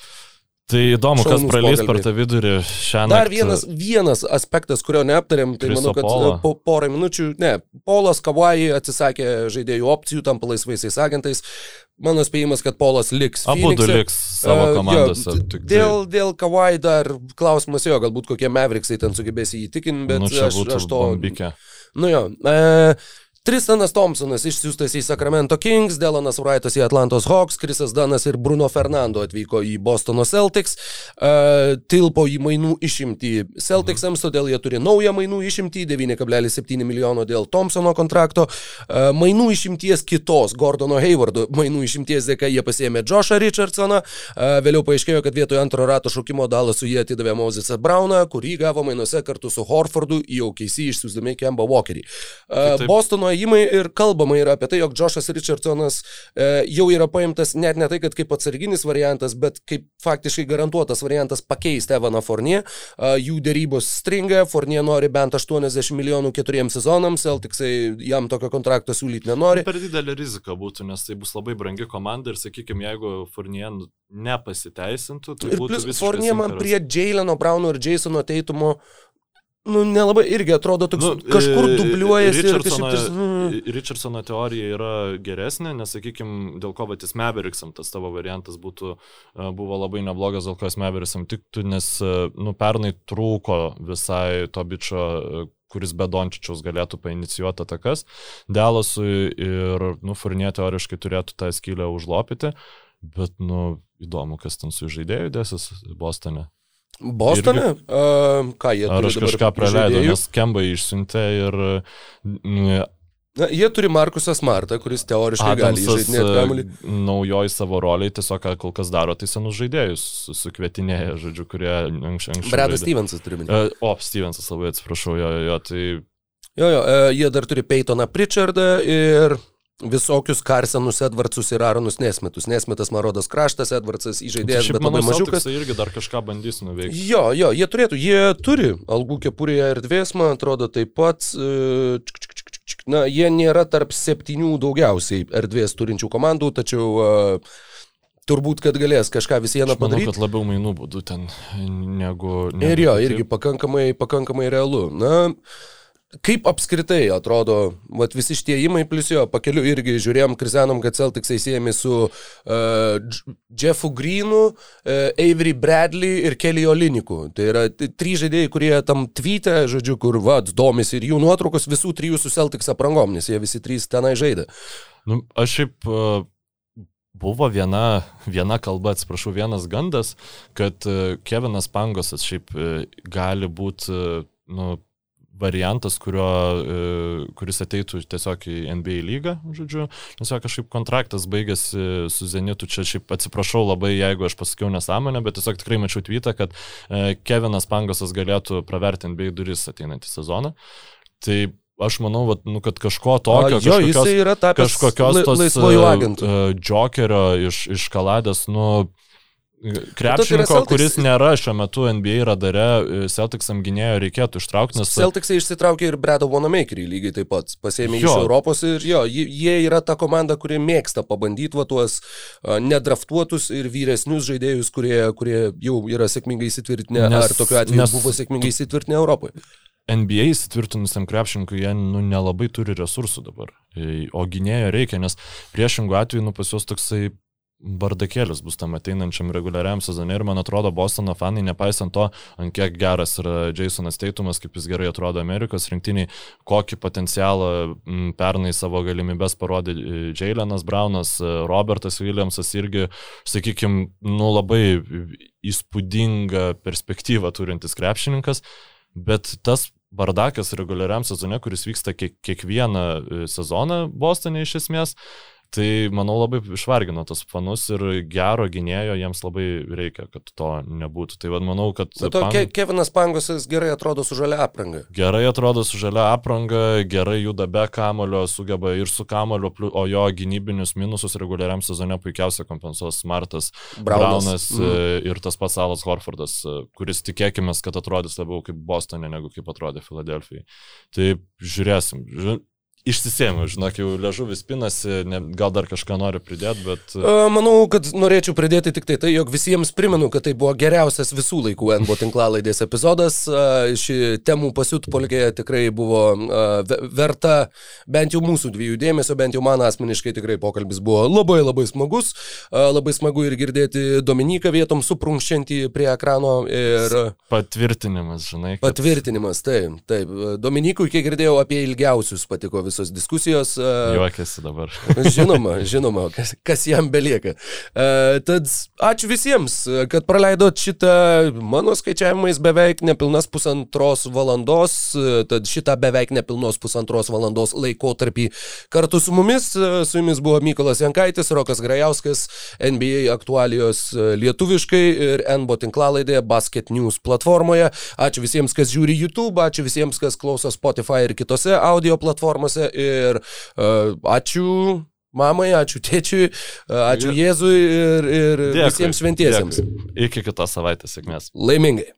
Tai įdomu, Šaunus kas praleis per tą vidurį naktį. Dar vienas, vienas aspektas, kurio neaptarėm, tai Kriso manau, kad Polo. po porą minučių, ne, Polas Kavai atsisakė žaidėjų opcijų, tampa laisvaisiais agentais. Mano spėjimas, kad Polas liks. Abu du liks savo komandose. Uh, jo, dėl, dėl Kavai dar klausimas jo, galbūt kokie Maveriksai ten sugebės įtikinti, bet nu, aš, aš to... Bombikė. Nu jo. Uh, Tristanas Thompsonas išsiųstas į Sacramento Kings, Delonas Wrightas į Atlantos Hawks, Krisas Danas ir Bruno Fernando atvyko į Bostono Celtics, uh, tilpo į mainų išimtį Celticsams, todėl jie turi naują mainų išimtį, 9,7 milijono dėl Thompsono kontrakto, uh, mainų išimties kitos, Gordono Haywardo mainų išimties dėka jie pasėmė Joshą Richardsoną, uh, vėliau paaiškėjo, kad vietoje antro rato šaukimo Dalasų jie atidavė Mozesą Brauną, kurį gavo mainuose kartu su Horfordu į OKC išsiųsdami Kemba Walkerį. Uh, Bostono ėjimai ir kalbama yra apie tai, jog Joshas Richardsonas e, jau yra paimtas net ne tai, kad kaip atsarginis variantas, bet kaip faktiškai garantuotas variantas pakeisti Evaną Fornie. E, jų dėrybos stringa, Fornie nori bent 80 milijonų keturiems sezonams, Celticsai jam tokio kontrakto siūlyti nenori. Per didelė rizika būtų, nes tai bus labai brangi komanda ir, sakykime, jeigu Fornie nepasiteisintų, tai ir būtų plus, Fornie man prie Jaileno Brauno ir Jasono Teitumo Nu, nelabai irgi atrodo toks, nu, kažkur e, dubliuojasi. Richardsono, ir kažkaip... Mm. Richardsono teorija yra geresnė, nes, sakykime, dėl ko Vatis Meveriksam tas tavo variantas būtų, e, buvo labai neblogas, dėl ko Meveriksam tiktų, nes, nu, pernai trūko visai to bičio kuris be Dončičiaus galėtų painicijuoti atakas. Delasui ir, nu, Furnė teoriškai turėtų tą skylę užlopyti, bet, nu, įdomu, kas ten su žaidėjų dėsis Bostone. Bostone? Irgi... Uh, ką jie turi? Ar aš kažką praleidau, nes Kemba išsiuntė ir... Na, jie turi Markusą Smartą, kuris teoriškai Adamsas, gali žaidinėti kamuolį. Naujoji savo roliai tiesiog kol kas daro, tai senus žaidėjus sukvietinėja, žodžiu, kurie anksčiau. Anksčiau Bredas Stevensas turi minėti. Uh, o, Stevensas labai atsiprašau, jo, jo, tai... Jo, jo, uh, jie dar turi Peytoną Pritchardą ir visokius Karsenus, Edvardsus ir Aronus Nesmetus. Nesmetas, man rodos, kraštas, Edvardsas įžaidėjas, bet labai mažiukas. Jis irgi dar kažką bandys nuveikti. Jo, jo, jie turėtų, jie turi algų kepurėje erdvės, man atrodo, taip pat. E, na, jie nėra tarp septynių daugiausiai erdvės turinčių komandų, tačiau uh, turbūt, kad galės kažką vis vieną padaryti. Kad labiau mainų būdų ten negu... negu ir jo, irgi pakankamai, pakankamai realu. Na, uh, Kaip apskritai atrodo, vat, visi šitie įmai, plus jo, pakeliu irgi žiūrėjom, krizenom, kad Celticsai siejami su uh, Jeffu Greenu, uh, Avery Bradley ir Kelly Oliniku. Tai yra trys žaidėjai, kurie tam tvytė, žodžiu, kur vad, domisi ir jų nuotraukos visų trijų su Celtics aprangom, nes jie visi trys tenai žaidė. Nu, aš šiaip uh, buvo viena, viena kalba, atsiprašau, vienas gandas, kad Kevinas Pangosas šiaip gali būti, nu, variantas, kurio, e, kuris ateitų tiesiog į NBA lygą, žodžiu, nes jo kažkaip kontraktas baigėsi su Zenitu, čia šiaip atsiprašau labai, jeigu aš pasakiau nesąmonę, bet tiesiog tikrai mačiau tvytą, kad e, Kevinas Pangosas galėtų praverti NBA duris ateinantį sezoną. Tai aš manau, vat, nu, kad kažko tokio, A, jo, kažkokios, yra kažkokios tos laisvojų agentų. Džokerio iš, iš kaladės, nu, Krepšininko, kuris nėra šiuo metu NBA radare, e, Celticsam gynėjo reikėtų ištraukti. Nes... Celticsai išsitraukė ir Bredo Wanamakerį lygiai taip pat, pasėmė jo. iš Europos ir jo, jie yra ta komanda, kuri mėgsta pabandyti va tuos nedraftuotus ir vyresnius žaidėjus, kurie, kurie jau yra sėkmingai įsitvirtinę, nes, ar tokiu atveju nes... buvo sėkmingai įsitvirtinę Europoje. NBA įsitvirtinusiam krepšininkui jie nu, nelabai turi resursų dabar, e, o gynėjo reikia, nes priešingų atveju nu, pas juos toksai bardakėlis bus tam ateinančiam reguliariam sezonui ir man atrodo Bostono fanai, nepaisant to, ant kiek geras yra Jasonas Teitumas, kaip jis gerai atrodo Amerikos rinktiniai, kokį potencialą pernai savo galimybės parodė e, Jailenas Braunas, e, Robertas Williamsas irgi, sakykime, nu labai įspūdingą perspektyvą turintis krepšininkas, bet tas bardakas reguliariam sezone, kuris vyksta kiek, kiekvieną e, sezoną Bostone iš esmės, Tai manau labai išvargino tos fanus ir gero gynėjo jiems labai reikia, kad to nebūtų. Tai vad manau, kad... Bet to Pang... Ke Kevinas Pangosas gerai atrodo su žalia apranga. Gerai atrodo su žalia apranga, gerai juda be kamulio, sugeba ir su kamulio, o jo gynybinius minusus reguliariam sezone puikiausiai kompensuos Smartas, Braunas, Braunas mm. ir tas pats Alas Horfordas, e, kuris tikėkime, kad atrodys labiau kaip Bostonė negu kaip atrodė Filadelfijai. Tai žiūrėsim. Ži Išsisėmiau, žinok, jau ležuvis pinasi, ne, gal dar kažką noriu pridėti, bet... Manau, kad norėčiau pridėti tik tai tai, jog visiems primenu, kad tai buvo geriausias visų laikų NBO tinklalaidės epizodas. Ši temų pasiutpolkė tikrai buvo verta bent jau mūsų dviejų dėmesio, bent jau man asmeniškai tikrai pokalbis buvo labai labai smagus. Labai smagu ir girdėti Dominiką vietom suprunkščiantį prie ekrano. Ir... Patvirtinimas, žinai. Kad... Patvirtinimas, taip, taip. Dominikui, kiek girdėjau, apie ilgiausius patiko visų visos diskusijos. Juokėsi dabar. žinoma, žinoma, kas, kas jam belieka. Tad ačiū visiems, kad praleidot šitą mano skaičiavimais beveik nepilnas pusantros valandos, tad šitą beveik nepilnos pusantros valandos laikotarpį kartu su mumis. Su jumis buvo Mykolas Jankaitis, Rokas Grajauskas, NBA aktualijos lietuviškai ir NBO tinklalaidėje Basket News platformoje. Ačiū visiems, kas žiūri YouTube, ačiū visiems, kas klauso Spotify ir kitose audio platformose pusę ir uh, ačiū mamai, ačiū tėčiui, ačiū Jėzui ir, ir Dėkui, visiems šventiesiems. Dėkui. Iki kitos savaitės sėkmės. Laimingai.